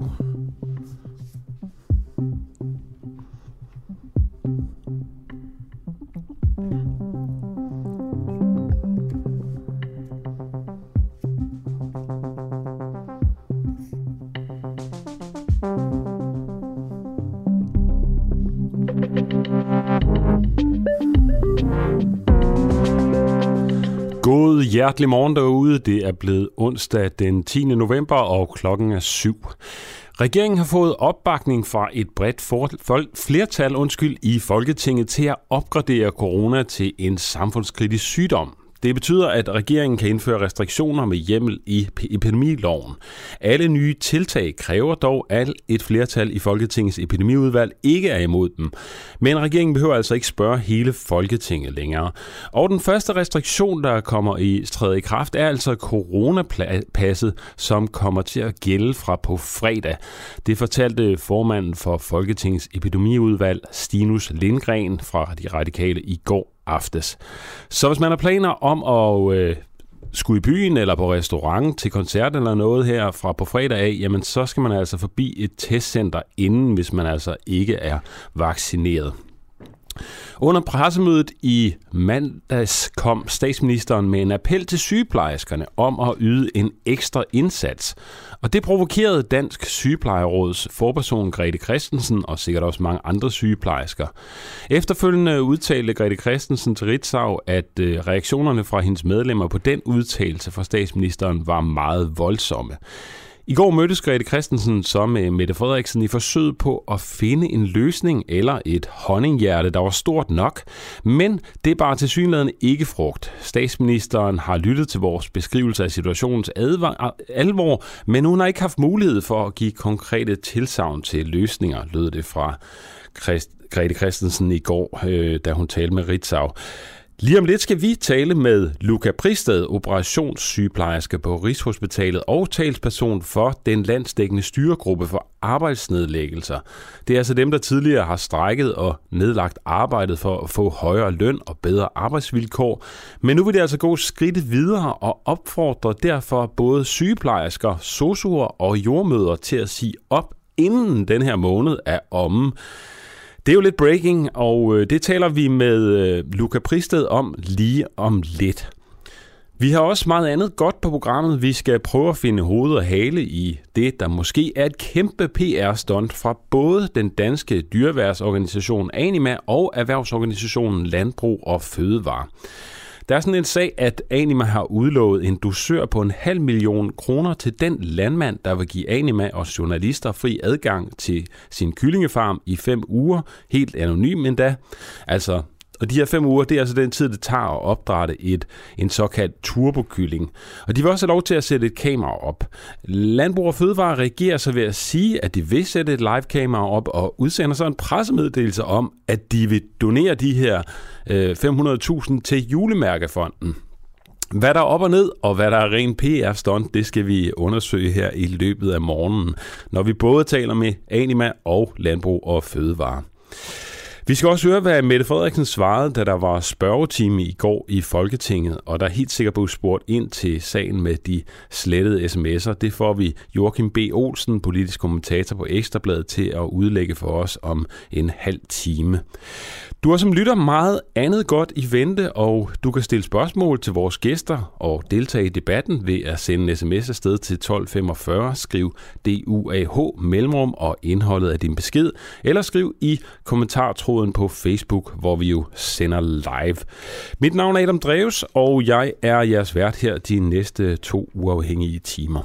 God hjertelig morgen derude. Det er blevet onsdag den 10. november, og klokken er syv. Regeringen har fået opbakning fra et bredt for, flertal undskyld, i Folketinget til at opgradere corona til en samfundskritisk sygdom. Det betyder, at regeringen kan indføre restriktioner med hjemmel i epidemiloven. Alle nye tiltag kræver dog, at et flertal i Folketingets epidemiudvalg ikke er imod dem. Men regeringen behøver altså ikke spørge hele Folketinget længere. Og den første restriktion, der kommer i træde i kraft, er altså coronapasset, som kommer til at gælde fra på fredag. Det fortalte formanden for Folketingets epidemiudvalg, Stinus Lindgren fra De Radikale i går aftes. Så hvis man har planer om at øh, skulle i byen eller på restaurant til koncert eller noget her fra på fredag af, jamen så skal man altså forbi et testcenter inden, hvis man altså ikke er vaccineret. Under pressemødet i mandags kom statsministeren med en appel til sygeplejerskerne om at yde en ekstra indsats. Og det provokerede Dansk Sygeplejeråds forperson Grete Christensen og sikkert også mange andre sygeplejersker. Efterfølgende udtalte Grete Christensen til Ritzau, at øh, reaktionerne fra hendes medlemmer på den udtalelse fra statsministeren var meget voldsomme. I går mødtes Grete Christensen så med øh, Mette Frederiksen i forsøg på at finde en løsning eller et honninghjerte, der var stort nok. Men det er bare til synligheden ikke frugt. Statsministeren har lyttet til vores beskrivelse af situationens alvor, men hun har ikke haft mulighed for at give konkrete tilsavn til løsninger, lød det fra Christ Grete Christensen i går, øh, da hun talte med Ritzau. Lige om lidt skal vi tale med Luca Pristad, operationssygeplejerske på Rigshospitalet og talsperson for den landsdækkende styregruppe for arbejdsnedlæggelser. Det er altså dem, der tidligere har strækket og nedlagt arbejdet for at få højere løn og bedre arbejdsvilkår. Men nu vil det altså gå skridt videre og opfordre derfor både sygeplejersker, sosuer og jordmøder til at sige op inden den her måned er omme. Det er jo lidt breaking, og øh, det taler vi med øh, Luca Pristed om lige om lidt. Vi har også meget andet godt på programmet. Vi skal prøve at finde hoved og hale i det, der måske er et kæmpe PR-stunt fra både den danske dyreværsorganisation Anima og erhvervsorganisationen Landbrug og Fødevare. Der er sådan en sag, at Anima har udlovet en dusør på en halv million kroner til den landmand, der vil give Anima og journalister fri adgang til sin kyllingefarm i fem uger, helt anonym endda. Altså og de her fem uger, det er altså den tid, det tager at opdrætte et, en såkaldt turbokylling. Og de vil også have lov til at sætte et kamera op. Landbrug og Fødevare reagerer så ved at sige, at de vil sætte et live-kamera op og udsender så en pressemeddelelse om, at de vil donere de her øh, 500.000 til julemærkefonden. Hvad der er op og ned, og hvad der er ren PR-stunt, det skal vi undersøge her i løbet af morgenen, når vi både taler med Anima og Landbrug og Fødevare. Vi skal også høre, hvad Mette Frederiksen svarede, da der var spørgetime i går i Folketinget, og der er helt sikkert blevet spurgt ind til sagen med de slettede sms'er. Det får vi Joachim B. Olsen, politisk kommentator på Ekstrabladet, til at udlægge for os om en halv time. Du har som lytter meget andet godt i vente, og du kan stille spørgsmål til vores gæster og deltage i debatten ved at sende en sms afsted til 1245, skriv DUAH mellemrum og indholdet af din besked, eller skriv i kommentartråden på Facebook, hvor vi jo sender live. Mit navn er Adam Dreves, og jeg er jeres vært her de næste to uafhængige timer.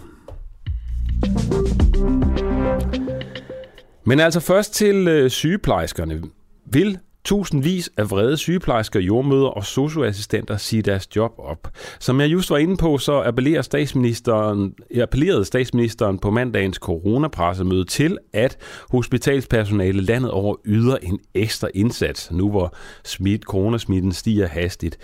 Men altså først til øh, sygeplejerskerne. Vil Tusindvis af vrede sygeplejersker, jordmøder og socioassistenter siger deres job op. Som jeg just var inde på, så appellerer statsministeren, appellerede statsministeren på mandagens coronapressemøde til, at hospitalspersonale landet over yder en ekstra indsats, nu hvor smidt, coronasmitten stiger hastigt.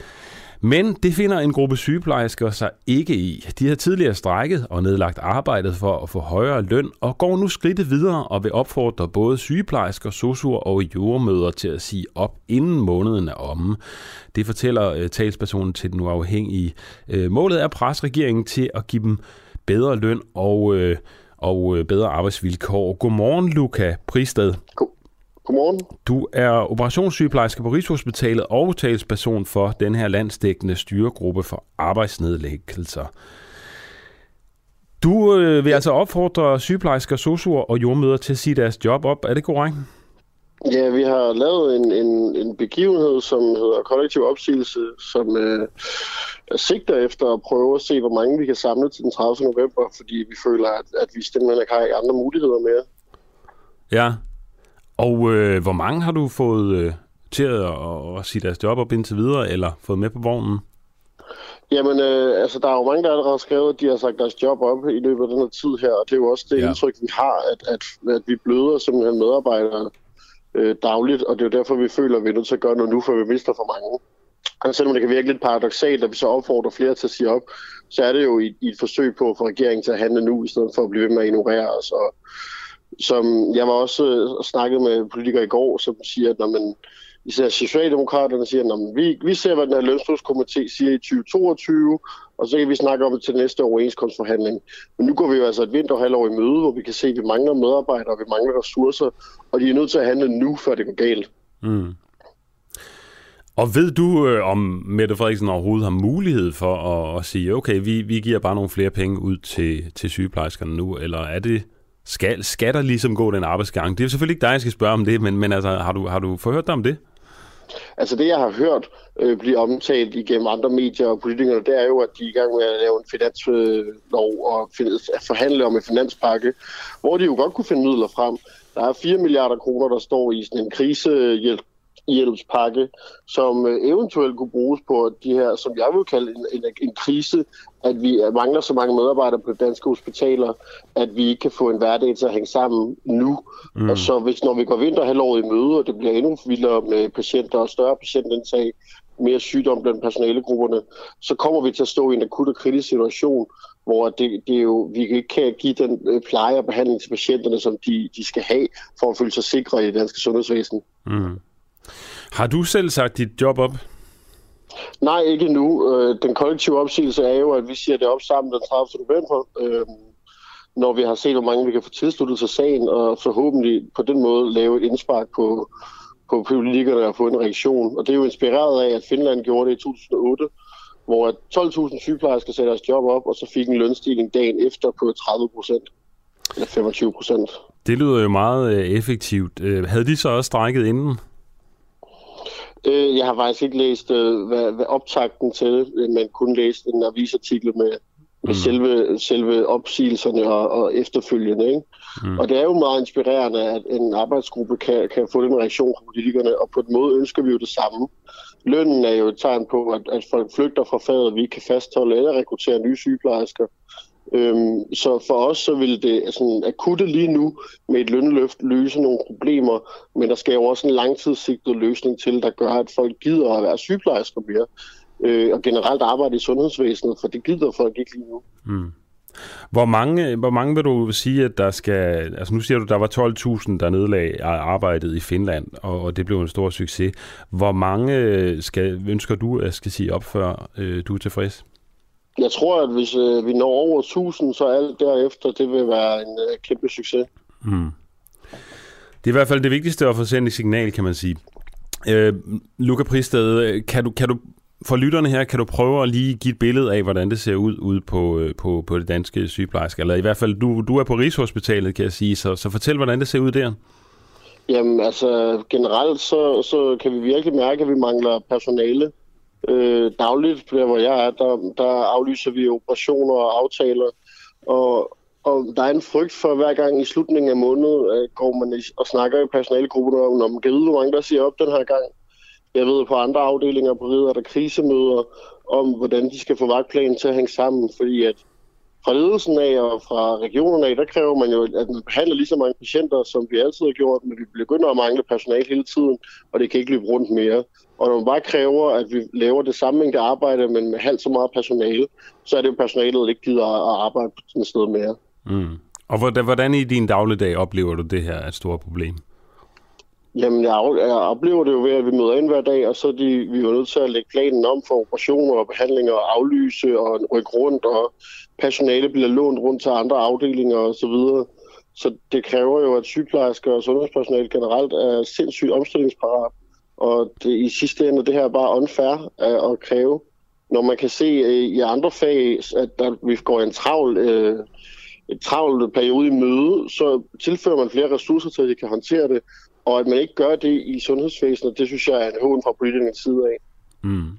Men det finder en gruppe sygeplejersker sig ikke i. De har tidligere strækket og nedlagt arbejdet for at få højere løn og går nu skridtet videre og vil opfordre både sygeplejersker, sosuer og jordmøder til at sige op inden måneden er omme. Det fortæller øh, talspersonen til den uafhængige. Øh, målet er at presse regeringen til at give dem bedre løn og øh, og bedre arbejdsvilkår. Godmorgen, Luca Pristad. God. Godmorgen. Du er operationssygeplejerske på Rigshospitalet og talsperson for den her landsdækkende styregruppe for arbejdsnedlæggelser. Du øh, vil altså opfordre sygeplejersker, sosuer og jordmøder til at sige deres job op. Er det korrekt? Ja, vi har lavet en, en, en begivenhed, som hedder kollektiv opsigelse, som øh, sigter efter at prøve at se, hvor mange vi kan samle til den 30. november, fordi vi føler, at, at vi simpelthen ikke har andre muligheder mere. Ja, og øh, hvor mange har du fået øh, til at, at, at sige deres job op indtil videre, eller fået med på vognen? Jamen, øh, altså, der er jo mange, der allerede har skrevet, at de har sagt deres job op i løbet af den her tid her, og det er jo også det ja. indtryk, vi har, at, at, at vi bløder simpelthen medarbejdere øh, dagligt, og det er jo derfor, vi føler, at vi er nødt til at gøre noget nu, for vi mister for mange. Og selvom det kan virke lidt paradoxalt, at vi så opfordrer flere til at sige op, så er det jo i, i et forsøg på få regeringen til at handle nu, i stedet for at blive ved med at ignorere os. Og, som jeg var også øh, snakket med politikere i går, som siger, at når man, især Socialdemokraterne siger, at vi, vi ser, hvad den her lønstofskomité siger i 2022, og så kan vi snakke om det til næste overenskomstforhandling. Men nu går vi jo altså et vinterhalvår i møde, hvor vi kan se, at vi mangler medarbejdere, vi mangler ressourcer, og de er nødt til at handle nu, før det går galt. Mm. Og ved du, øh, om Mette Frederiksen overhovedet har mulighed for at, at sige, okay, vi, vi giver bare nogle flere penge ud til, til sygeplejerskerne nu, eller er det, skal, skal der ligesom gå den arbejdsgang? Det er selvfølgelig ikke dig, jeg skal spørge om det, men, men altså, har, du, har du forhørt dig om det? Altså det, jeg har hørt øh, blive omtalt igennem andre medier og politikere, det er jo, at de er i gang med at lave en finanslov og forhandle om en finanspakke, hvor de jo godt kunne finde midler frem. Der er 4 milliarder kroner, der står i sådan en krisehjælp hjælpspakke, som øh, eventuelt kunne bruges på de her, som jeg vil kalde en, en, en krise, at vi mangler så mange medarbejdere på danske hospitaler, at vi ikke kan få en hverdag til at hænge sammen nu. Mm. Og så hvis når vi går vinterhalvåret i møde, og det bliver endnu vildere med patienter og større patientindtag, mere sygdom blandt personalegrupperne, så kommer vi til at stå i en akut og kritisk situation, hvor det, det er jo, vi ikke kan give den øh, pleje og behandling til patienterne, som de, de skal have, for at føle sig sikre i det danske sundhedsvæsen. Mm. Har du selv sagt dit job op? Nej, ikke nu. Øh, den kollektive opsigelse er jo, at vi siger det op sammen den 30. november, øh, når vi har set, hvor mange vi kan få tilsluttet til sagen, og forhåbentlig på den måde lave et indspark på, på politikerne og få en reaktion. Og det er jo inspireret af, at Finland gjorde det i 2008, hvor 12.000 sygeplejersker satte deres job op, og så fik en lønstigning dagen efter på 30 procent. Eller 25 procent. Det lyder jo meget øh, effektivt. Havde de så også strækket inden? Øh, jeg har faktisk ikke læst øh, hvad, hvad optakten til, men kun læst en avisartikel med, med mm. selve, selve opsigelserne og, og efterfølgende. Ikke? Mm. Og det er jo meget inspirerende, at en arbejdsgruppe kan, kan få den reaktion fra politikerne, og på den måde ønsker vi jo det samme. Lønnen er jo et tegn på, at, at folk flygter fra faget, og vi kan fastholde eller rekruttere nye sygeplejersker. Øhm, så for os så vil det altså, akutte lige nu med et lønløft løse nogle problemer, men der skal jo også en langtidssigtet løsning til, der gør, at folk gider at være sygeplejersker mere, øh, og generelt arbejde i sundhedsvæsenet, for det gider folk ikke lige nu. Mm. Hvor mange, hvor mange vil du sige, at der skal... Altså nu siger du, der var 12.000, der nedlag arbejdet i Finland, og, og det blev en stor succes. Hvor mange øh, skal, ønsker du at skal sige op, før øh, du er tilfreds? Jeg tror, at hvis øh, vi når over 1000, så alt derefter, det vil være en øh, kæmpe succes. Mm. Det er i hvert fald det vigtigste at få sendt et signal, kan man sige. Øh, Luca Pristed, kan du, kan du for lytterne her, kan du prøve at lige give et billede af, hvordan det ser ud ude på, øh, på, på det danske sygeplejerske? Eller i hvert fald, du, du er på Rigshospitalet, kan jeg sige, så, så fortæl, hvordan det ser ud der. Jamen, altså generelt så, så kan vi virkelig mærke, at vi mangler personale. Øh, dagligt, der hvor jeg er, der, der aflyser vi operationer og aftaler, og, og der er en frygt for, hver gang i slutningen af måneden øh, går man og snakker i personalegruppen om, om givet, hvor mange der siger op den her gang. Jeg ved, på andre afdelinger på Ridder er der krisemøder om, hvordan de skal få vagtplanen til at hænge sammen, fordi at fra ledelsen af og fra regionerne af, der kræver man jo, at man behandler lige så mange patienter, som vi altid har gjort, men vi begynder at mangle personale hele tiden, og det kan ikke løbe rundt mere. Og når man bare kræver, at vi laver det samme mængde arbejde, men med halvt så meget personale, så er det jo personalet, der ikke gider at arbejde på sådan et sted mere. Mm. Og hvordan i din dagligdag oplever du det her et stort problem? Jamen, jeg, jeg oplever det jo ved, at vi møder ind hver dag, og så er de, vi er nødt til at lægge planen om for operationer og behandlinger og aflyse og rykke rundt, og personale bliver lånt rundt til andre afdelinger osv. Så, videre. så det kræver jo, at sygeplejersker og sundhedspersonale generelt er sindssygt omstillingsparat. Og det, i sidste ende det her bare unfair at, at kræve. Når man kan se øh, i andre fag, at der, vi går en travl, øh, et travlt periode i møde, så tilfører man flere ressourcer til, at de kan håndtere det. Og at man ikke gør det i sundhedsvæsenet, det synes jeg er en hån fra politikernes side af. Mm.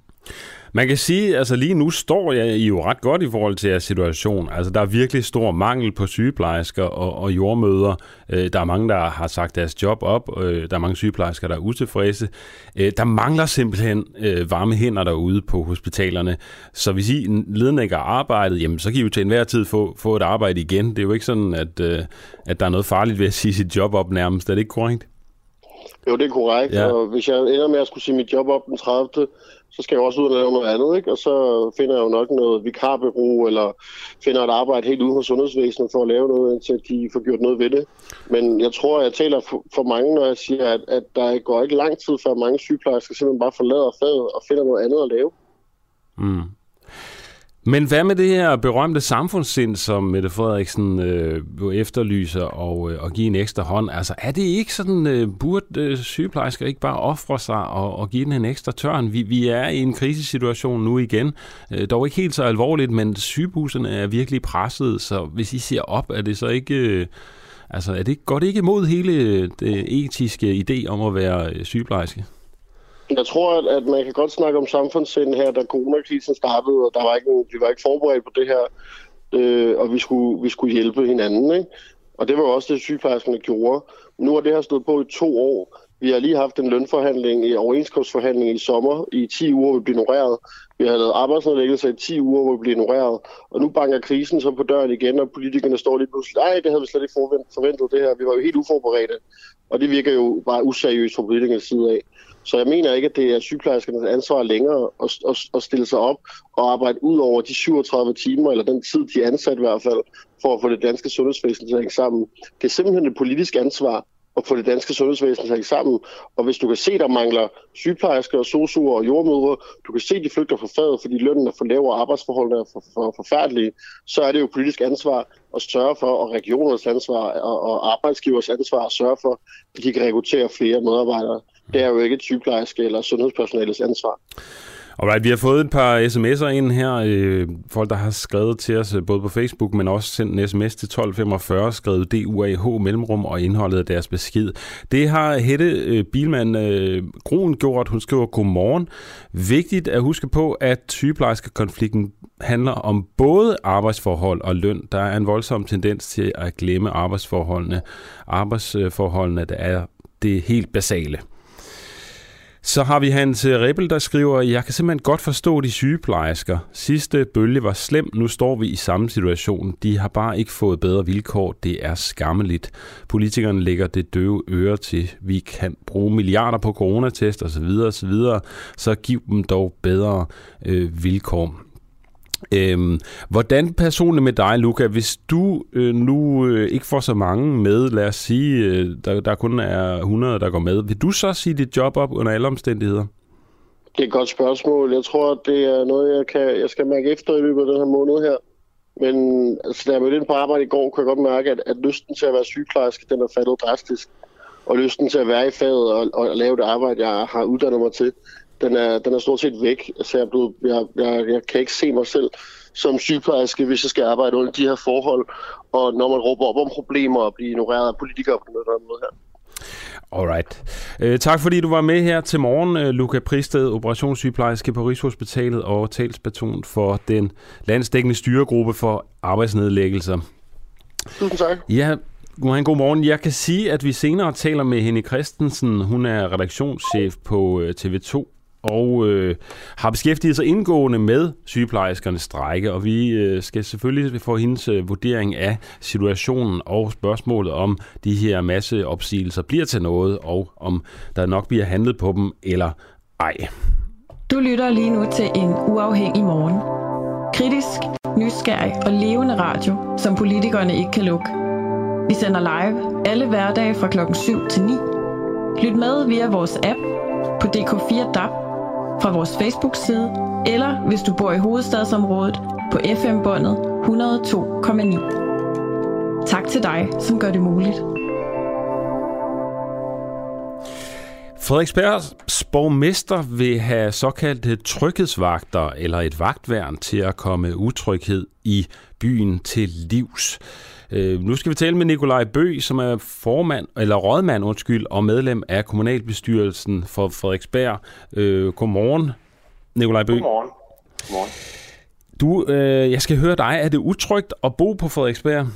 Man kan sige, altså lige nu står jeg jo ret godt i forhold til jeres situation. Altså der er virkelig stor mangel på sygeplejersker og, og jordmøder. Øh, der er mange, der har sagt deres job op. Øh, der er mange sygeplejersker, der er utilfredse. Øh, der mangler simpelthen varme hænder derude på hospitalerne. Så hvis I ledninger arbejdet, jamen så kan I jo til enhver tid få, få et arbejde igen. Det er jo ikke sådan, at, at der er noget farligt ved at sige sit job op nærmest. Er det ikke korrekt? Jo, det er korrekt. Ja. Og hvis jeg ender med at skulle sige mit job op den 30., så skal jeg også ud og lave noget andet, ikke? Og så finder jeg jo nok noget vikarbureau, eller finder et arbejde helt ude hos sundhedsvæsenet for at lave noget, indtil de får gjort noget ved det. Men jeg tror, jeg taler for, mange, når jeg siger, at, at der går ikke lang tid, før mange sygeplejersker simpelthen bare forlader faget og finder noget andet at lave. Mm. Men hvad med det her berømte samfundssind, som Mette Frederiksen øh, efterlyser og, øh, og give en ekstra hånd? Altså er det ikke sådan, øh, burde øh, sygeplejersker ikke bare ofre sig og, og give den en ekstra tørn? Vi, vi er i en krisesituation nu igen. Øh, dog ikke helt så alvorligt, men sygehusene er virkelig presset, så hvis I ser op, er det så ikke... Øh, altså er det, går det ikke imod hele øh, det etiske idé om at være øh, sygeplejerske? Jeg tror, at, at man kan godt snakke om samfundssind her, da coronakrisen startede, og der var ikke, vi var ikke forberedt på det her, øh, og vi skulle, vi skulle hjælpe hinanden. Ikke? Og det var også det, sygeplejerskerne gjorde. Nu har det her stået på i to år. Vi har lige haft en lønforhandling, i overenskomstforhandling i sommer. I 10 uger, hvor vi blev ignoreret. Vi har lavet arbejdsnedlæggelser i 10 uger, hvor vi blev ignoreret. Og nu banker krisen så på døren igen, og politikerne står lige pludselig, nej, det havde vi slet ikke forventet det her. Vi var jo helt uforberedte. Og det virker jo bare useriøst fra politikernes side af. Så jeg mener ikke, at det er sygeplejerskernes ansvar længere at, at, at stille sig op og arbejde ud over de 37 timer, eller den tid, de er ansat i hvert fald, for at få det danske sundhedsvæsen til at hænge sammen. Det er simpelthen et politisk ansvar at få det danske sundhedsvæsen til at hænge sammen. Og hvis du kan se, der mangler sygeplejersker, sosuer og jordmødre, du kan se, de flygter fra faget, fordi lønnen er for lav og arbejdsforholdene er for, for, forfærdelige, så er det jo politisk ansvar at sørge for, og regionernes ansvar og, og arbejdsgivers ansvar at sørge for, at de kan rekruttere flere medarbejdere det er jo ikke et sygeplejerske eller sundhedspersonalets ansvar. Alright, vi har fået et par sms'er ind her. Øh, folk, der har skrevet til os øh, både på Facebook, men også sendt en sms til 1245, skrevet DUAH mellemrum og indholdet af deres besked. Det har Hette øh, Bilmand øh, Groen gjort. Hun skriver, godmorgen. Vigtigt at huske på, at sygeplejerskekonflikten handler om både arbejdsforhold og løn. Der er en voldsom tendens til at glemme arbejdsforholdene. Arbejdsforholdene, der er det helt basale. Så har vi Hans Rebel, der skriver, jeg kan simpelthen godt forstå de sygeplejersker. Sidste bølge var slem, nu står vi i samme situation. De har bare ikke fået bedre vilkår. Det er skammeligt. Politikerne lægger det døve øre til. Vi kan bruge milliarder på coronatest osv. osv. Så giv dem dog bedre øh, vilkår. Øhm, hvordan personligt med dig, Luca, hvis du øh, nu øh, ikke får så mange med, lad os sige, øh, der, der kun er 100, der går med, vil du så sige dit job op under alle omstændigheder? Det er et godt spørgsmål. Jeg tror, det er noget, jeg, kan, jeg skal mærke efter i løbet af den her måned her. Men altså, da jeg mødte ind på arbejde i går, kunne jeg godt mærke, at, at lysten til at være sygeplejerske, den er faldet drastisk. Og lysten til at være i faget og, og lave det arbejde, jeg har uddannet mig til, den er, den er stort set væk. Altså, jeg, er blevet, jeg, jeg, jeg kan ikke se mig selv som sygeplejerske, hvis jeg skal arbejde under de her forhold. Og når man råber op om problemer og bliver ignoreret af politikere på den måde her. Alright. Uh, tak fordi du var med her til morgen, uh, Luca Pristed, operationssygeplejerske på Rigshospitalet og talsperson for den landsdækkende styregruppe for arbejdsnedlæggelser. Tusind tak. Ja, God morgen. Jeg kan sige, at vi senere taler med Henny Christensen. Hun er redaktionschef på øh, TV2 og øh, har beskæftiget sig indgående med sygeplejerskernes strække, og vi øh, skal selvfølgelig få hendes øh, vurdering af situationen og spørgsmålet om de her masse opsigelser bliver til noget, og om der nok bliver handlet på dem eller ej. Du lytter lige nu til en uafhængig morgen. Kritisk, nysgerrig og levende radio, som politikerne ikke kan lukke. Vi sender live alle hverdage fra klokken 7 til 9 Lyt med via vores app på DK4 DAB, fra vores Facebook-side, eller hvis du bor i hovedstadsområdet på FM-båndet 102,9. Tak til dig, som gør det muligt. Frederiksbergs borgmester vil have såkaldte tryghedsvagter eller et vagtværn til at komme utryghed i byen til livs. Øh, nu skal vi tale med Nikolaj Bø, som er formand, eller rådmand, undskyld, og medlem af kommunalbestyrelsen for Frederiksberg. Øh, godmorgen, Nikolaj Bø. Godmorgen. Godmorgen. Du, øh, jeg skal høre dig. Er det utrygt at bo på Frederiksberg?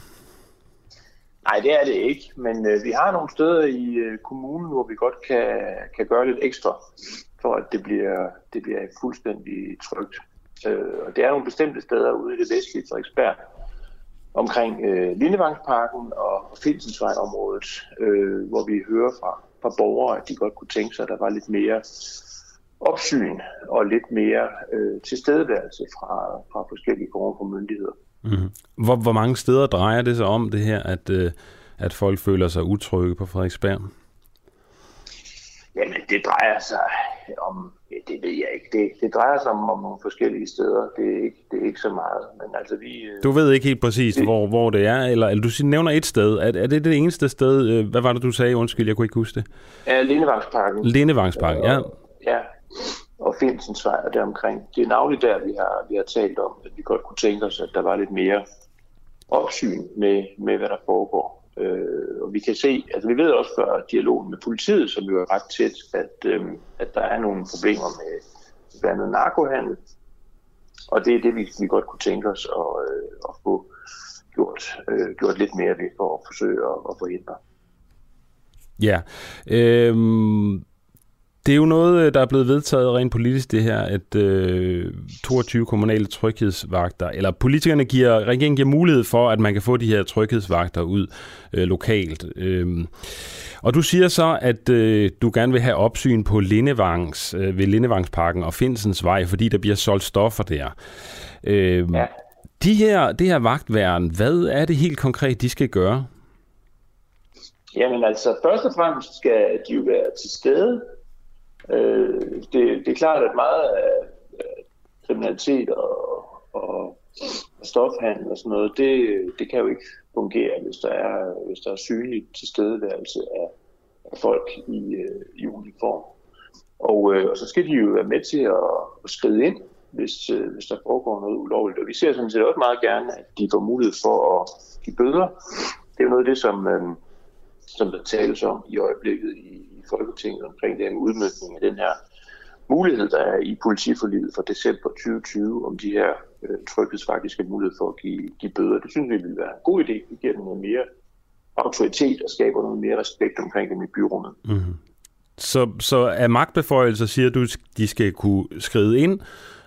Nej, det er det ikke, men øh, vi har nogle steder i øh, kommunen, hvor vi godt kan, kan gøre lidt ekstra, for at det bliver, det bliver fuldstændig trygt. Øh, og det er nogle bestemte steder ude i det vestlige Frederiksberg, omkring øh, Lindevangsparken og Finsensvejområdet, øh, hvor vi hører fra, fra borgere, at de godt kunne tænke sig, at der var lidt mere opsyn og lidt mere øh, tilstedeværelse fra, fra forskellige former for myndigheder. Mm. Hvor, hvor mange steder drejer det sig om det her, at, øh, at folk føler sig utrygge på Frederiksberg? Jamen, det drejer sig om, det ved jeg ikke, det, det drejer sig om, om nogle forskellige steder. Det er, ikke, det er ikke så meget, men altså vi... Øh, du ved ikke helt præcis, det, hvor, hvor det er, eller, eller du nævner et sted. Er, er det det eneste sted? Øh, hvad var det, du sagde? Undskyld, jeg kunne ikke huske det. Ja, Lindevangsparken. Lindevangsparken, ja. Ja, og Finsensvej og deromkring. Det er navnligt der, vi har, vi har talt om, at vi godt kunne tænke os, at der var lidt mere opsyn med, med hvad der foregår. Øh, og vi kan se, altså vi ved også fra dialogen med politiet, som jo er ret tæt, at, øh, at der er nogle problemer med blandt andet narkohandel. Og det er det, vi, vi godt kunne tænke os at, øh, at få gjort, øh, gjort lidt mere ved for at forsøge at, at forhindre. Ja. Øhm det er jo noget, der er blevet vedtaget rent politisk, det her, at øh, 22 kommunale tryghedsvagter, eller politikerne giver, regeringen giver mulighed for, at man kan få de her tryghedsvagter ud øh, lokalt. Øh, og du siger så, at øh, du gerne vil have opsyn på Lindevangs, øh, ved Lindevangsparken og Finsens Vej, fordi der bliver solgt stoffer der. Øh, ja. de her, det her vagtværen, hvad er det helt konkret, de skal gøre? Jamen altså, først og fremmest skal de jo være til stede Øh, det, det er klart, at meget af, kriminalitet og, og stofhandel og sådan noget, det, det kan jo ikke fungere, hvis der er, hvis der er synlig tilstedeværelse af, af folk i, øh, i uniform. Og, øh, og så skal de jo være med til at, at skride ind, hvis, øh, hvis der foregår noget ulovligt. Og vi ser sådan set også meget gerne, at de får mulighed for at give bøder. Det er jo noget af det, som, øh, som der tales om i øjeblikket i, Folketinget omkring den udmøntning af den her mulighed, der er i politiforliget fra december 2020 om de her øh, tryghedsfaktiske mulighed for at give, give bøder. Det synes vi ville være en god idé. Det giver dem noget mere autoritet og skaber noget mere respekt omkring dem i byrummet. Mm-hmm. Så, så er magtbeføjelser, siger du, de skal kunne skride ind.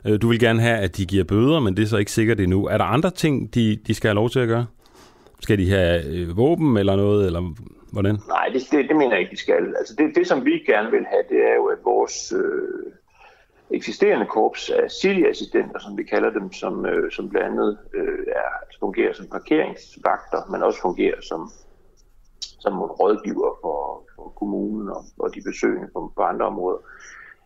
Øh, du vil gerne have, at de giver bøder, men det er så ikke sikkert endnu. Er der andre ting, de, de skal have lov til at gøre? Skal de have øh, våben eller noget, eller hvordan? Nej, det, det, det mener jeg ikke, de skal. Altså det, det, som vi gerne vil have, det er jo, at vores øh, eksisterende korps af assistenter, som vi kalder dem, som, øh, som blandt andet øh, er, fungerer som parkeringsvagter, men også fungerer som, som rådgiver for, for kommunen og, og de besøgende på, på andre områder,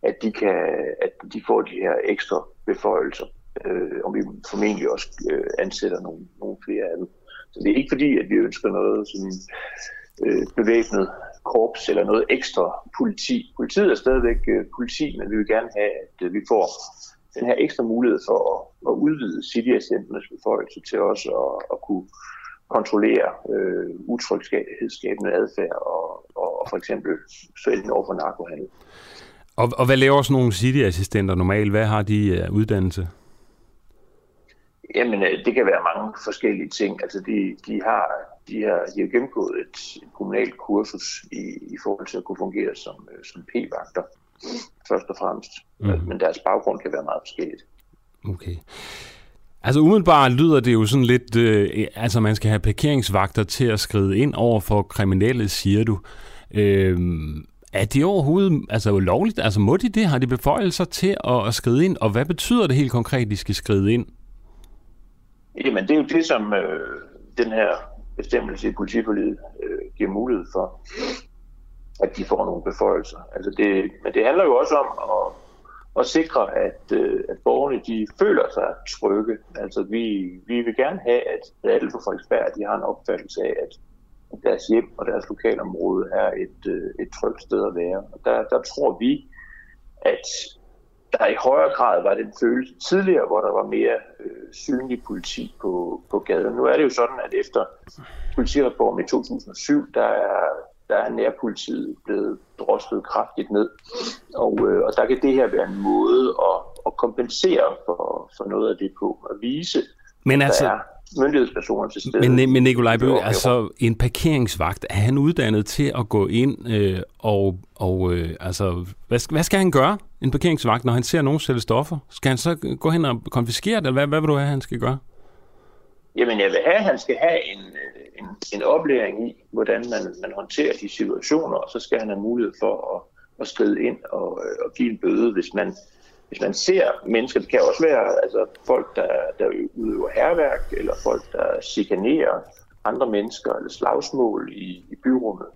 at de, kan, at de får de her ekstra beføjelser, øh, og vi formentlig også øh, ansætter nogle, nogle flere af dem. Så det er ikke fordi, at vi ønsker noget sådan, øh, bevæbnet korps eller noget ekstra politi. Politiet er stadigvæk øh, politi, men vi vil gerne have, at øh, vi får den her ekstra mulighed for at, at udvide cityagenternes beføjelse til også at, at kunne kontrollere øh, utryghedsskabende adfærd og, og, og for eksempel fælden over for narkohandel. Og, og hvad laver sådan nogle cityassistenter normalt? Hvad har de uh, uddannelse? Jamen, øh, det kan være mange forskellige ting. Altså, de, de, har, de, har, de har gennemgået et, et kommunalt kursus i, i forhold til at kunne fungere som, øh, som p-vagter, først og fremmest. Mm. Men deres baggrund kan være meget forskelligt. Okay. Altså umiddelbart lyder det jo sådan lidt, øh, altså man skal have parkeringsvagter til at skride ind over for kriminelle, siger du. Øh, er det overhovedet altså, lovligt? Altså må de det? Har de beføjelser til at, at skride ind? Og hvad betyder det helt konkret, de skal skride ind? Jamen, det er jo det, som øh, den her bestemmelse i politiforlidet øh, giver mulighed for. at de får nogle beføjelser. Altså det, men det handler jo også om at, at sikre, at, øh, at borgerne de føler sig trygge. Altså vi, vi vil gerne have, at alle på Frederiksberg de har en opfattelse af, at deres hjem og deres lokalområde er et, øh, et trygt sted at være. Og der, der tror vi, at der i højere grad var den følelse tidligere, hvor der var mere øh, synlig politi på, på gaden. Nu er det jo sådan, at efter politireformen i 2007, der er, der er nærpolitiet blevet droslet kraftigt ned. Og, øh, og der kan det her være en måde at, at kompensere for, for noget af det på, at vise, Men altså, er myndighedspersoner til stede. Men, men Nikolaj Bøge, altså en parkeringsvagt, er han uddannet til at gå ind øh, og, og øh, altså, hvad, skal, hvad skal han gøre, en parkeringsvagt, når han ser nogen sælge stoffer? Skal han så gå hen og konfiskere det, eller hvad, hvad vil du have, han skal gøre? Jamen, jeg vil have, at han skal have en, en, en oplæring i, hvordan man, man håndterer de situationer, og så skal han have mulighed for at, at skride ind og, og give en bøde, hvis man, hvis man ser mennesker, det kan også være altså, folk, der, der udøver herværk, eller folk, der chikanerer andre mennesker, eller slagsmål i, i byrummet.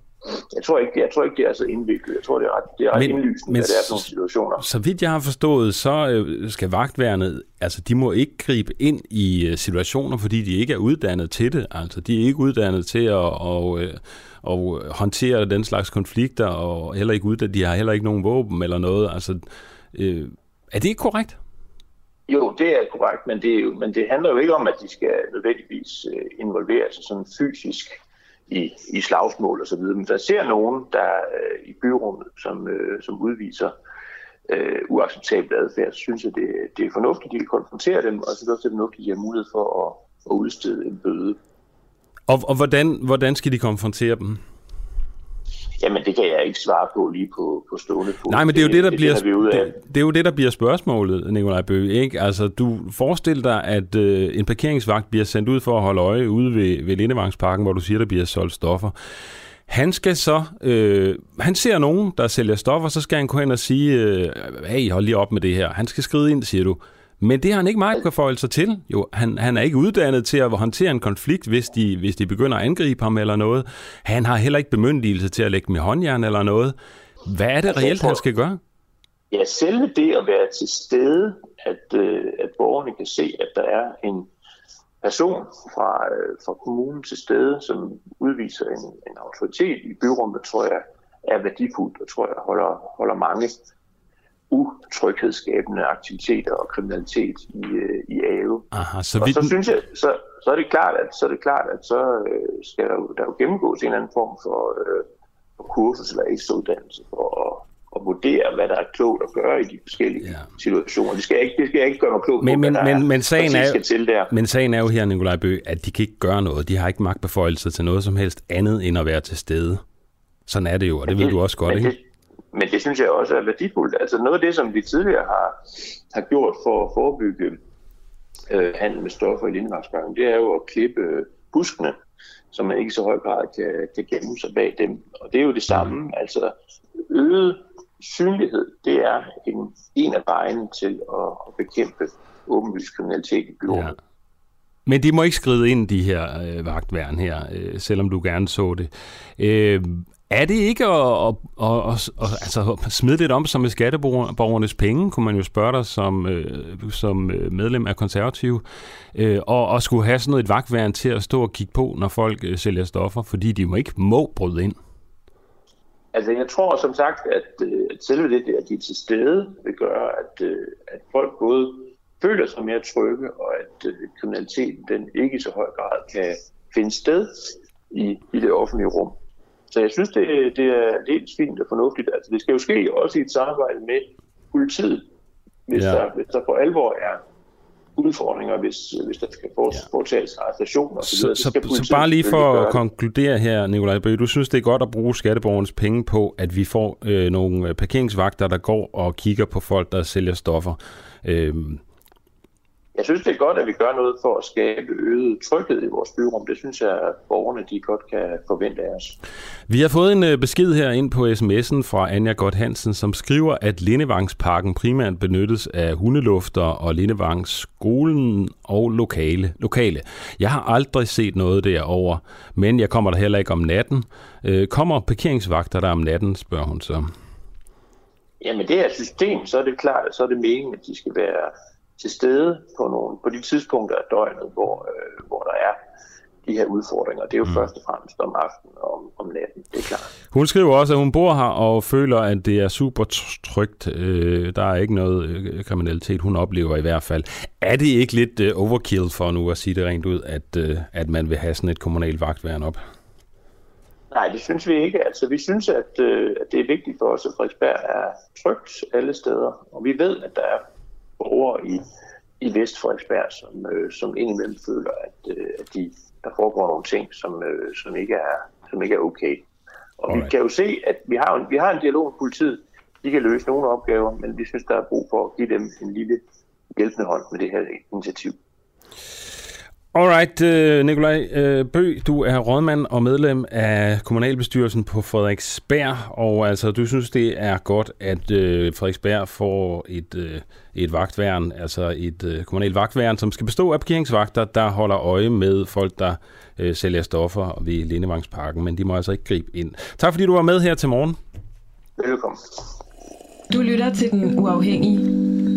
Jeg tror, ikke, jeg tror ikke, det er så indviklet. Jeg tror, det er ret, det er ret men, indlysende, men, at det er sådan nogle situationer. Så vidt jeg har forstået, så øh, skal vagtværnet, altså de må ikke gribe ind i øh, situationer, fordi de ikke er uddannet til det. Altså de er ikke uddannet til at, og, øh, og håndtere den slags konflikter, og heller ikke uddannet, de har heller ikke nogen våben eller noget. Altså, øh, er det ikke korrekt? Jo, det er korrekt, men det, er jo, men det handler jo ikke om, at de skal nødvendigvis involvere sig sådan fysisk i, i slagsmål og så videre. Men der ser nogen, der øh, i byrummet, som, øh, som udviser øh, uacceptabel adfærd, så synes jeg, det, det er fornuftigt, at de kan konfrontere dem, og så også, det er fornuftigt, at de har mulighed for at, at udstede en bøde. Og, og hvordan, hvordan skal de konfrontere dem? Jamen, det kan jeg ikke svare på lige på, på stående fod. Nej, men det er jo det, der det, bliver, det, det, det er jo det, der bliver spørgsmålet, Nikolaj Bøge, ikke? Altså, du forestiller dig, at øh, en parkeringsvagt bliver sendt ud for at holde øje ude ved, ved Lindevangsparken, hvor du siger, der bliver solgt stoffer. Han skal så, øh, han ser nogen, der sælger stoffer, så skal han gå hen og sige, øh, hey, hold lige op med det her. Han skal skride ind, siger du. Men det har han ikke meget sig til. Jo, han, han er ikke uddannet til at håndtere en konflikt, hvis de, hvis de begynder at angribe ham eller noget. Han har heller ikke bemyndigelse til at lægge dem i håndjern eller noget. Hvad er det altså, reelt, han skal gøre? Ja, selve det at være til stede, at, øh, at borgerne kan se, at der er en person fra, øh, fra kommunen til stede, som udviser en, en autoritet i byrummet, tror jeg er værdifuldt, og tror jeg holder, holder mange utryghedsskabende aktiviteter og kriminalitet i, øh, i AVE. Aha, så og så synes jeg, så, så er det klart, at så er det klart, at så øh, skal der, jo, der jo gennemgås en eller anden form for, øh, for kursus eller ekstrauddannelse for at, at vurdere, hvad der er klogt at gøre i de forskellige ja. situationer. Det skal jeg ikke, det skal jeg ikke gøre mig klogt men, på, men, men, men, sagen er, skal til der. men sagen er jo her, Nikolaj Bø, at de kan ikke gøre noget. De har ikke magtbeføjelser til noget som helst andet end at være til stede. Sådan er det jo, og det, det ved du også godt, ikke? Det, men det synes jeg også er værdifuldt. Altså noget af det, som vi tidligere har, har gjort for at forebygge øh, handel med stoffer i Lindmarksbanken, det er jo at klippe buskene, så man ikke i så høj grad kan, kan gemme sig bag dem. Og det er jo det samme. Mm. Altså øget synlighed, det er en, en af vejene til at, at bekæmpe åbenlyst kriminalitet i byrådet. Ja. Men de må ikke skride ind, de her øh, vagtværn her, øh, selvom du gerne så det. Øh, er det ikke at, at, at, at, at altså, smide lidt om som med skatteborgernes penge, kunne man jo spørge dig som, øh, som øh, medlem af konservativ, øh, og, og skulle have sådan noget et vagtværn til at stå og kigge på, når folk øh, sælger stoffer, fordi de må ikke må bryde ind? Altså jeg tror som sagt, at, øh, at selve det, at de er til stede, vil gøre, at, øh, at folk både føler sig mere trygge, og at kriminaliteten den ikke i så høj grad kan finde sted i, i det offentlige rum. Så jeg synes, det, det er helt fint og fornuftigt. Altså, det skal jo ske også i et samarbejde med politiet, hvis, ja. der, hvis der for alvor er udfordringer, hvis, hvis der skal foretages arrestationer. Så, så, så, så, så bare lige for at konkludere her, Nikolaj Bøge, du synes, det er godt at bruge skatteborgernes penge på, at vi får øh, nogle parkeringsvagter, der går og kigger på folk, der sælger stoffer. Øh, jeg synes, det er godt, at vi gør noget for at skabe øget tryghed i vores byrum. Det synes jeg, at borgerne de godt kan forvente af os. Vi har fået en øh, besked her ind på sms'en fra Anja Godt Hansen, som skriver, at Lindevangsparken primært benyttes af hundelufter og Lindevangsskolen og lokale. lokale. Jeg har aldrig set noget derover, men jeg kommer der heller ikke om natten. Øh, kommer parkeringsvagter der om natten, spørger hun så. Jamen det er et system, så er det klart, at så er det meningen, at de skal være til stede på, nogle, på de tidspunkter af døgnet, hvor, øh, hvor der er de her udfordringer. Det er jo mm. først og fremmest om aftenen og om, om natten, det er klart. Hun skriver også, at hun bor her og føler, at det er super trygt. Øh, der er ikke noget øh, kriminalitet, hun oplever i hvert fald. Er det ikke lidt øh, overkill for nu at sige det rent ud, at, øh, at man vil have sådan et kommunalt vagtværn op? Nej, det synes vi ikke. Altså, vi synes, at, øh, at det er vigtigt for os, at Frederiksberg er trygt alle steder. Og vi ved, at der er borgere i, i Vest Frederiksberg, som, øh, som indimellem føler, at, øh, at de, der foregår nogle ting, som, øh, som, ikke, er, som ikke er okay. Og Alright. vi kan jo se, at vi har, en, vi har en dialog med politiet. De kan løse nogle opgaver, men vi synes, der er brug for at give dem en lille hjælpende hånd med det her initiativ. Alright, uh, Nikolaj uh, Bø, du er rådmand og medlem af kommunalbestyrelsen på Frederiksberg, og altså du synes, det er godt, at uh, Frederiksberg får et, uh, et vagtværn, altså et kommunalt vagtværn, som skal bestå af parkeringsvagter, der holder øje med folk, der sælger stoffer ved Lindevangsparken, men de må altså ikke gribe ind. Tak fordi du var med her til morgen. Velkommen. Du lytter til Den Uafhængige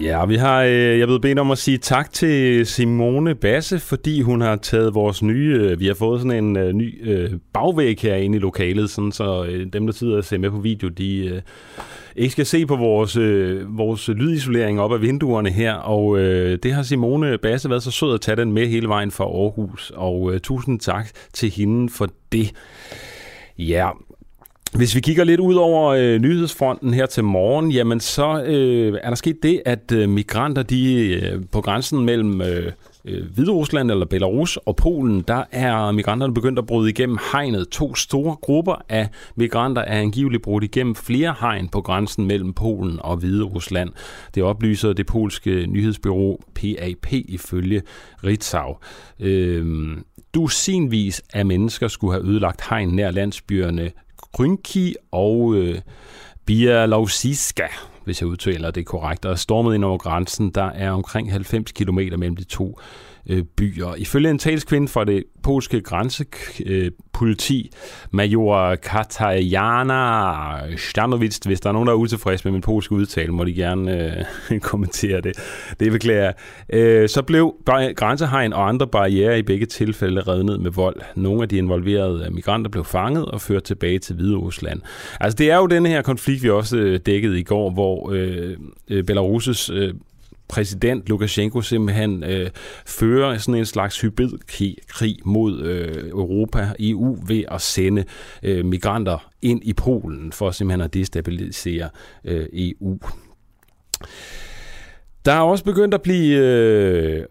Ja, vi har, øh, jeg vil bedt om at sige tak til Simone Basse, fordi hun har taget vores nye, øh, vi har fået sådan en øh, ny uh, bagvæg herinde i lokalet, sådan, så øh, dem, der sidder og ser med på video, de ikke skal se på vores, vores lydisolering op af vinduerne her, og det har Simone Basse været så sød at tage den med hele vejen fra Aarhus, og tusind tak til hende for det. Ja, hvis vi kigger lidt ud over øh, nyhedsfronten her til morgen, jamen så øh, er der sket det, at øh, migranter de øh, på grænsen mellem øh, øh, Hviderusland eller Belarus og Polen, der er migranterne begyndt at bryde igennem hegnet. To store grupper af migranter er angiveligt brudt igennem flere hegn på grænsen mellem Polen og Hviderusland. Det oplyser det polske nyhedsbyrå PAP ifølge Ritzau. Øh, dusinvis af mennesker skulle have ødelagt hegn nær landsbyerne Krynki og øh, Bialowsiska, hvis jeg udtaler det korrekt, og er stormet ind over grænsen. Der er omkring 90 km mellem de to øh, byer. Ifølge en talskvinde fra det polske grænsepoliti, major Katajana Stanovic, hvis der er nogen, der er utilfredse med min polske udtale, må de gerne øh, kommentere det. Det beklager øh, Så blev grænsehegn og andre barriere i begge tilfælde revet ned med vold. Nogle af de involverede øh, migranter blev fanget og ført tilbage til Hvide Rusland. Altså det er jo den her konflikt, vi også øh, dækkede i går, hvor øh, øh Belarus' øh, præsident Lukashenko simpelthen øh, fører sådan en slags hybridkrig krig mod øh, Europa, EU, ved at sende øh, migranter ind i Polen for simpelthen at destabilisere øh, EU. Der er også begyndt at blive øh,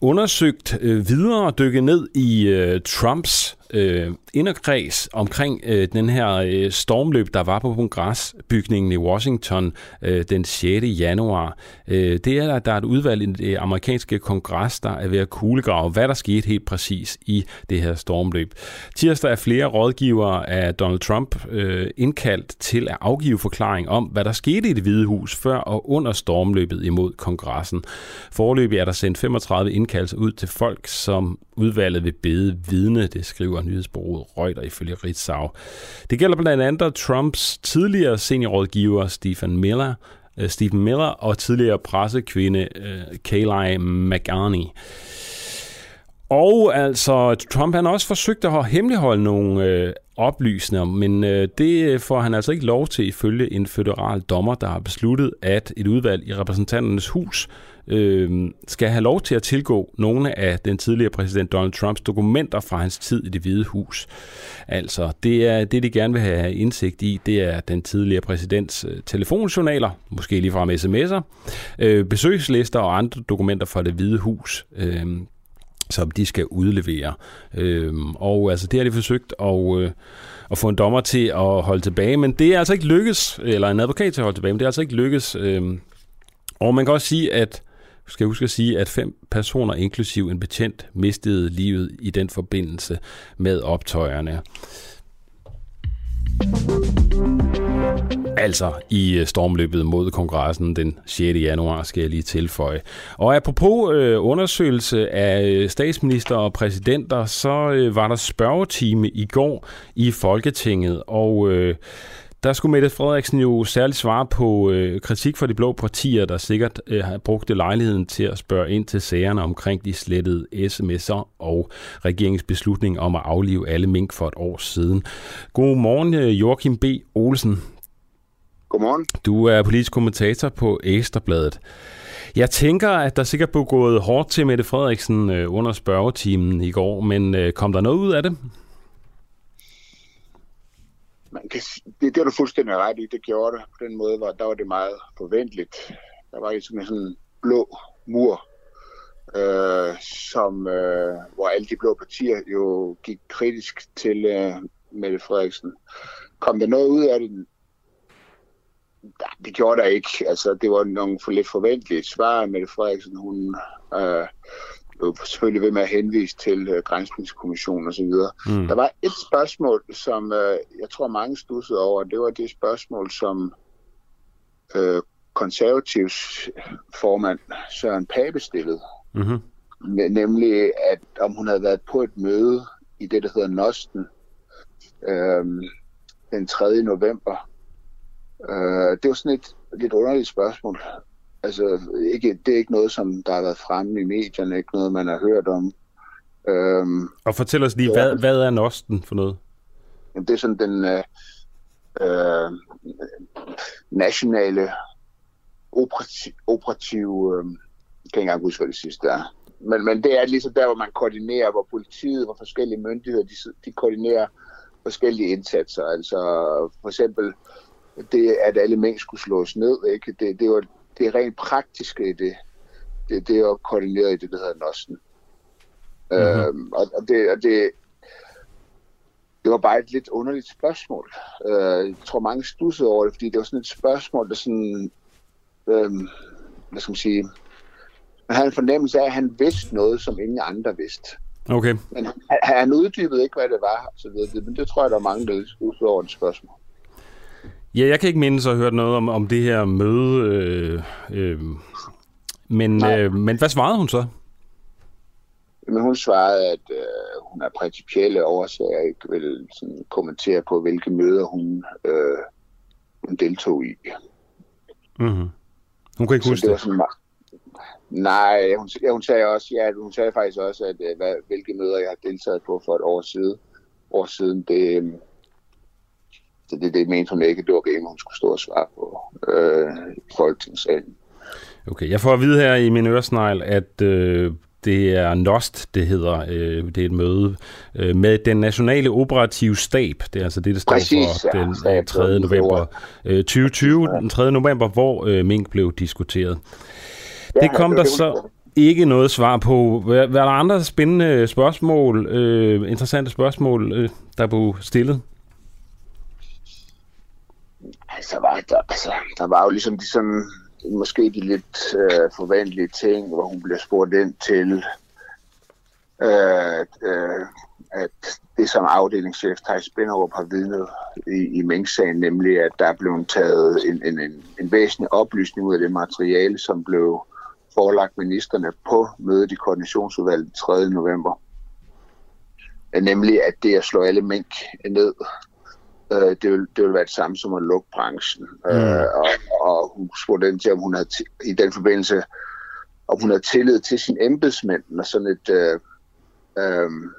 undersøgt øh, videre og dykke ned i øh, Trumps øh, inderkreds omkring øh, den her øh, stormløb, der var på kongresbygningen i Washington øh, den 6. januar. Øh, det er, at der er et udvalg i det amerikanske kongres, der er ved at kuglegrave, hvad der skete helt præcis i det her stormløb. Tirsdag er flere rådgivere af Donald Trump øh, indkaldt til at afgive forklaring om, hvad der skete i det hvide hus før og under stormløbet imod kongressen. Forløbig er der sendt 35 indkaldelser ud til folk, som udvalget vil bede vidne, det skriver nyhedsbureauet Reuters ifølge Ritzau. Det gælder blandt andet Trumps tidligere seniorrådgiver Stephen Miller, uh, Stephen Miller og tidligere pressekvinde øh, uh, Kayleigh McAney. Og altså, Trump han også forsøgt at hemmeligholde nogle øh, oplysninger, men øh, det får han altså ikke lov til ifølge en føderal dommer, der har besluttet, at et udvalg i repræsentanternes hus øh, skal have lov til at tilgå nogle af den tidligere præsident Donald Trumps dokumenter fra hans tid i det hvide hus. Altså, det er det, de gerne vil have indsigt i, det er den tidligere præsidents øh, telefonjournaler, måske lige fra sms'er, øh, besøgslister og andre dokumenter fra det hvide hus. Øh, som de skal udlevere. Øhm, og altså det har de forsøgt at, øh, at få en dommer til at holde tilbage, men det er altså ikke lykkes, eller en advokat til at holde tilbage, men det er altså ikke lykkes. Øhm, og man kan også sige, at skal huske at sige, at fem personer, inklusiv en betjent, mistede livet i den forbindelse med optøjerne. Altså i øh, stormløbet mod kongressen den 6. januar, skal jeg lige tilføje. Og apropos øh, undersøgelse af øh, statsminister og præsidenter, så øh, var der spørgetime i går i Folketinget, og øh, der skulle Mette Frederiksen jo særligt svare på øh, kritik fra de blå partier, der sikkert øh, har brugt lejligheden til at spørge ind til sagerne omkring de slettede sms'er og regeringens beslutning om at aflive alle mink for et år siden. Godmorgen, øh, Joachim B. Olsen. Godmorgen. Du er politisk kommentator på Ekstrabladet. Jeg tænker, at der sikkert blev gået hårdt til Mette Frederiksen øh, under spørgetimen i går, men øh, kom der noget ud af det? Man kan, det, det er du fuldstændig ret i. Det gjorde det på den måde, hvor der var det meget forventeligt. Der var ligesom en sådan blå mur, øh, som, øh, hvor alle de blå partier jo gik kritisk til øh, Mette Frederiksen. Kom der noget ud af det? det gjorde der ikke. Altså, det var nogle for lidt forventelige svar. Mette Frederiksen, hun øh, blev selvfølgelig ved med at henvise til øh, Grænsningskommissionen osv. Mm. Der var et spørgsmål, som øh, jeg tror mange stussede over. Det var det spørgsmål, som øh, konservativs formand Søren Pape stillede. Mm-hmm. Nemlig, at om hun havde været på et møde i det, der hedder Nosten, øh, den 3. november Øh, det var sådan et lidt underligt spørgsmål. Altså, ikke, det er ikke noget, som der har været fremme i medierne, ikke noget, man har hørt om. Øhm, og fortæl os lige, ja, hvad, hvad er Nosten for noget? Jamen, det er sådan den øh, øh, nationale operativ, operative, øh, jeg kan ikke engang huske, hvad det sidste er. Men, men det er ligesom der, hvor man koordinerer, hvor politiet, hvor forskellige myndigheder, de, de koordinerer forskellige indsatser. Altså for eksempel det, at alle mængder skulle slås ned. Ikke? Det, det, var, det er rent praktiske i det. Det, det er koordineret i det, der hedder NOSten. Mm-hmm. Øhm, og, og, det, og det, det var bare et lidt underligt spørgsmål. Øh, jeg tror, mange stussede over det, fordi det var sådan et spørgsmål, der sådan... Øh, hvad skal man sige... Man havde en fornemmelse af, at han vidste noget, som ingen andre vidste. Okay. Men han, han uddybede ikke, hvad det var, så videre. Men det tror jeg, der er mange, der stussede over det spørgsmål. Ja, jeg kan ikke minde så have hørt noget om, om det her møde. Øh, øh, men, øh, men hvad svarede hun så? Men hun svarede, at øh, hun er principielle årsager ikke vil sådan, kommentere på, hvilke møder hun, øh, hun deltog i. Mm-hmm. Hun kan ikke så huske det? det. Sådan, nej, hun, ja, hun sagde også, ja, hun sagde faktisk også, at øh, hvad, hvilke møder jeg har deltaget på for et år siden. År siden det, øh, så det, det mente hun ikke, det var game, hun skulle stå og svare på øh, i Folketingssalen. Okay, jeg får at vide her i min øresnegl, at øh, det er NOST, det hedder. Øh, det er et møde øh, med den nationale operative stab. Det er altså det, der står Præcis, for ja, den 3. Øh, november øh, 2020, den 3. november, hvor øh, mink blev diskuteret. Ja, det kom det der så ikke noget svar på. Hvad er der andre spændende spørgsmål, øh, interessante spørgsmål, øh, der blev stillet? Altså, var der, altså, der var jo ligesom de sådan, måske de lidt øh, forventelige ting, hvor hun bliver spurgt ind til, øh, øh, at det som afdelingschef Thijs Spinderup har vidnet i, i Mink-sagen, nemlig at der er blevet taget en, en, en, en væsentlig oplysning ud af det materiale, som blev forelagt ministerne på mødet i koordinationsudvalget 3. november. Nemlig at det at slå alle mink ned øh, det, vil, det vil være det samme som at lukke branchen. Mm. Øh, og, og hun spurgte den til, om hun havde i den forbindelse, om hun havde tillid til sine embedsmænd, når sådan et, øh, øhm,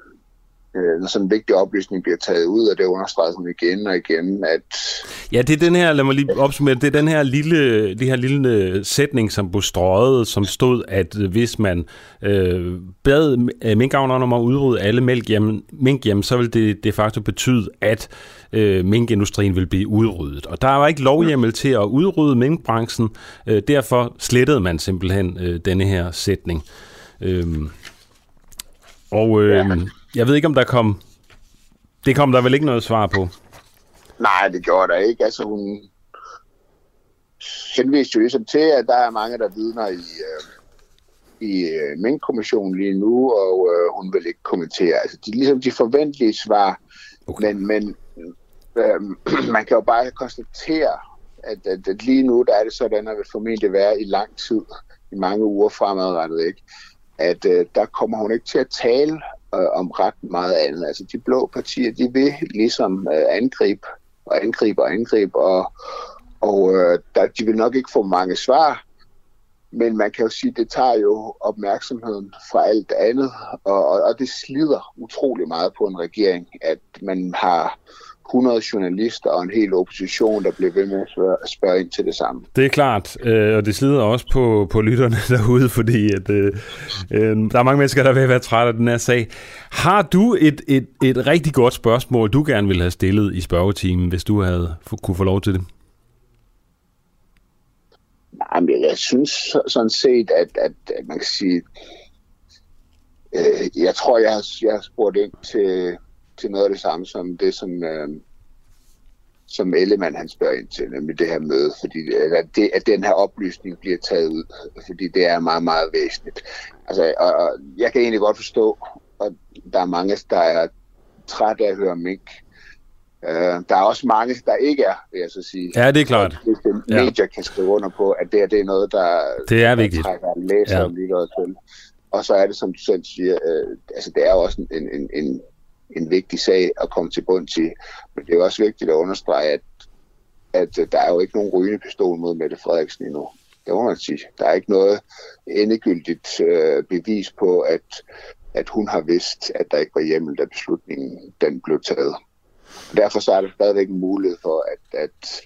øh, sådan en vigtig oplysning bliver taget ud, og det understreger sådan igen og igen, at... Ja, det er den her, lad mig lige opsummere, det er den her lille, det her lille øh, sætning, som blev strøget, som stod, at hvis man øh, bad minkavnerne om at udrydde alle mælkhjem, minkhjem, så vil det de facto betyde, at øh, minkindustrien vil blive udryddet. Og der var ikke lovhjemmel til at udrydde minkbranchen, øh, derfor slettede man simpelthen øh, denne her sætning. Øh, og øh, ja. Jeg ved ikke, om der kom... Det kom der vel ikke noget svar på? Nej, det gjorde der ikke. Altså, hun henviste jo ligesom til, at der er mange, der vidner i, øh, i øh, minkkommissionen lige nu, og øh, hun vil ikke kommentere. Altså, de, ligesom de forventelige svar, okay. men, men øh, man kan jo bare konstatere, at, at, at lige nu, der er det sådan, at det formentlig være i lang tid, i mange uger fremadrettet, ikke? at øh, der kommer hun ikke til at tale øh, om ret meget andet. Altså de blå partier, de vil ligesom øh, angribe og angribe og angribe, og, og øh, der, de vil nok ikke få mange svar, men man kan jo sige, at det tager jo opmærksomheden fra alt andet, og, og, og det slider utrolig meget på en regering, at man har 100 journalister og en hel opposition, der bliver ved med at spørge, ind til det samme. Det er klart, øh, og det slider også på, på lytterne derude, fordi at, øh, øh, der er mange mennesker, der vil være trætte af den her sag. Har du et, et, et rigtig godt spørgsmål, du gerne ville have stillet i spørgetimen, hvis du havde kunne få lov til det? Nej, men jeg synes sådan set, at, at, at man kan sige, øh, jeg tror, jeg har, jeg har spurgt ind til, til noget af det samme som det, som, øh, som Ellemann han spørger ind til, nemlig det her møde, fordi at, det, at den her oplysning bliver taget ud, fordi det er meget, meget væsentligt. Altså, og, og jeg kan egentlig godt forstå, at der er mange, der er trætte af at høre mink. Uh, der er også mange, der ikke er, vil jeg så sige. Ja, det er klart. Hvis det medier ja. kan skrive under på, at det, det er noget, der, det er der vigtigt. trækker læser ja. og lytter til. Og så er det, som du selv siger, uh, altså det er jo også en, en, en en vigtig sag at komme til bund til. Men det er også vigtigt at understrege, at, at der er jo ikke nogen rygende pistol mod Mette Frederiksen endnu. Det må man sige. Der er ikke noget endegyldigt øh, bevis på, at, at hun har vidst, at der ikke var hjemmel, da beslutningen den blev taget. Og derfor så er der stadigvæk en mulighed for, at, at,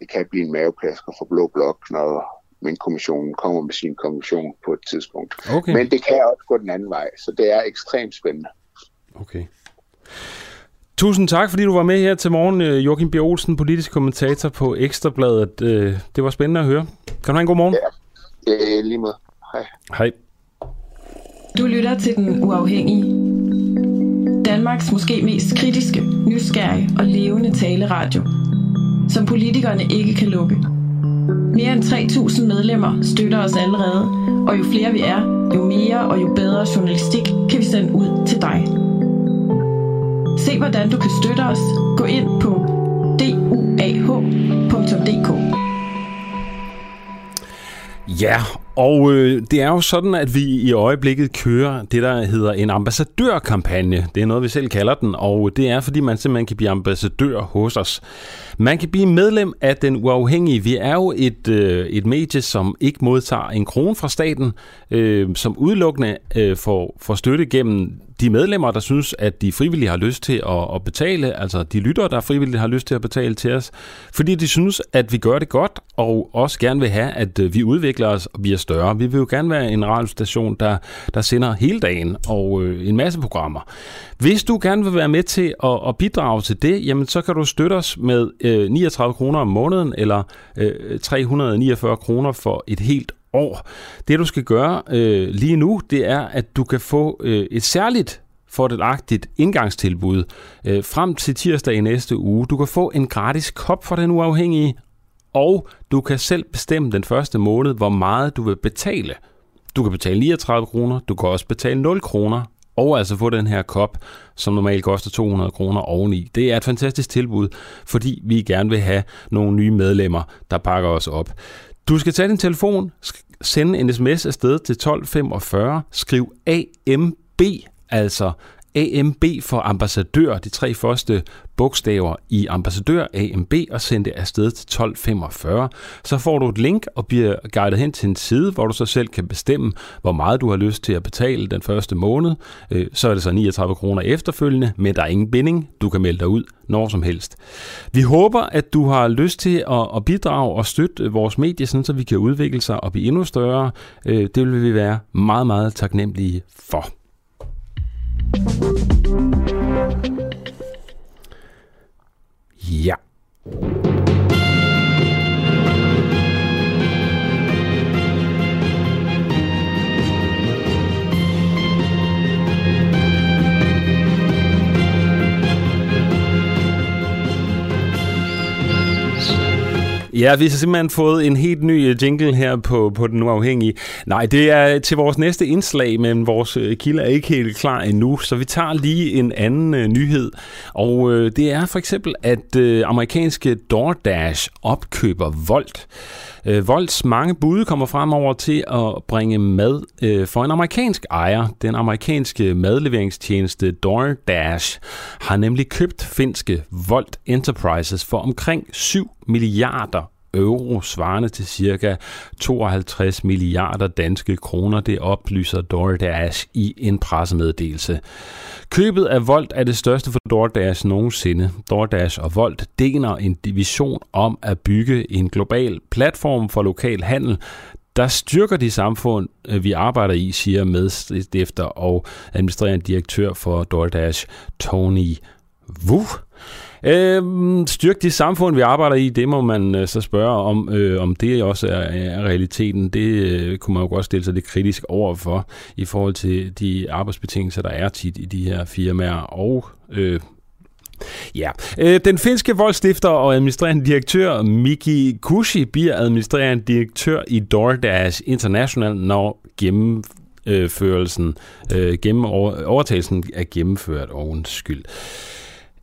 det kan blive en maveplasker for Blå Blok, når min kommissionen kommer med sin kommission på et tidspunkt. Okay. Men det kan også gå den anden vej, så det er ekstremt spændende. Okay. Tusind tak, fordi du var med her til morgen, øh, Joachim B. Olsen, politisk kommentator på Ekstrabladet. Øh, det var spændende at høre. Kan du have en god morgen? Ja, ja lige måde. Hej. Hej. Du lytter til Den Uafhængige. Danmarks måske mest kritiske, nysgerrige og levende taleradio. Som politikerne ikke kan lukke. Mere end 3.000 medlemmer støtter os allerede, og jo flere vi er, jo mere og jo bedre journalistik kan vi sende ud til dig. Se hvordan du kan støtte os. Gå ind på duah.dk Ja, og øh, det er jo sådan, at vi i øjeblikket kører det, der hedder en ambassadørkampagne. Det er noget, vi selv kalder den, og det er, fordi man simpelthen kan blive ambassadør hos os. Man kan blive medlem af Den Uafhængige. Vi er jo et, øh, et medie, som ikke modtager en krone fra staten, øh, som udelukkende øh, får, får støtte gennem de medlemmer, der synes, at de frivillige har lyst til at, at betale, altså de lyttere, der frivilligt har lyst til at betale til os, fordi de synes, at vi gør det godt, og også gerne vil have, at øh, vi udvikler os og bliver større. Vi vil jo gerne være en radiostation, der, der sender hele dagen og øh, en masse programmer. Hvis du gerne vil være med til at, at bidrage til det, jamen så kan du støtte os med øh, 39 kroner om måneden, eller øh, 349 kroner for et helt år. Det du skal gøre øh, lige nu, det er, at du kan få øh, et særligt fordelagtigt indgangstilbud øh, frem til tirsdag i næste uge. Du kan få en gratis kop for den uafhængige, og du kan selv bestemme den første måned, hvor meget du vil betale. Du kan betale 39 kroner, du kan også betale 0 kroner, og altså få den her kop, som normalt koster 200 kroner oveni. Det er et fantastisk tilbud, fordi vi gerne vil have nogle nye medlemmer, der pakker os op. Du skal tage din telefon, sende en sms afsted til 1245, skriv AMB, altså AMB for ambassadør, de tre første bogstaver i ambassadør AMB og send det afsted til 1245. Så får du et link og bliver guidet hen til en side, hvor du så selv kan bestemme, hvor meget du har lyst til at betale den første måned. Øh, så er det så 39 kroner efterfølgende, men der er ingen binding. Du kan melde dig ud når som helst. Vi håber, at du har lyst til at bidrage og støtte vores medie, så vi kan udvikle sig og blive endnu større. Øh, det vil vi være meget, meget taknemmelige for. Ja. Ja, vi har simpelthen fået en helt ny øh, jingle her på, på Den Uafhængige. Nej, det er til vores næste indslag, men vores øh, kilder er ikke helt klar endnu, så vi tager lige en anden øh, nyhed. Og øh, det er for eksempel, at øh, amerikanske DoorDash opkøber Volt. Øh, Volts mange bud kommer fremover til at bringe mad øh, for en amerikansk ejer. Den amerikanske madleveringstjeneste DoorDash har nemlig købt finske Volt Enterprises for omkring 7 milliarder euro, svarende til cirka 52 milliarder danske kroner. Det oplyser DoorDash i en pressemeddelelse. Købet af Volt er det største for DoorDash nogensinde. DoorDash og Volt deler en division om at bygge en global platform for lokal handel, der styrker de samfund, øh, vi arbejder i, siger medstifter og administrerende direktør for DoorDash, Tony Wu. Øh, styrk det samfund, vi arbejder i, det må man øh, så spørge om, øh, om det også er, er realiteten. Det øh, kunne man jo godt stille sig lidt kritisk over for i forhold til de arbejdsbetingelser, der er tit i de her firmaer, og øh, Ja, øh, den finske voldstifter og administrerende direktør Miki Kushi bliver administrerende direktør i DoorDash International, når gennem øh, gennem overtagelsen er gennemført. Og undskyld.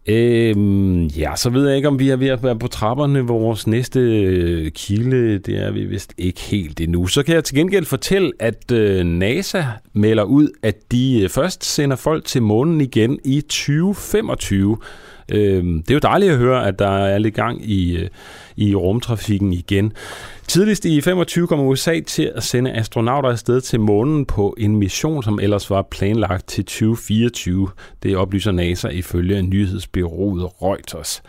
Øhm, ja, så ved jeg ikke, om vi er ved at være på trapperne. Vores næste øh, kilde, det er vi vist ikke helt endnu. Så kan jeg til gengæld fortælle, at øh, NASA melder ud, at de øh, først sender folk til månen igen i 2025. Øhm, det er jo dejligt at høre, at der er lidt gang i, øh, i rumtrafikken igen. Tidligst i 25 kommer USA til at sende astronauter afsted til månen på en mission, som ellers var planlagt til 2024. Det oplyser NASA ifølge nyhedsbyrået Reuters.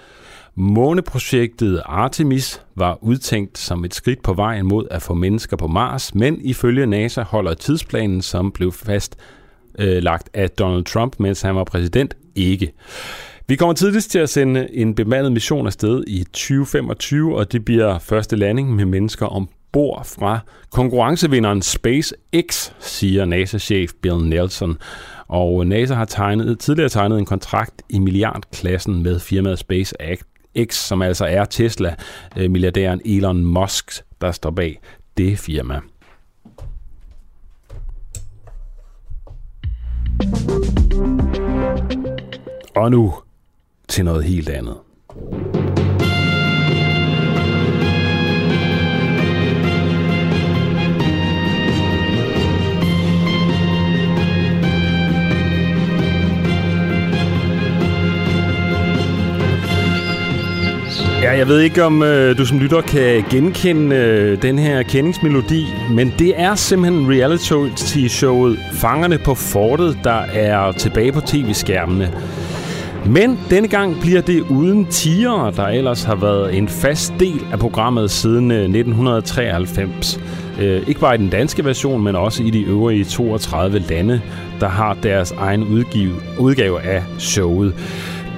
Måneprojektet Artemis var udtænkt som et skridt på vejen mod at få mennesker på Mars, men ifølge NASA holder tidsplanen, som blev fastlagt øh, af Donald Trump, mens han var præsident, ikke. Vi kommer tidligst til at sende en bemandet mission afsted i 2025, og det bliver første landing med mennesker om bord fra konkurrencevinderen SpaceX, siger NASA-chef Bill Nelson. Og NASA har tegnet, tidligere tegnet en kontrakt i milliardklassen med firmaet SpaceX, som altså er Tesla-milliardæren øh, Elon Musk, der står bag det firma. Og nu til noget helt andet. Ja, jeg ved ikke, om øh, du som lytter kan genkende øh, den her kendingsmelodi, men det er simpelthen reality-showet Fangerne på Fortet, der er tilbage på tv-skærmene. Men denne gang bliver det uden tiger, der ellers har været en fast del af programmet siden øh, 1993. Øh, ikke bare i den danske version, men også i de øvrige 32 lande, der har deres egen udgive, udgave af showet.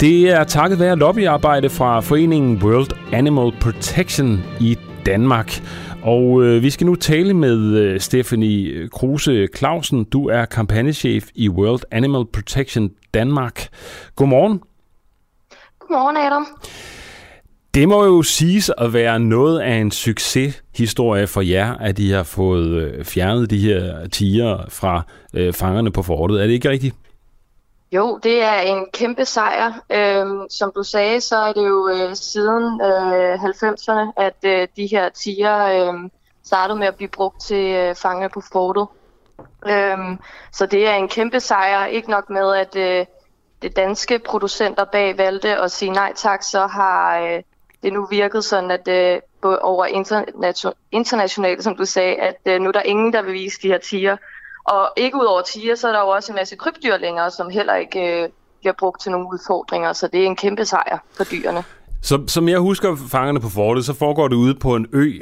Det er takket være lobbyarbejde fra foreningen World Animal Protection i Danmark. Og øh, vi skal nu tale med øh, Stephanie Kruse Clausen. Du er kampagnechef i World Animal Protection Danmark. Godmorgen. Godmorgen, Adam. Det må jo siges at være noget af en succeshistorie for jer, at I har fået øh, fjernet de her tiger fra øh, fangerne på fortet. Er det ikke rigtigt? Jo, det er en kæmpe sejr. Øhm, som du sagde, så er det jo øh, siden øh, 90'erne, at øh, de her tiger øh, startede med at blive brugt til øh, fanger på fortet. Øhm, så det er en kæmpe sejr. Ikke nok med, at øh, det danske producenter bag valgte at sige nej tak, så har øh, det nu virket sådan, at øh, over interna- internationalt, som du sagde, at øh, nu er der ingen, der vil vise de her tiger. Og ikke ud over tiger, så er der jo også en masse krybdyr længere, som heller ikke øh, bliver brugt til nogle udfordringer, så det er en kæmpe sejr for dyrene. Så, som jeg husker fangerne på fortet, så foregår det ude på en ø,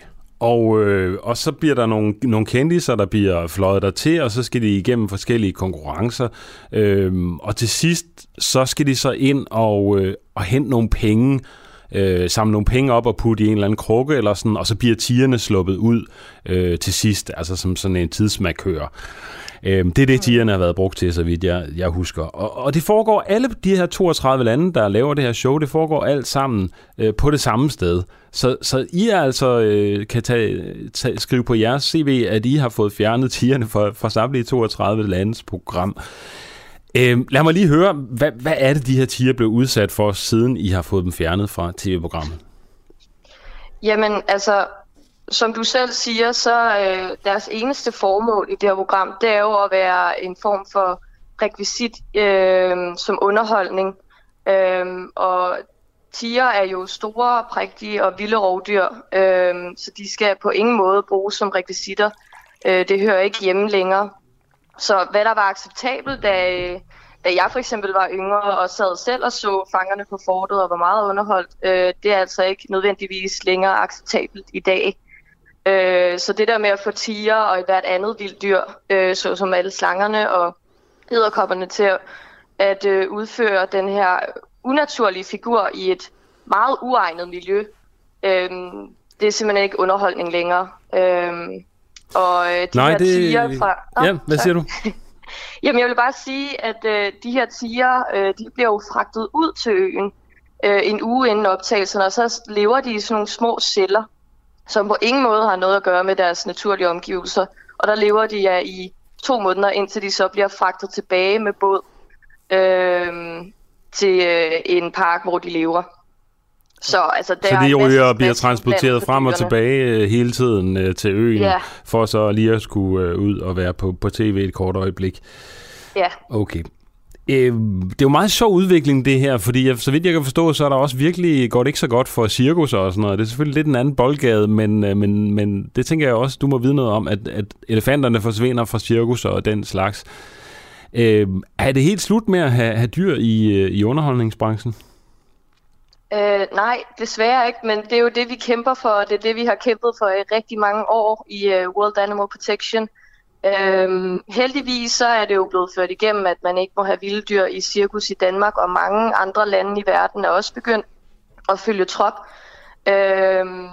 og, øh, og så bliver der nogle, nogle kendiser, der bliver fløjet der til, og så skal de igennem forskellige konkurrencer. Øh, og til sidst, så skal de så ind og, øh, og hente nogle penge, øh, samle nogle penge op og putte i en eller anden krukke, eller sådan, og så bliver tigerne sluppet ud øh, til sidst, altså som sådan en tidsmarkør. Øh, det er det, tigerne har været brugt til, så vidt jeg, jeg husker. Og, og det foregår, alle de her 32 lande, der laver det her show, det foregår alt sammen øh, på det samme sted. Så, så I altså øh, kan tage, tage, skrive på jeres CV, at I har fået fjernet tigerne fra, fra samtlige 32 landes program. Øh, lad mig lige høre, hvad, hvad er det, de her tiger blev udsat for, siden I har fået dem fjernet fra tv-programmet? Jamen, altså, som du selv siger, så øh, deres eneste formål i det her program, det er jo at være en form for rekvisit øh, som underholdning. Øh, og tiger er jo store, prægtige og vilde rovdyr, øh, så de skal på ingen måde bruges som rekvisitter. Øh, det hører ikke hjemme længere. Så hvad der var acceptabelt, da, da jeg for eksempel var yngre og sad selv og så fangerne på fortet og var meget underholdt, øh, det er altså ikke nødvendigvis længere acceptabelt i dag. Øh, så det der med at få tiger og hvert andet vildt dyr, øh, såsom alle slangerne og edderkopperne til at, at øh, udføre den her unaturlige figur i et meget uegnet miljø, øh, det er simpelthen ikke underholdning længere. Øh, og øh, de Nej, her det... tiger fra... Nå, ja, hvad siger du? Jamen, jeg vil bare sige, at øh, de her tiger, øh, de bliver jo fragtet ud til øen øh, en uge inden optagelsen, og så lever de i sådan nogle små celler, som på ingen måde har noget at gøre med deres naturlige omgivelser. Og der lever de ja, i to måneder, indtil de så bliver fragtet tilbage med båd øh, til øh, en park, hvor de lever. Så, altså, der så de ryger bliver transporteret frem og tilbage øh, hele tiden øh, til øen, ja. for så lige at skulle øh, ud og være på, på tv et kort øjeblik. Ja. Okay. Øh, det er jo meget sjov udvikling, det her, fordi jeg, så vidt jeg kan forstå, så er der også virkelig, går det ikke så godt for cirkus og sådan noget. Det er selvfølgelig lidt en anden boldgade, men, øh, men, men det tænker jeg også, du må vide noget om, at, at elefanterne forsvinder fra cirkus og den slags. Øh, er det helt slut med at have, have dyr i, i underholdningsbranchen? Øh, nej, desværre ikke, men det er jo det, vi kæmper for, og det er det, vi har kæmpet for i rigtig mange år i uh, World Animal Protection. Øhm, heldigvis så er det jo blevet ført igennem, at man ikke må have vilde dyr i cirkus i Danmark, og mange andre lande i verden er også begyndt at følge trop. Øhm,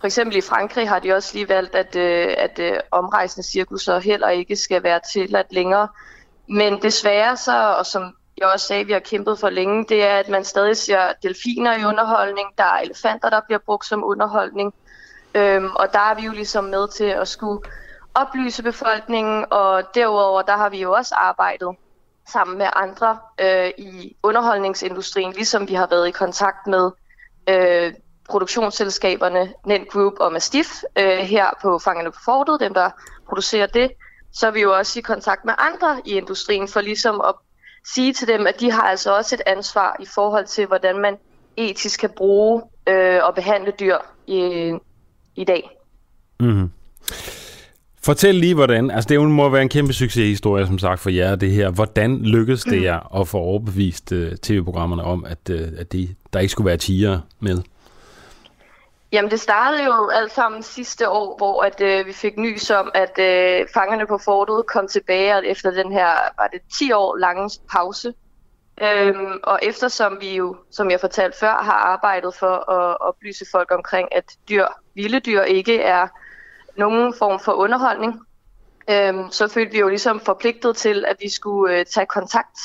for eksempel i Frankrig har de også lige valgt, at, øh, at øh, omrejsende cirkusser heller ikke skal være tilladt længere. Men desværre så, og som jeg også sagde, vi har kæmpet for længe, det er, at man stadig ser delfiner i underholdning. Der er elefanter, der bliver brugt som underholdning. Øhm, og der er vi jo ligesom med til at skulle oplyse befolkningen, og derudover der har vi jo også arbejdet sammen med andre øh, i underholdningsindustrien, ligesom vi har været i kontakt med øh, produktionsselskaberne Nent Group og Mastiff øh, her på Fangerne på Fortet, dem der producerer det, så er vi jo også i kontakt med andre i industrien for ligesom at sige til dem, at de har altså også et ansvar i forhold til, hvordan man etisk kan bruge øh, og behandle dyr i, i dag. Mm-hmm. Fortæl lige, hvordan, altså det må være en kæmpe succeshistorie, som sagt, for jer, det her. Hvordan lykkedes det jer at få overbevist uh, tv-programmerne om, at, uh, at de, der ikke skulle være tiger med? Jamen det startede jo alt sammen sidste år, hvor at, øh, vi fik nys om, at øh, fangerne på fortet kom tilbage efter den her, var det 10 år lange pause. Øhm, og eftersom vi jo, som jeg fortalte før, har arbejdet for at oplyse folk omkring, at dyr, vilde dyr ikke er nogen form for underholdning, øhm, så følte vi jo ligesom forpligtet til, at vi skulle øh, tage kontakt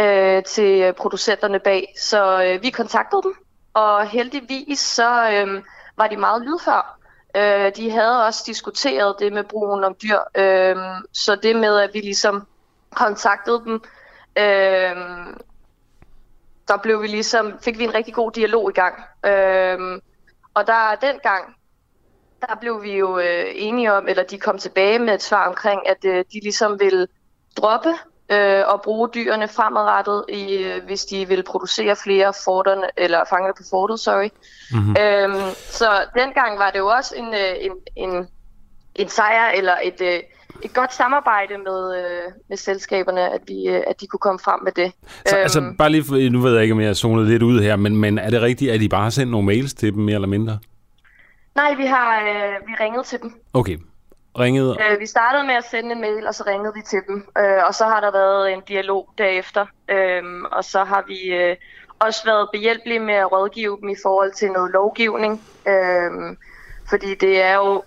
øh, til øh, producenterne bag. Så øh, vi kontaktede dem, og heldigvis så øh, var de meget lydhør. Øh, de havde også diskuteret det med brugen om dyr, øh, så det med, at vi ligesom kontaktede dem, øh, der blev vi ligesom, fik vi en rigtig god dialog i gang. Øh, og der dengang, der blev vi jo øh, enige om, eller de kom tilbage med et svar omkring, at øh, de ligesom vil droppe øh, og bruge dyrene fremadrettet, i, øh, hvis de vil producere flere forterne, eller fanger på fortet, sorry. Mm-hmm. Øhm, så dengang var det jo også en, øh, en, en, en sejr, eller et, øh, et godt samarbejde med, med selskaberne, at, vi, at de kunne komme frem med det. Så, øhm, altså bare lige, nu ved jeg ikke, om jeg har zonet lidt ud her, men, men er det rigtigt, at I bare har sendt nogle mails til dem, mere eller mindre? Nej, vi har øh, vi ringet til dem. Okay, ringet? Øh, vi startede med at sende en mail, og så ringede vi til dem. Øh, og så har der været en dialog derefter. Øh, og så har vi øh, også været behjælpelige med at rådgive dem i forhold til noget lovgivning. Øh, fordi det er jo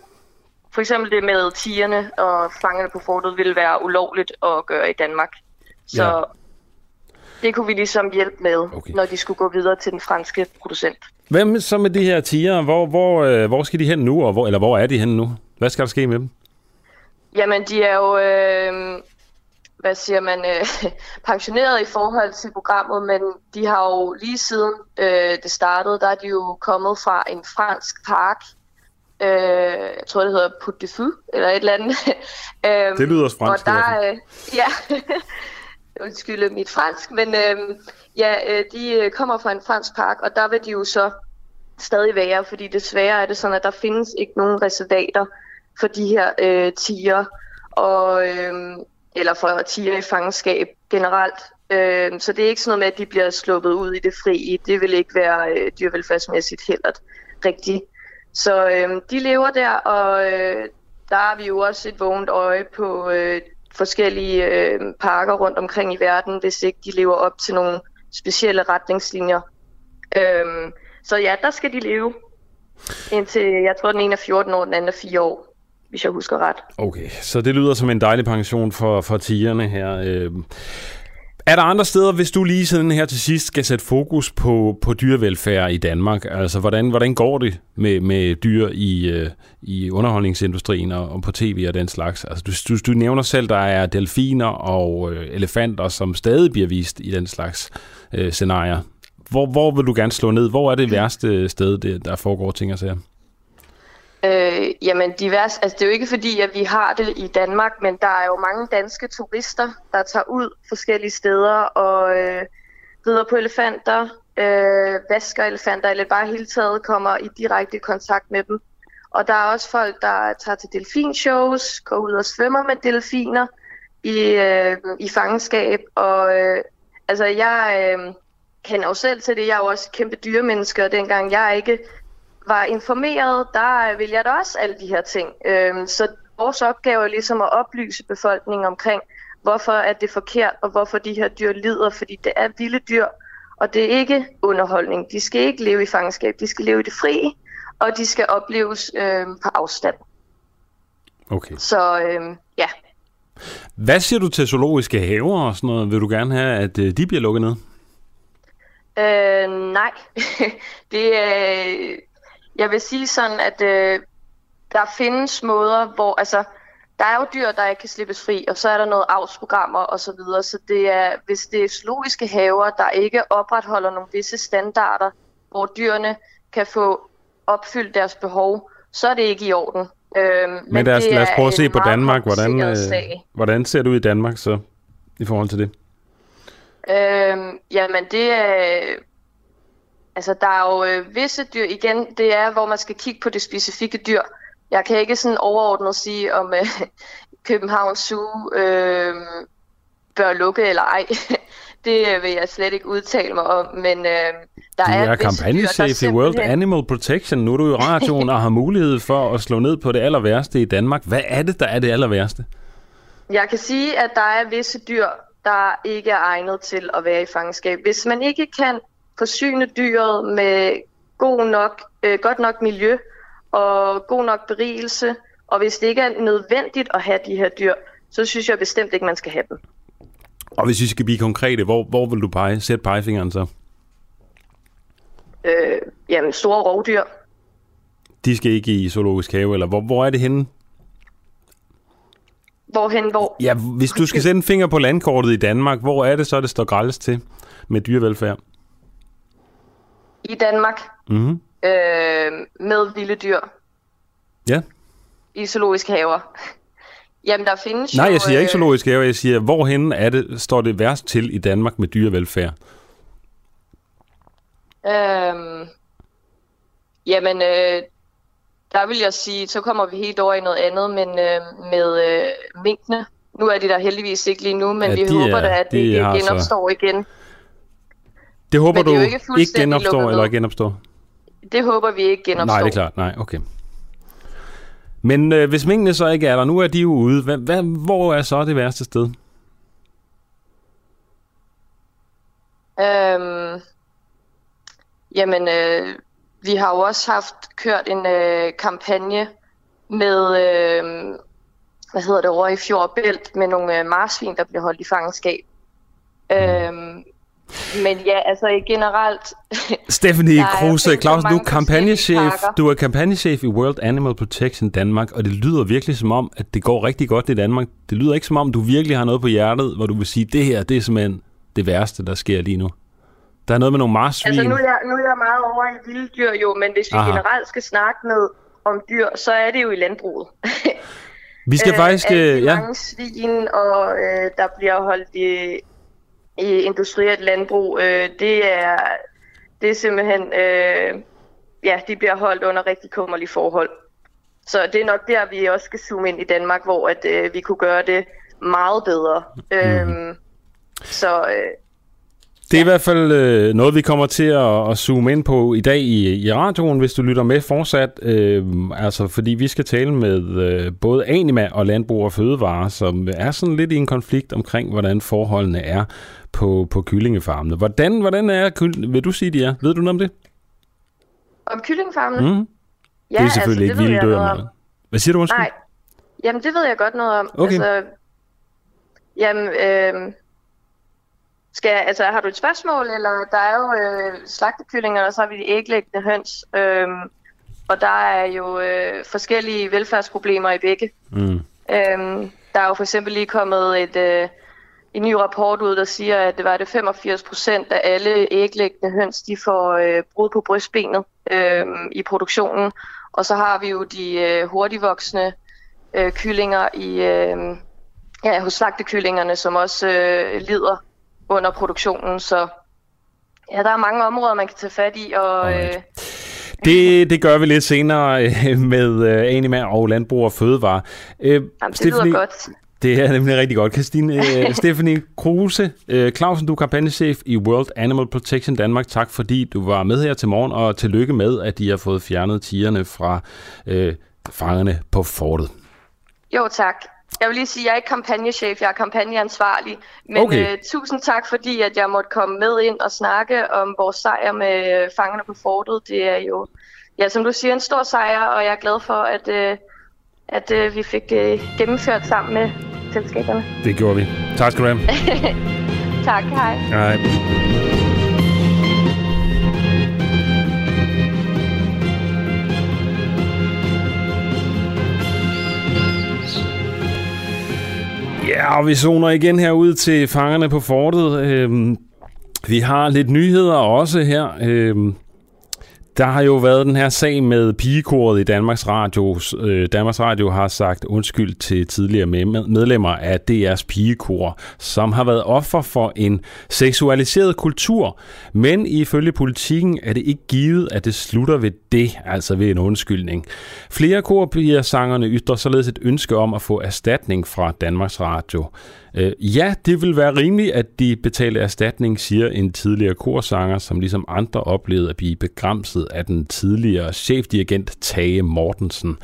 for eksempel det med tigerne og fangerne på fortet ville være ulovligt at gøre i Danmark. Så ja. det kunne vi ligesom hjælpe med, okay. når de skulle gå videre til den franske producent. Hvem så med de her tiger? Hvor, hvor, øh, hvor skal de hen nu, og hvor, eller hvor er de hen nu? Hvad skal der ske med dem? Jamen, de er jo, øh, hvad siger man, øh, pensioneret i forhold til programmet, men de har jo lige siden øh, det startede, der er de jo kommet fra en fransk park, øh, jeg tror det hedder Put de Fou, eller et eller andet. øh, det lyder også fransk. Og der, øh, ja, undskyld mit fransk, men øh, ja, øh, de øh, kommer fra en fransk park, og der vil de jo så stadig være, fordi desværre er det sådan, at der findes ikke nogen reservater for de her øh, tiger, og, øh, eller for tiger i fangenskab generelt. Øh, så det er ikke sådan noget med, at de bliver sluppet ud i det fri. Det vil ikke være øh, dyrevelfærdsmæssigt heller rigtigt. Så øh, de lever der, og øh, der har vi jo også et vågent øje på øh, forskellige øh, parker rundt omkring i verden, hvis ikke de lever op til nogle specielle retningslinjer. Øh, så ja, der skal de leve indtil, jeg tror, den ene er 14 år, den anden er 4 år hvis jeg husker ret. Okay, så det lyder som en dejlig pension for, for tigerne her. Øh, er der andre steder, hvis du lige sådan her til sidst skal sætte fokus på, på dyrevelfærd i Danmark? Altså, hvordan, hvordan går det med, med dyr i, øh, i underholdningsindustrien og, og på tv og den slags? Altså, du, du, du nævner selv, der er delfiner og øh, elefanter, som stadig bliver vist i den slags øh, scenarier. Hvor, hvor vil du gerne slå ned? Hvor er det værste sted, det, der foregår ting og sager? Øh, jamen divers, altså det er jo ikke fordi, at vi har det i Danmark, men der er jo mange danske turister, der tager ud forskellige steder og øh, rider på elefanter, øh, vasker elefanter, eller bare hele taget kommer i direkte kontakt med dem. Og der er også folk, der tager til delfinshows, går ud og svømmer med delfiner i, øh, i fangenskab. Og øh, altså jeg øh, kender jo selv til det, jeg er jo også kæmpe dyremenneske, og dengang jeg ikke var informeret, der vil jeg da også alle de her ting. Øhm, så vores opgave er ligesom at oplyse befolkningen omkring, hvorfor er det forkert, og hvorfor de her dyr lider, fordi det er vilde dyr, og det er ikke underholdning. De skal ikke leve i fangenskab, de skal leve i det frie, og de skal opleves øhm, på afstand. Okay. Så øhm, ja. Hvad siger du til zoologiske haver og sådan noget? Vil du gerne have, at øh, de bliver lukket ned? Øh, nej. det er... Øh, jeg vil sige sådan, at øh, der findes måder, hvor altså, der er jo dyr, der ikke kan slippes fri, og så er der noget avlsprogrammer og så videre. Så det er, hvis det er zoologiske haver, der ikke opretholder nogle visse standarder, hvor dyrene kan få opfyldt deres behov, så er det ikke i orden. Øhm, men men lad, os, lad os prøve at se på Danmark. Hvordan, øh, hvordan ser det ud i Danmark så, i forhold til det? Øhm, jamen, det er... Altså, der er jo øh, visse dyr, igen, det er, hvor man skal kigge på det specifikke dyr. Jeg kan ikke sådan overordnet sige, om øh, Københavns Zoo øh, bør lukke eller ej. det øh, vil jeg slet ikke udtale mig om, men øh, der du er, er kampagnechef i World Animal Protection. Nu er du i radioen og har mulighed for at slå ned på det aller værste i Danmark. Hvad er det, der er det aller værste? Jeg kan sige, at der er visse dyr, der ikke er egnet til at være i fangenskab. Hvis man ikke kan forsyne dyret med god nok, øh, godt nok miljø og god nok berigelse, og hvis det ikke er nødvendigt at have de her dyr, så synes jeg bestemt ikke, man skal have dem. Og hvis vi skal blive konkrete, hvor, hvor vil du pege, sætte pegefingeren så? Øh, jamen, store rovdyr. De skal ikke i zoologisk have, eller hvor, hvor er det henne? Hvorhen, hvor? Ja, hvis du skal sætte en finger på landkortet i Danmark, hvor er det så, det står grælles til med dyrevelfærd? I Danmark. Mm-hmm. Øh, med vilde dyr. Ja. I zoologiske haver. Jamen, der findes Nej, jo, jeg siger ikke øh, zoologisk have, jeg siger, hvorhen er det, står det værst til i Danmark med dyrevelfærd? Øhm, jamen, øh, der vil jeg sige, så kommer vi helt over i noget andet, men øh, med øh, minkene. Nu er de der heldigvis ikke lige nu, men Ja, vi de håber er- da, at de det ikke så- genopstår igen. Det håber det du ikke ikke genopstår eller genopstår? Det håber vi ikke genopstår. Nej, det er klart. Nej, okay. Men øh, hvis minkene så ikke er der, nu er de jo ude. Hvad, hvad, hvor er så det værste sted? Øhm, jamen, øh, vi har jo også haft kørt en øh, kampagne med, øh, hvad hedder det, over i Fjordbælt med nogle øh, marsvin, der bliver holdt i fangenskab. Øhm, men ja, altså generelt, Stephanie Kruse Clausen, du er kampagnechef, du er kampagnechef i World Animal Protection Danmark, og det lyder virkelig som om, at det går rigtig godt i Danmark. Det lyder ikke som om, du virkelig har noget på hjertet, hvor du vil sige, det her, det er simpelthen det værste, der sker lige nu. Der er noget med nogle marsvin. altså nu er, jeg, nu er jeg meget over i vilde dyr jo, men hvis vi Aha. generelt skal snakke med om dyr, så er det jo i landbruget. Vi skal faktisk... alle de øh, ja, mange svin, og øh, der bliver holdt i, i industrielt landbrug, øh, det er det er simpelthen, øh, ja, de bliver holdt under rigtig kummerlige forhold. Så det er nok der, vi også skal zoome ind i Danmark, hvor at, øh, vi kunne gøre det meget bedre. Mhm. Øhm, så øh, Det er i hvert fald øh, noget, vi kommer til at, at zoome ind på i dag i, i radioen, hvis du lytter med fortsat. Øh, altså, fordi vi skal tale med øh, både Anima og Landbrug og Fødevare, som er sådan lidt i en konflikt omkring, hvordan forholdene er på, på kyllingefarmene. Hvordan, hvordan er kyll- Vil du sige, de er? Ved du noget om det? om kyllingfarmene? Mm? Ja, det er selvfølgelig altså, ikke vilde dyr. om. Hvad siger du, undskyld? Nej, jamen det ved jeg godt noget om. Okay. Altså, jamen, øh, skal altså, har du et spørgsmål, eller der er jo øh, slagtekyllinger, og så har vi de æglæggende høns, øh, og der er jo øh, forskellige velfærdsproblemer i begge. Mm. Øhm, der er jo for eksempel lige kommet et, øh, en ny rapport ud, der siger, at det var det 85 procent af alle æglæggende høns, de får øh, brud på brystbenet øh, i produktionen. Og så har vi jo de øh, hurtigvoksende øh, kyllinger i, øh, ja, hos slagtekyllingerne, som også øh, lider under produktionen. Så ja, der er mange områder, man kan tage fat i, og øh. Det, det gør vi lidt senere øh, med øh, Anima og Landbrug og Fødevare. Øh, jamen, det lyder godt. Det er nemlig rigtig godt. Christine, øh, Stephanie Kruse, øh, Clausen, du er kampagnechef i World Animal Protection Danmark. Tak fordi du var med her til morgen, og tillykke med, at de har fået fjernet tigerne fra øh, fangerne på fortet. Jo, tak. Jeg vil lige sige, at jeg er ikke kampagnechef, jeg er kampagneansvarlig. Men Okay. øh, tusind tak, fordi at jeg måtte komme med ind og snakke om vores sejr med fangerne på fortet. Det er jo, ja, som du siger, en stor sejr, og jeg er glad for, at, øh, at øh, vi fik øh, gennemført sammen med selskaberne. Det gjorde vi. Tak skal du have. Tak, hej. Hej. Ja, og vi zoner igen herude til fangerne på fortet. Øhm, vi har lidt nyheder også her. Øhm, der har jo været den her sag med pigekoret i Danmarks Radio. Øh, Danmarks Radio har sagt undskyld til tidligere medlemmer af DR's pigekor, som har været offer for en seksualiseret kultur. Men ifølge politikken er det ikke givet, at det slutter ved det, altså ved en undskyldning. Flere korpigersangerne ytrer således et ønske om at få erstatning fra Danmarks Radio. Øh, ja, det vil være rimeligt, at de betalte erstatning, siger en tidligere korsanger, som ligesom andre oplevede at blive begrænset af den tidligere chefdirigent Tage Mortensen.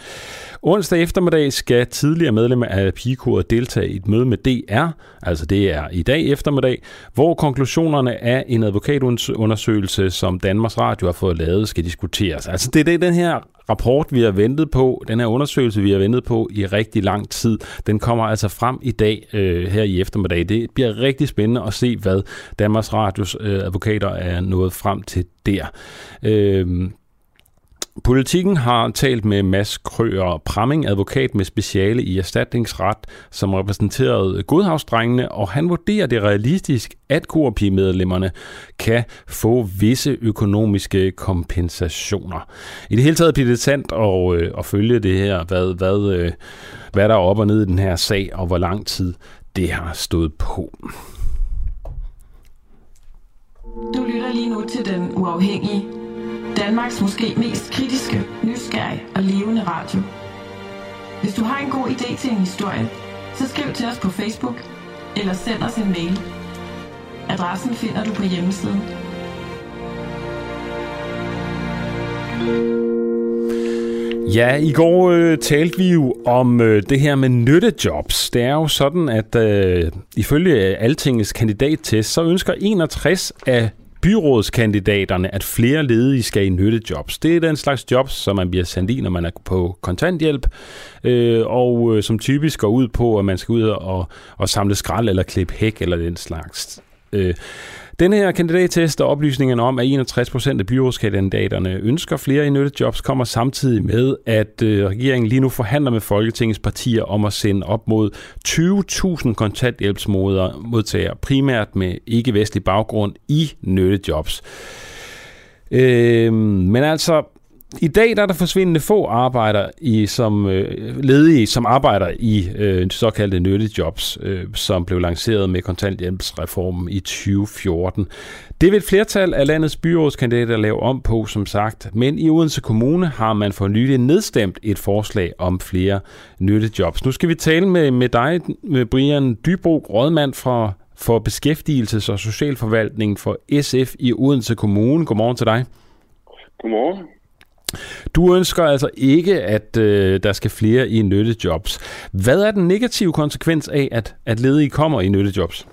Onsdag eftermiddag skal tidligere medlemmer af pigekoret deltage i et møde med DR, altså det er i dag eftermiddag, hvor konklusionerne af en advokatundersøgelse, som Danmarks Radio har fået lavet, skal diskuteres. Altså det er det, den her rapport, vi har ventet på, den her undersøgelse, vi har ventet på i rigtig lang tid, den kommer altså frem i dag øh, her i eftermiddag. Det bliver rigtig spændende at se, hvad Danmarks Radios øh, advokater er nået frem til der. Øh, Politikken har talt med Mads Krøger Pramming, advokat med speciale i erstatningsret, som repræsenterede Godhavsdrengene, og han vurderer det realistisk, at KORP-medlemmerne kan få visse økonomiske kompensationer. I det hele taget bliver det sandt at, øh, at følge det her, hvad, hvad, øh, hvad der er op og ned i den her sag, og hvor lang tid det har stået på. Du lytter lige nu til Den Uafhængige Danmarks måske mest kritiske, nysgerrige og levende radio. Hvis du har en god idé til en historie, så skriv til os på Facebook eller send os en mail. Adressen finder du på hjemmesiden. Ja, i går øh, talte vi jo om øh, det her med nyttejobs. Det er jo sådan, at øh, ifølge Altingets kandidattest, så ønsker 61 af byrådskandidaterne, at flere ledige skal i nyttejobs. Det er den slags jobs, som man bliver sendt i, når man er på kontanthjælp, øh, og øh, som typisk går ud på, at man skal ud og, og samle skrald eller klippe hæk eller den slags. Øh, den her kandidattest og oplysningen om, at 61 procent af byrådskandidaterne ønsker flere i nyttejobs, kommer samtidig med, at øh, regeringen lige nu forhandler med Folketingets partier om at sende op mod 20.000 kontanthjælpsmodtagere, primært med ikke-vestlig baggrund, i nyttejobs. Øh, men altså, i dag der er der forsvindende få arbejder i, som øh, ledige, som arbejder i øh, såkaldte nyttejobs, øh, som blev lanceret med kontanthjælpsreformen i 2014. Det vil et flertal af landets byrådskandidater lave om på, som sagt. Men i Odense Kommune har man for nylig nedstemt et forslag om flere nyttejobs. Nu skal vi tale med, med dig, med Brian Dybro, rådmand fra for Beskæftigelses- og Socialforvaltning for SF i Odense Kommune. Godmorgen til dig. Godmorgen. Du ønsker altså ikke, at øh, der skal flere i nyttejobs. Hvad er den negative konsekvens af, at, at ledige kommer i nyttejobs?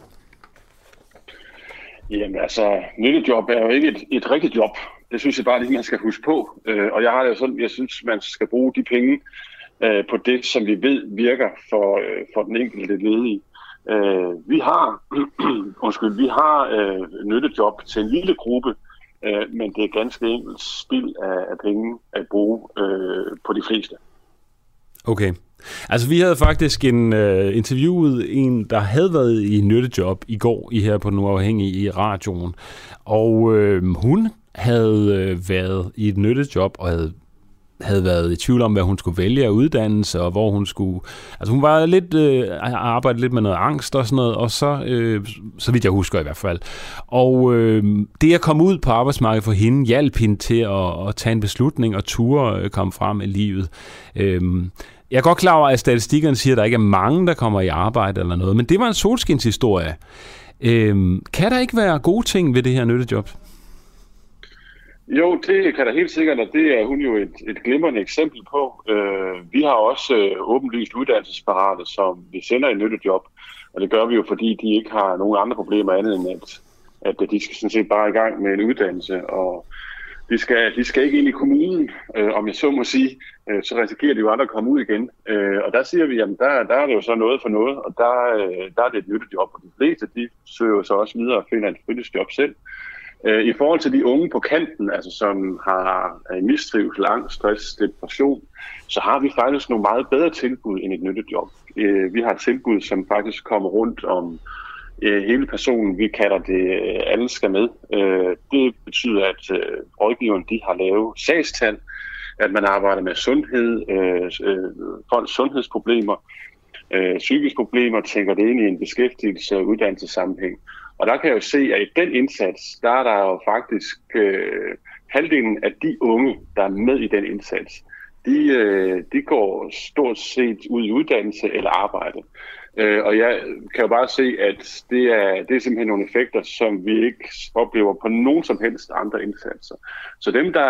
Jamen altså, nyttejob er jo ikke et, et rigtigt job. Det synes jeg bare lige, man skal huske på. Øh, og jeg har det jo sådan, jeg synes, man skal bruge de penge øh, på det, som vi ved virker for, øh, for den enkelte ledige. Øh, vi har, undskyld, vi har øh, nyttejob til en lille gruppe, øh, Øh, men det er ganske enkelt spild af, af penge at bruge øh, på de fleste. Okay. Altså, vi havde faktisk en øh, interviewet en, der havde været i nyttejob i går i her på Den Uafhængige i radioen. Og øh, hun havde øh, været i et nyttejob og havde havde været i tvivl om, hvad hun skulle vælge af uddannelse, og hvor hun skulle... Altså hun var lidt... Øh, arbejdet lidt med noget angst og sådan noget, og så, øh, så vidt jeg husker i hvert fald. Og øh, det at komme ud på arbejdsmarkedet for hende, hjalp hende til at, at tage en beslutning og ture øh, komme frem i livet. Øh, jeg er godt klar over, at statistikkerne siger, at der ikke er mange, der kommer i arbejde eller noget, men det var en solskinshistorie. Øh, kan der ikke være gode ting ved det her nyttejob? Jo, det kan der helt sikkert, og det er hun jo et, et glimrende eksempel på. Øh, vi har også øh, åbenlyst uddannelsesparate, som vi sender i nyttejob, og det gør vi jo, fordi de ikke har nogen andre problemer andet end, at, at de skal sådan set bare i gang med en uddannelse, og de skal, de skal ikke ind i kommunen, øh, om jeg så må sige, øh, så risikerer de jo aldrig at komme ud igen. Øh, og der siger vi, jamen der, der er det jo så noget for noget, og der, øh, der er det et nyttejob, og de fleste de søger jo så også videre og finder et fritidsjob selv. Øh, Øh, I forhold til de unge på kanten, altså som har øh, mistrivsel, angst, stress, depression, så har vi faktisk nogle meget bedre tilbud end et nyttejob. Øh, vi har et tilbud, som faktisk kommer rundt om hele personen. Vi kalder det, alle skal med. Det betyder, at rådgiveren de har lavet sagstal, at man arbejder med sundhed, folks sundhedsproblemer, psykiske problemer, tænker det ind i en beskæftigelse- og uddannelsessammenhæng. Og der kan jeg jo se, at i den indsats, der er der jo faktisk øh, halvdelen af de unge, der er med i den indsats, de, øh, de går stort set ud i uddannelse eller arbejde. Øh, og jeg kan jo bare se, at det er, det er simpelthen nogle effekter, som vi ikke oplever på nogen som helst andre indsatser. Så dem, der,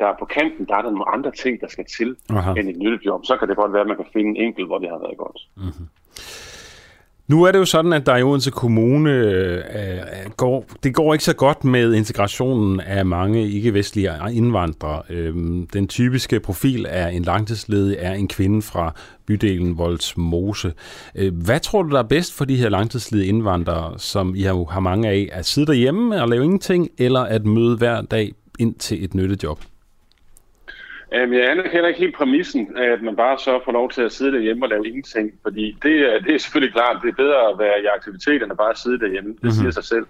der er på kanten, der er der nogle andre ting, der skal til Aha. end et nyttejob. Så kan det godt være, at man kan finde en enkelt, hvor det har været godt. Mm-hmm. Nu er det jo sådan, at der i Odense Kommune øh, går, det går ikke så godt med integrationen af mange ikke-vestlige indvandrere. Øhm, den typiske profil er en langtidsledig, er en kvinde fra bydelen Voldsmose. Øh, hvad tror du, der er bedst for de her langtidsledige indvandrere, som I har, har mange af, at sidde derhjemme og lave ingenting, eller at møde hver dag ind til et nyttejob? Jamen, jeg anerkender ikke helt præmissen, at man bare så får lov til at sidde derhjemme og lave ingenting, fordi det, er, det er selvfølgelig klart, det er bedre at være i aktivitet, end at bare sidde derhjemme. Det mm-hmm. siger sig selv.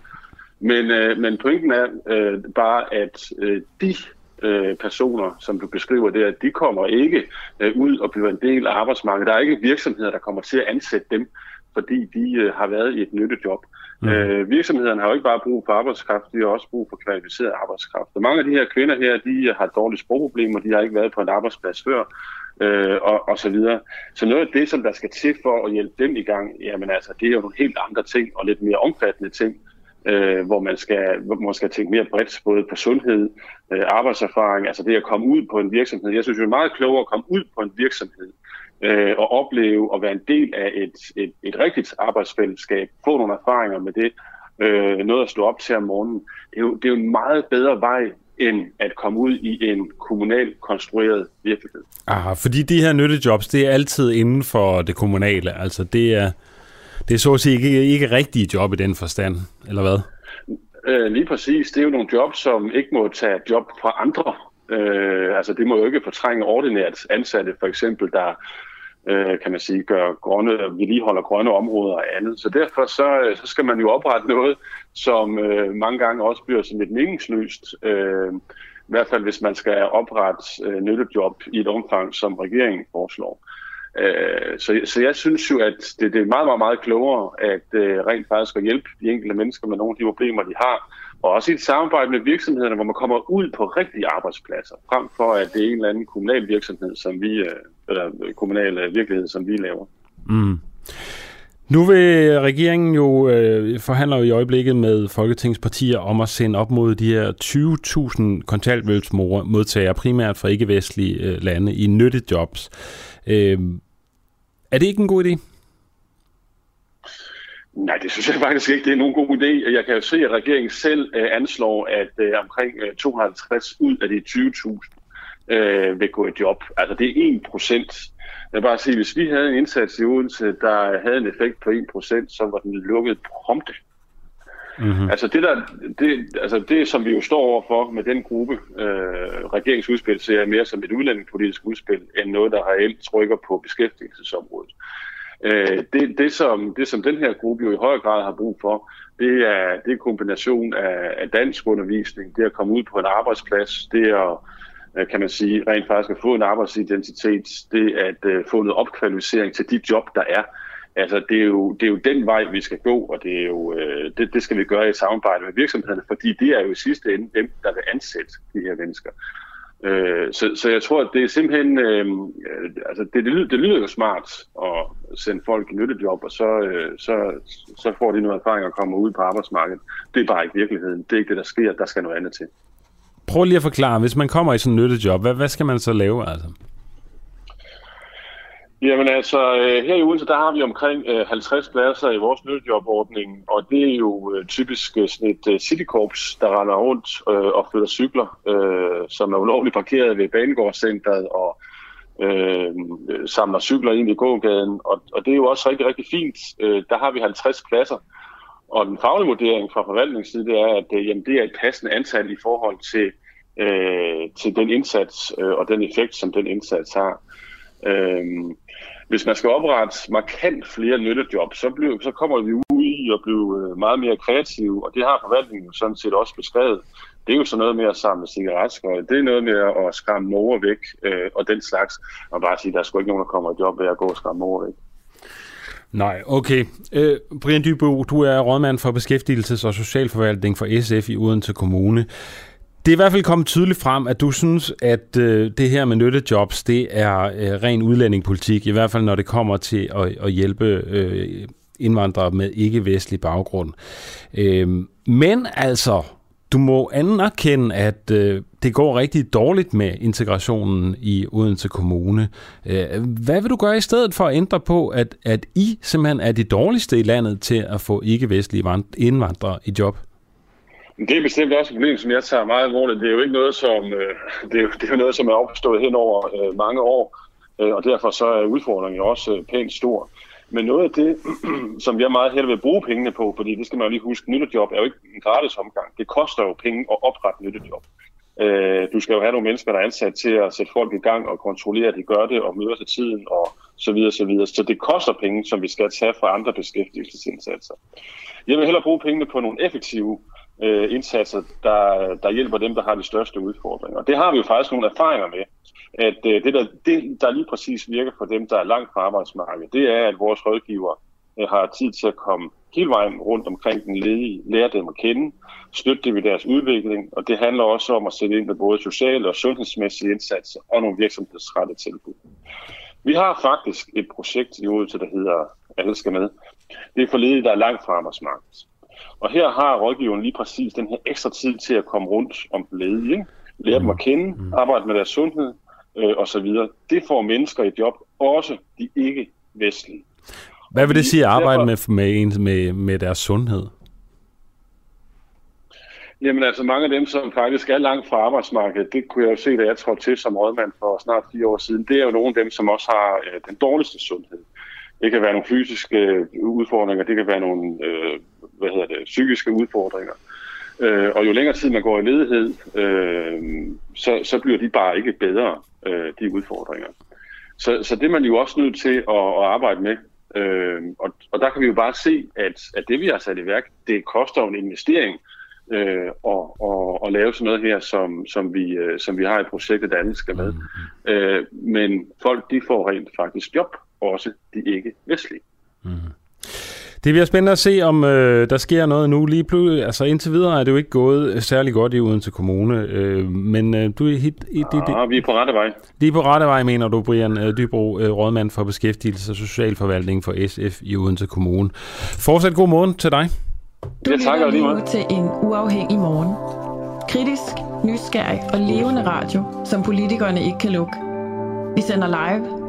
Men, øh, men pointen er øh, bare, at øh, de øh, personer, som du beskriver der, de kommer ikke øh, ud og bliver en del af arbejdsmarkedet. Der er ikke virksomheder, der kommer til at ansætte dem, fordi de øh, har været i et nyttejob. Mm. Øh, virksomhederne har jo ikke bare brug for arbejdskraft, de har også brug for kvalificeret arbejdskraft. Og mange af de her kvinder her, de har dårlige sprogproblemer, de har ikke været på en arbejdsplads før, øh, og, og så videre. Så noget af det, som der skal til for at hjælpe dem i gang, jamen altså, det er jo nogle helt andre ting, og lidt mere omfattende ting, øh, hvor, man skal, hvor man skal tænke mere bredt, både på sundhed, øh, arbejdserfaring, altså det at komme ud på en virksomhed. Jeg synes det er meget klogere at komme ud på en virksomhed, øh, og opleve at være en del af et, et, et rigtigt arbejdsfællesskab, få nogle erfaringer med det, øh, noget at stå op til om morgenen. Det er, jo, det er jo en meget bedre vej, end at komme ud i en kommunal konstrueret virkelighed. Aha, fordi de her nyttejobs, det er altid inden for det kommunale. Altså det er, det er så at sige ikke, ikke rigtige job i den forstand, eller hvad? Øh, lige præcis. Det er jo nogle jobs, som ikke må tage job fra andre. Øh, altså det må jo ikke fortrænge ordinært ansatte, for eksempel, der øh, kan man sige, gør grønne, vedligeholder grønne områder og andet. Så derfor så, øh, så skal man jo oprette noget, som øh, mange gange også bliver sådan lidt meningsløst. Øh, I hvert fald hvis man skal oprette øh, nyttejob i et omfang, som regeringen foreslår. Øh, så, så jeg synes jo, at det, det er meget, meget, meget klogere at øh, rent faktisk at hjælpe de enkelte mennesker med nogle af de problemer, de har, og også i et samarbejde med virksomhederne, hvor man kommer ud på rigtige arbejdspladser, frem for at det er en eller anden kommunal virksomhed, som vi, øh, eller øh, kommunal øh, virkelighed, som vi laver. Mm. Nu vil regeringen jo øh, forhandler jo i øjeblikket med Folketingspartier om at sende op mod de her 20.000 kontanthjælpsmodtagere, primært fra ikke-vestlige øh, lande, i nyttejobs. Øh, er det ikke en god idé? Nej, det synes jeg faktisk ikke, det er nogen god idé. Jeg kan jo se, at regeringen selv øh, anslår, at øh, omkring øh, 250 ud af de 20.000 øh, vil gå i job. Altså det er 1 procent. Jeg vil bare sige, hvis vi havde en indsats i Odense, der havde en effekt på 1 procent, så var den lukket prompte. Mm-hmm. Altså, det der, det, altså det, som vi jo står overfor med den gruppe, øh, regeringsudspil, ser jeg mere som et udlændingepolitisk udspil, end noget, der reelt trykker på beskæftigelsesområdet. Øh, det, det, som, det, som den her gruppe jo i høj grad har brug for, det er, det er kombination af, af dansk undervisning, det at komme ud på en arbejdsplads, det at øh, kan man sige, rent faktisk at få en arbejdsidentitet, det at øh, få noget opkvalificering til de job, der er. Altså, det er, jo, det er jo den vej, vi skal gå, og det, er jo, øh, det, det skal vi gøre i samarbejde med virksomhederne, fordi det er jo i sidste ende dem, der vil ansætte de her mennesker. Øh, så, så jeg tror, at det er simpelthen, øh, altså det, det, lyder, det lyder jo smart at sende folk i nyttejob, og så, øh, så, så får de noget erfaring og kommer ud på arbejdsmarkedet. Det er bare ikke virkeligheden. Det er ikke det, der sker. Der skal noget andet til. Prøv lige at forklare, hvis man kommer i sådan en nyttejob, hvad, hvad skal man så lave? Altså? Jamen altså, øh, her i Odense, der har vi omkring øh, 50 pladser i vores nyttejobordning, og det er jo øh, typisk sådan et citykorps, der render rundt og flytter cykler, som er ulovligt parkeret ved Banegårdscenteret og øh, samler cykler ind i gågaden, og, og det er jo også rigtig, rigtig fint. der har vi 50 pladser, og den faglige vurdering fra forvaltningssiden, det er, at jamen, det er et passende antal i forhold til, øh, til den indsats øh, og den effekt, som den indsats har. Øhm, hvis man skal oprette markant flere nyttejob, så, bliver, så kommer vi ud i at blive øh, meget mere kreative, og det har forvaltningen sådan set også beskrevet. Det er jo sådan noget med at samle cigaretskøj, det er noget med at skræmme morer væk, øh, og den slags. Og bare sige, der er sgu ikke nogen, der kommer i job ved at gå og skræmme morer væk. Nej, okay. Øh, Brian Dybo, du er rådmand for beskæftigelses- og socialforvaltning for SF i Odense Kommune. Det er i hvert fald kommet tydeligt frem, at du synes, at øh, det her med nyttejobs, det er øh, ren udlændingepolitik, i hvert fald når det kommer til at, at hjælpe øh, indvandrere med ikke-vestlig baggrund. Øh, men altså, du må anerkende, at øh, det går rigtig dårligt med integrationen i Odense Kommune. Øh, hvad vil du gøre i stedet for at ændre på, at, at I simpelthen er de dårligste i landet til at få ikke-vestlige indvandrere i job? Det er bestemt også et problem, som jeg tager meget alvorligt. Det er jo ikke noget, som, øh, det er, jo, det er jo noget, som er opstået hen over øh, mange år, øh, og derfor så er udfordringen også øh, pænt stor. Men noget af det, som jeg meget hellere vil bruge pengene på, fordi det skal man jo lige huske, nyttejob er jo ikke en gratis omgang. Det koster jo penge at oprette nyttejob. Øh, du skal jo have nogle mennesker, der er ansat til at sætte folk i gang og kontrollere, at de gør det og møder til tiden og så videre, så videre. Så det koster penge, som vi skal tage fra andre beskæftigelsesindsatser. Jeg vil hellere bruge pengene på nogle effektive øh, indsatser, der, der hjælper dem, der har de største udfordringer. Og det har vi jo faktisk nogle erfaringer med, at øh, det, der, det, der lige præcis virker for dem, der er langt fra arbejdsmarkedet, det er, at vores rådgiver øh, har tid til at komme hele vejen rundt omkring den ledige, lære dem at kende, støtte dem i deres udvikling, og det handler også om at sætte ind med både sociale og sundhedsmæssige indsatser og nogle virksomhedsrettede tilbud. Vi har faktisk et projekt i Odense, der hedder Alle skal med. Det er for ledige, der er langt fra arbejdsmarkedet. Og her har rådgiveren lige præcis den her ekstra tid til at komme rundt om den ledige. Ikke? Lære dem at kende, mm. arbejde med deres sundhed øh, osv. Det får mennesker i job, også de ikke-vestlige. Hvad vil det sige at arbejde med, med, med, med deres sundhed? Jamen altså mange af dem, som faktisk er langt fra arbejdsmarkedet, det kunne jeg jo se, da jeg trådte til som rådmand for snart fire år siden, det er jo nogle af dem, som også har øh, den dårligste sundhed. Det kan være nogle fysiske øh, udfordringer, det kan være nogle øh, hvad hedder det, psykiske udfordringer. Øh, og jo længere tid man går i ledighed, øh, så, så bliver de bare ikke bedre, øh, de udfordringer. Så, så det er man jo også nødt til at, at arbejde med. Øh, og, og der kan vi jo bare se, at, at det vi har sat i værk, det koster en investering øh, og, og, og lave sådan noget her, som, som, vi, øh, som vi har i projektet, der andet skal med. Mm. Øh, men folk, de får rent faktisk job, også de ikke vestlige. Mm. Det bliver spændende at se, om øh, der sker noget nu. Lige pludselig, altså indtil videre er det jo ikke gået særlig godt i Odense Kommune, øh, men øh, du er hit, hit, hit, ja, vi er på rette vej. De er på rette vej, mener du, Brian øh, Dybro, øh, rådmand for beskæftigelse og socialforvaltning for SF i Odense Kommune. Fortsat god morgen til dig. Du lytter lige til en uafhængig morgen. Kritisk, nysgerrig og levende radio, som politikerne ikke kan lukke. Vi sender live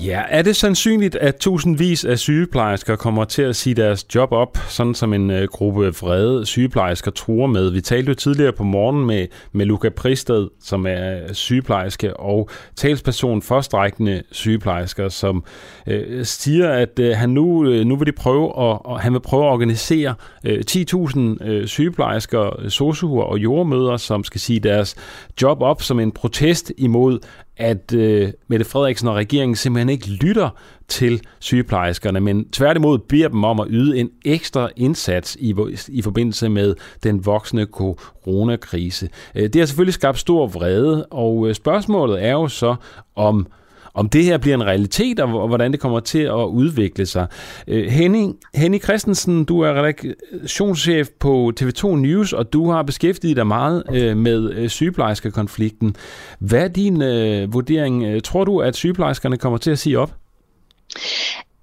Ja, er det sandsynligt, at tusindvis af sygeplejersker kommer til at sige deres job op, sådan som en øh, gruppe vrede sygeplejersker truer med? Vi talte jo tidligere på morgen med, med Luca Pristed, som er øh, sygeplejerske og talsperson for strækkende sygeplejersker, som øh, siger, at øh, han nu, øh, nu vil de prøve at, og han vil prøve at organisere øh, 10.000 øh, sygeplejersker, sosuer og jordmøder, som skal sige deres job op som en protest imod, at øh, Mette Frederiksen og regeringen simpelthen ikke lytter til sygeplejerskerne, men tværtimod beder dem om at yde en ekstra indsats i, i forbindelse med den voksende coronakrise. Øh, det har selvfølgelig skabt stor vrede, og øh, spørgsmålet er jo så, om om det her bliver en realitet, og hvordan det kommer til at udvikle sig. Øh, Henning, Henning Christensen, du er redaktionschef på TV2 News, og du har beskæftiget dig meget øh, med øh, sygeplejerskekonflikten. Hvad er din vurdering? Tror du, at sygeplejerskerne kommer til at sige op?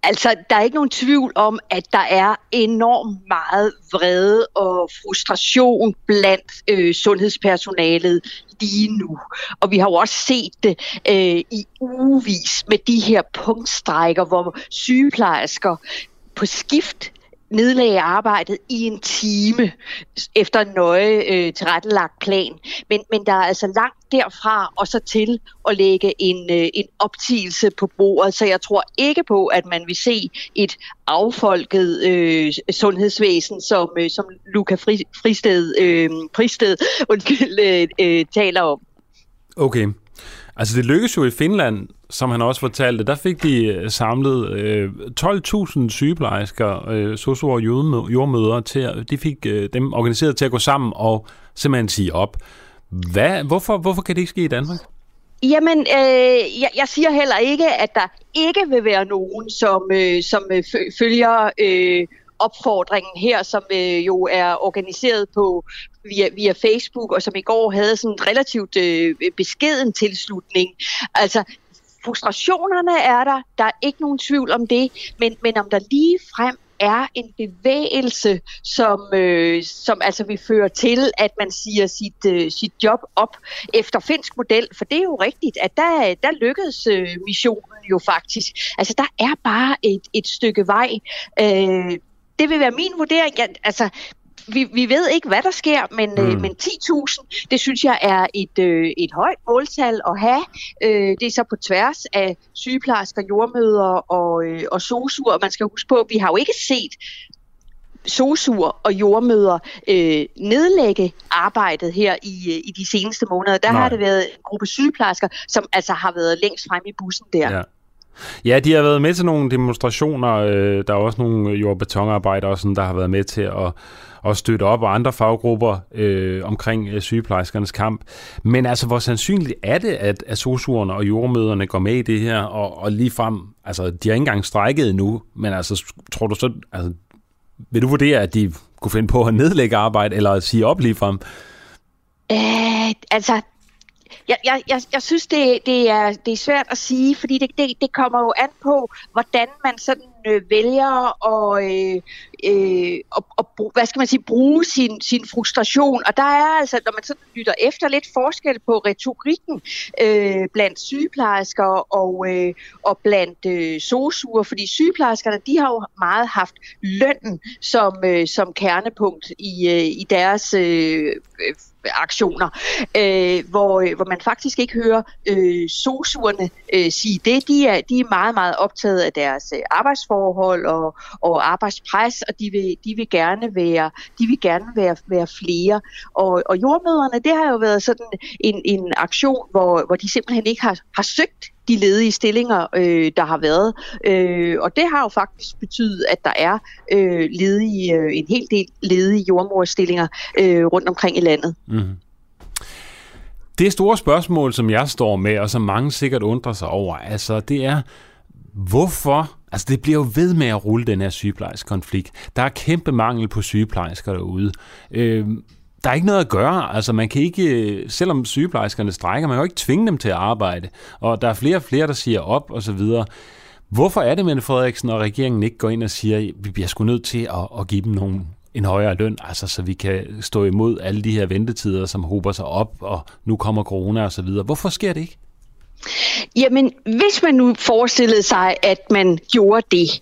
Altså, der er ikke nogen tvivl om, at der er enormt meget vrede og frustration blandt øh, sundhedspersonalet lige nu. Og vi har jo også set det øh, i uvis med de her punktstrækker, hvor sygeplejersker på skift nedlagde arbejdet i en time efter en nøje øh, tilrettelagt plan. Men, men der er altså langt derfra og så til at lægge en, øh, en optigelse på bordet. Så jeg tror ikke på, at man vil se et affolket øh, sundhedsvæsen, som, øh, som Luca Fri, Fristed, øh, Fristed undskyld, øh, øh, taler om. Okay. Altså det lykkedes jo i Finland, som han også fortalte, der fik de øh, samlet øh, 12.000 sygeplejersker, øh, sosuer og jordmøder, til, de fik øh, dem organiseret til at gå sammen og simpelthen sige op. Hvad, hvorfor, hvorfor kan det ikke ske i Danmark? Jamen, øh, jeg, jeg siger heller ikke, at der ikke vil være nogen, som, øh, som øh, følger øh, opfordringen her, som øh, jo er organiseret på via, via Facebook, og som i går havde sådan en relativt øh, beskeden tilslutning. Altså, frustrationerne er der, der er ikke nogen tvivl om det, men, men om der lige frem er en bevægelse, som, øh, som altså vil føre til, at man siger sit, øh, sit job op efter finsk model. For det er jo rigtigt, at der, der lykkedes øh, missionen jo faktisk. Altså der er bare et, et stykke vej. Øh, det vil være min vurdering. Ja, altså, vi, vi ved ikke, hvad der sker, men, øh, mm. øh, men 10.000, det synes jeg er et, øh, et højt måltal at have. Øh, det er så på tværs af sygeplejersker, jordmøder og, øh, og sosuer. Man skal huske på, at vi har jo ikke set sosuer og jordmøder øh, nedlægge arbejdet her i, øh, i de seneste måneder. Der Nej. har det været en gruppe sygeplejersker, som altså har været længst frem i bussen der. Ja. Ja, de har været med til nogle demonstrationer. Øh, der er også nogle jord- og betonarbejdere, sådan, der har været med til at, at støtte op, og andre faggrupper øh, omkring øh, sygeplejerskernes kamp. Men altså, hvor sandsynligt er det, at, at sosuerne og jordmøderne går med i det her, og, og lige frem, altså, de har ikke engang strækket nu, men altså, tror du så, altså, vil du vurdere, at de kunne finde på at nedlægge arbejde, eller at sige op lige frem? Øh, altså, jeg, jeg, jeg, jeg synes, det, det, er, det er svært at sige, fordi det, det, det kommer jo an på, hvordan man sådan øh, vælger at, øh, øh, og, og, hvad skal man sige, bruge sin, sin frustration. Og der er altså, når man sådan lytter efter, lidt forskel på retorikken øh, blandt sygeplejersker og, øh, og blandt øh, sosuer, fordi sygeplejerskerne, de har jo meget haft lønnen som, øh, som kernepunkt i, øh, i deres øh, aktioner, øh, hvor, øh, hvor man faktisk ikke hører øh, sosuerne øh, sige det. De er, de er meget, meget optaget af deres øh, arbejdsforhold og, og arbejdspres, og de vil, de vil gerne være, de vil gerne være, være flere. Og, og jordmøderne, det har jo været sådan en, en aktion, hvor, hvor de simpelthen ikke har, har søgt de ledige stillinger, øh, der har været. Øh, og det har jo faktisk betydet, at der er øh, ledige, øh, en hel del ledige jordmorstillinger øh, rundt omkring i landet. Mm. Det store spørgsmål, som jeg står med, og som mange sikkert undrer sig over, altså det er, hvorfor Altså, det bliver jo ved med at rulle den her sygeplejerskonflikt. Der er kæmpe mangel på sygeplejersker derude. Øh, der er ikke noget at gøre. Altså, man kan ikke, selvom sygeplejerskerne strækker, man kan jo ikke tvinge dem til at arbejde. Og der er flere og flere, der siger op og så videre. Hvorfor er det, Mette Frederiksen og regeringen ikke går ind og siger, at vi bliver sgu nødt til at, at give dem nogle, en højere løn, altså så vi kan stå imod alle de her ventetider, som hober sig op, og nu kommer corona og så videre. Hvorfor sker det ikke? Jamen, hvis man nu forestillede sig, at man gjorde det,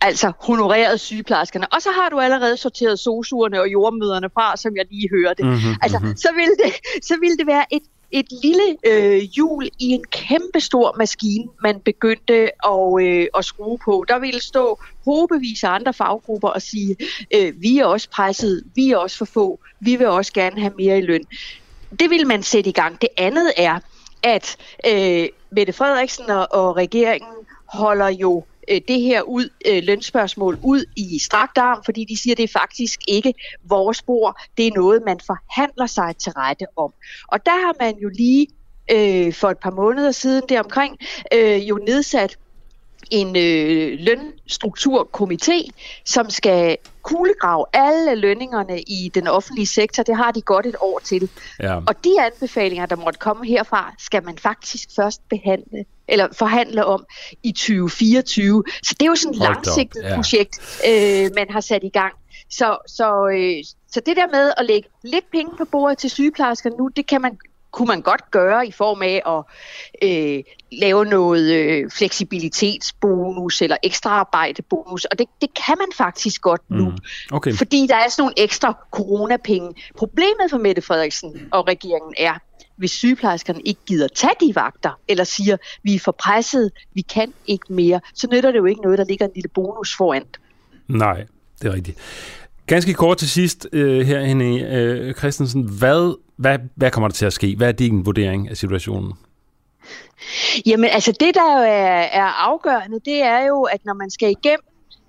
altså honoreret sygeplejerskerne. Og så har du allerede sorteret sosuerne og jordmøderne fra, som jeg lige hørte. Mm-hmm, altså, mm-hmm. Så, ville det, så ville det være et et lille øh, hjul i en kæmpe stor maskine, man begyndte at, øh, at skrue på. Der ville stå hobevis af andre faggrupper og sige, øh, vi er også presset, vi er også for få, vi vil også gerne have mere i løn. Det vil man sætte i gang. Det andet er, at øh, Mette Frederiksen og, og regeringen holder jo øh, det her ud, øh, lønspørgsmål ud i strakt arm, fordi de siger, at det er faktisk ikke vores spor. Det er noget, man forhandler sig til rette om. Og der har man jo lige øh, for et par måneder siden deromkring øh, jo nedsat en øh, lønstrukturkomité, som skal kuglegrave alle lønningerne i den offentlige sektor. Det har de godt et år til. Ja. Og de anbefalinger, der måtte komme herfra, skal man faktisk først behandle eller forhandle om i 2024. Så det er jo sådan et langsigtet ja. projekt, øh, man har sat i gang. Så, så, øh, så det der med at lægge lidt penge på bordet til sygeplejersker nu, det kan man kunne man godt gøre i form af at øh, lave noget øh, fleksibilitetsbonus eller ekstraarbejdebonus, og det, det kan man faktisk godt nu, mm. okay. fordi der er sådan nogle ekstra coronapenge. Problemet for Mette Frederiksen og regeringen er, hvis sygeplejerskerne ikke gider tage de vagter, eller siger, vi er for presset, vi kan ikke mere, så nytter det jo ikke noget, der ligger en lille bonus foran. Nej, det er rigtigt. Ganske kort til sidst øh, her, Henning øh, Christensen. Hvad, hvad, hvad kommer der til at ske? Hvad er din vurdering af situationen? Jamen altså det, der jo er, er afgørende, det er jo, at når man skal igennem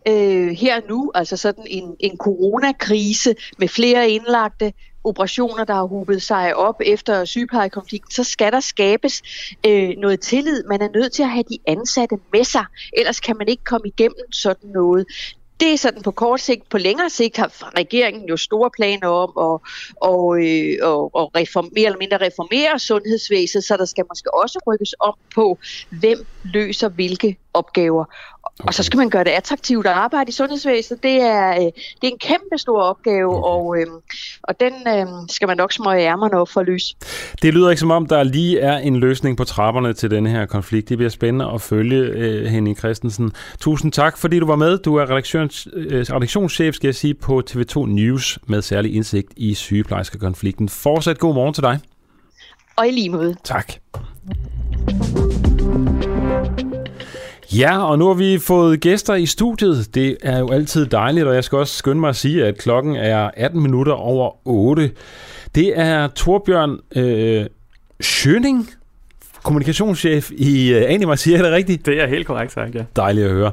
øh, her nu, altså sådan en, en coronakrise med flere indlagte, operationer, der har hubet sig op efter sygeplejekonflikten, så skal der skabes øh, noget tillid. Man er nødt til at have de ansatte med sig, ellers kan man ikke komme igennem sådan noget. Det er sådan på kort sigt. På længere sigt har regeringen jo store planer om at, og, øh, og, og reform, mere eller mindre reformere sundhedsvæsenet, så der skal måske også rykkes om på, hvem løser hvilke opgaver. Okay. Og så skal man gøre det attraktivt at arbejde i sundhedsvæsenet. Det er, øh, det er en kæmpe stor opgave, okay. og, øh, og den øh, skal man nok smøge ærmerne op for at løse. Det lyder ikke som om, der lige er en løsning på trapperne til denne her konflikt. Det bliver spændende at følge, øh, Henning Christensen. Tusind tak, fordi du var med. Du er redaktions, øh, redaktionschef, skal jeg sige, på TV2 News med særlig indsigt i sygeplejerskekonflikten. Fortsat god morgen til dig. Og i lige måde. Tak. Ja, og nu har vi fået gæster i studiet. Det er jo altid dejligt, og jeg skal også skynde mig at sige, at klokken er 18 minutter over 8. Det er Torbjørn øh, Schøning, kommunikationschef i uh, Anima, siger jeg det rigtigt? Det er helt korrekt sagt, ja. Dejligt at høre.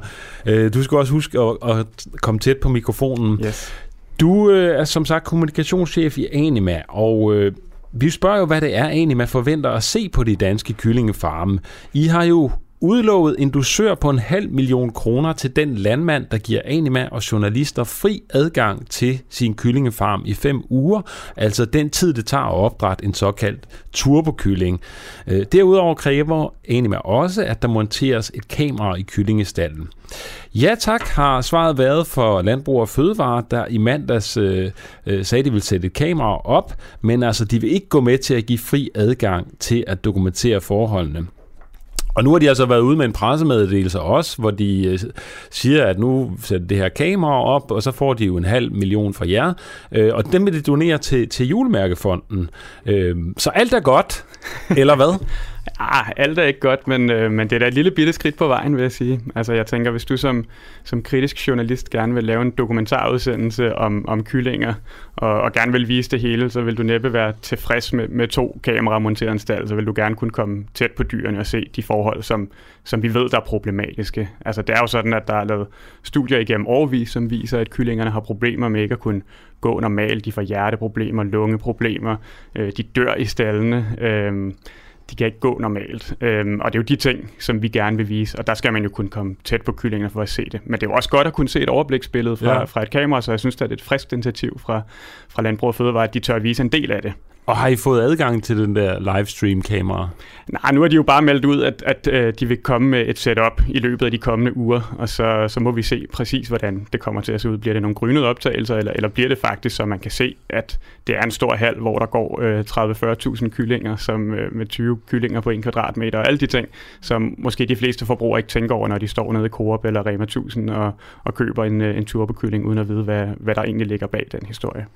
Uh, du skal også huske at, at komme tæt på mikrofonen. Yes. Du uh, er som sagt kommunikationschef i Anima, og uh, vi spørger jo, hvad det er, Anima forventer at se på de danske kyllingefarme. I har jo udlovet en dusør på en halv million kroner til den landmand, der giver anima og journalister fri adgang til sin kyllingefarm i fem uger, altså den tid, det tager at opdrætte en såkaldt turbokylling. Øh, derudover kræver anima også, at der monteres et kamera i kyllingestallen. Ja tak, har svaret været for Landbrug og Fødevare, der i mandags øh, øh, sagde, at de vil sætte et kamera op, men altså de vil ikke gå med til at give fri adgang til at dokumentere forholdene. Og nu har de altså været ude med en pressemeddelelse også, hvor de øh, siger, at nu sætter det her kamera op, og så får de jo en halv million fra jer. Øh, og dem vil de donere til, til julemærkefonden. Øh, så alt er godt, eller hvad? Ah, alt er ikke godt, men, øh, men det er da et lille bitte skridt på vejen, vil jeg sige. Altså, jeg tænker, hvis du som, som kritisk journalist gerne vil lave en dokumentarudsendelse om, om kyllinger, og, og gerne vil vise det hele, så vil du næppe være tilfreds med, med to kameraer monteret en stald, så vil du gerne kunne komme tæt på dyrene og se de forhold, som, som vi ved, der er problematiske. Altså, det er jo sådan, at der er lavet studier igennem årvis, som viser, at kyllingerne har problemer med ikke at kunne gå normalt. De får hjerteproblemer, lungeproblemer, øh, de dør i stallene. Øh, de kan ikke gå normalt. Øhm, og det er jo de ting, som vi gerne vil vise, og der skal man jo kunne komme tæt på kyllingerne for at se det. Men det er jo også godt at kunne se et overbliksbillede fra, ja. fra et kamera, så jeg synes, det er et friskt initiativ fra, fra Landbrug og Fødevare, at de tør at vise en del af det. Og har I fået adgang til den der livestream-kamera? Nej, nu har de jo bare meldt ud, at, at øh, de vil komme med et setup i løbet af de kommende uger, og så, så må vi se præcis, hvordan det kommer til at se ud. Bliver det nogle grynede optagelser, eller, eller bliver det faktisk, så man kan se, at det er en stor hal, hvor der går øh, 30-40.000 kyllinger, som, øh, med 20 kyllinger på en kvadratmeter, og alle de ting, som måske de fleste forbrugere ikke tænker over, når de står nede i Coop eller Rema 1000 og, og køber en, øh, en turbokylling, uden at vide, hvad, hvad der egentlig ligger bag den historie.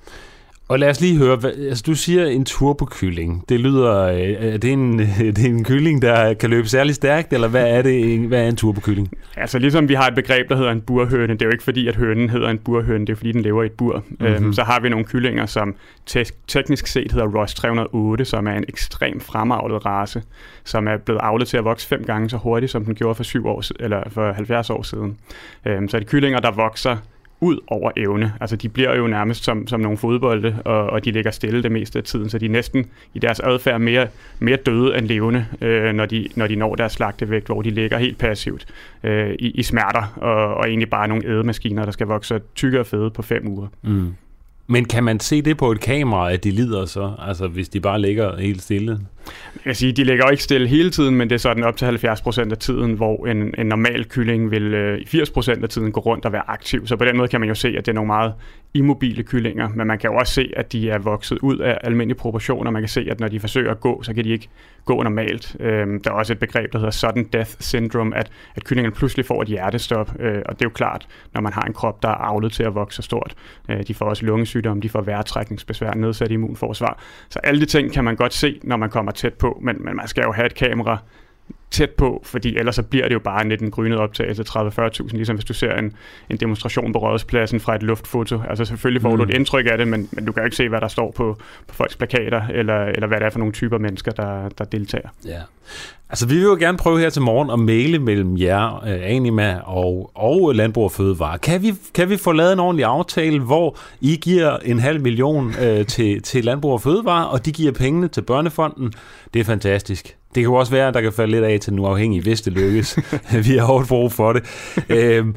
Og lad os lige høre, hvad, altså du siger en turbokylling. Det lyder, øh, er det en, det er en kylling, der kan løbe særlig stærkt, eller hvad er det, hvad er en turbokylling? Altså ligesom vi har et begreb, der hedder en burhøne, det er jo ikke fordi, at hønen hedder en burhøne, det er fordi, den lever i et bur. Mm-hmm. Øhm, så har vi nogle kyllinger, som te- teknisk set hedder Ross 308, som er en ekstrem fremavlet race, som er blevet avlet til at vokse fem gange så hurtigt, som den gjorde for, syv år, eller for 70 år siden. Øhm, så er det kyllinger, der vokser ud over evne. Altså de bliver jo nærmest som, som nogle fodbolde, og, og de ligger stille det meste af tiden, så de er næsten i deres adfærd mere, mere døde end levende, øh, når, de, når de når deres slagtevægt, hvor de ligger helt passivt øh, i, i smerter, og, og egentlig bare nogle ædemaskiner, der skal vokse tykkere og fede på fem uger. Mm. Men kan man se det på et kamera, at de lider så, altså hvis de bare ligger helt stille? Jeg kan sige, de ligger jo ikke stille hele tiden, men det er sådan op til 70% af tiden, hvor en, en normal kylling vil øh, 80% af tiden gå rundt og være aktiv. Så på den måde kan man jo se, at det er nogle meget immobile kyllinger, men man kan jo også se, at de er vokset ud af almindelige proportioner. Man kan se, at når de forsøger at gå, så kan de ikke gå normalt. Øhm, der er også et begreb, der hedder sudden death syndrome, at, at kyllingerne pludselig får et hjertestop, øh, og det er jo klart, når man har en krop, der er avlet til at vokse så stort. Øh, de får også lungesygdom, de får vejrtrækningsbesvær, nedsat immunforsvar. Så alle de ting kan man godt se, når man kommer tæt på, men, men man skal jo have et kamera tæt på, fordi ellers så bliver det jo bare net en grynet optagelse 30-40.000, ligesom hvis du ser en, en demonstration på Rådspladsen fra et luftfoto. Altså selvfølgelig får mm. du et indtryk af det, men, men du kan jo ikke se, hvad der står på, på folks plakater, eller, eller hvad det er for nogle typer mennesker, der, der deltager. Ja. Altså vi vil jo gerne prøve her til morgen at male mellem jer, øh, Anima og, og Landbrug og Fødevare. Kan vi, kan vi få lavet en ordentlig aftale, hvor I giver en halv million øh, til, til Landbrug og Fødevare, og de giver pengene til Børnefonden? Det er fantastisk. Det kan jo også være, at der kan falde lidt af til nu afhængig, hvis det lykkes. Vi har hårdt brug for det. øhm,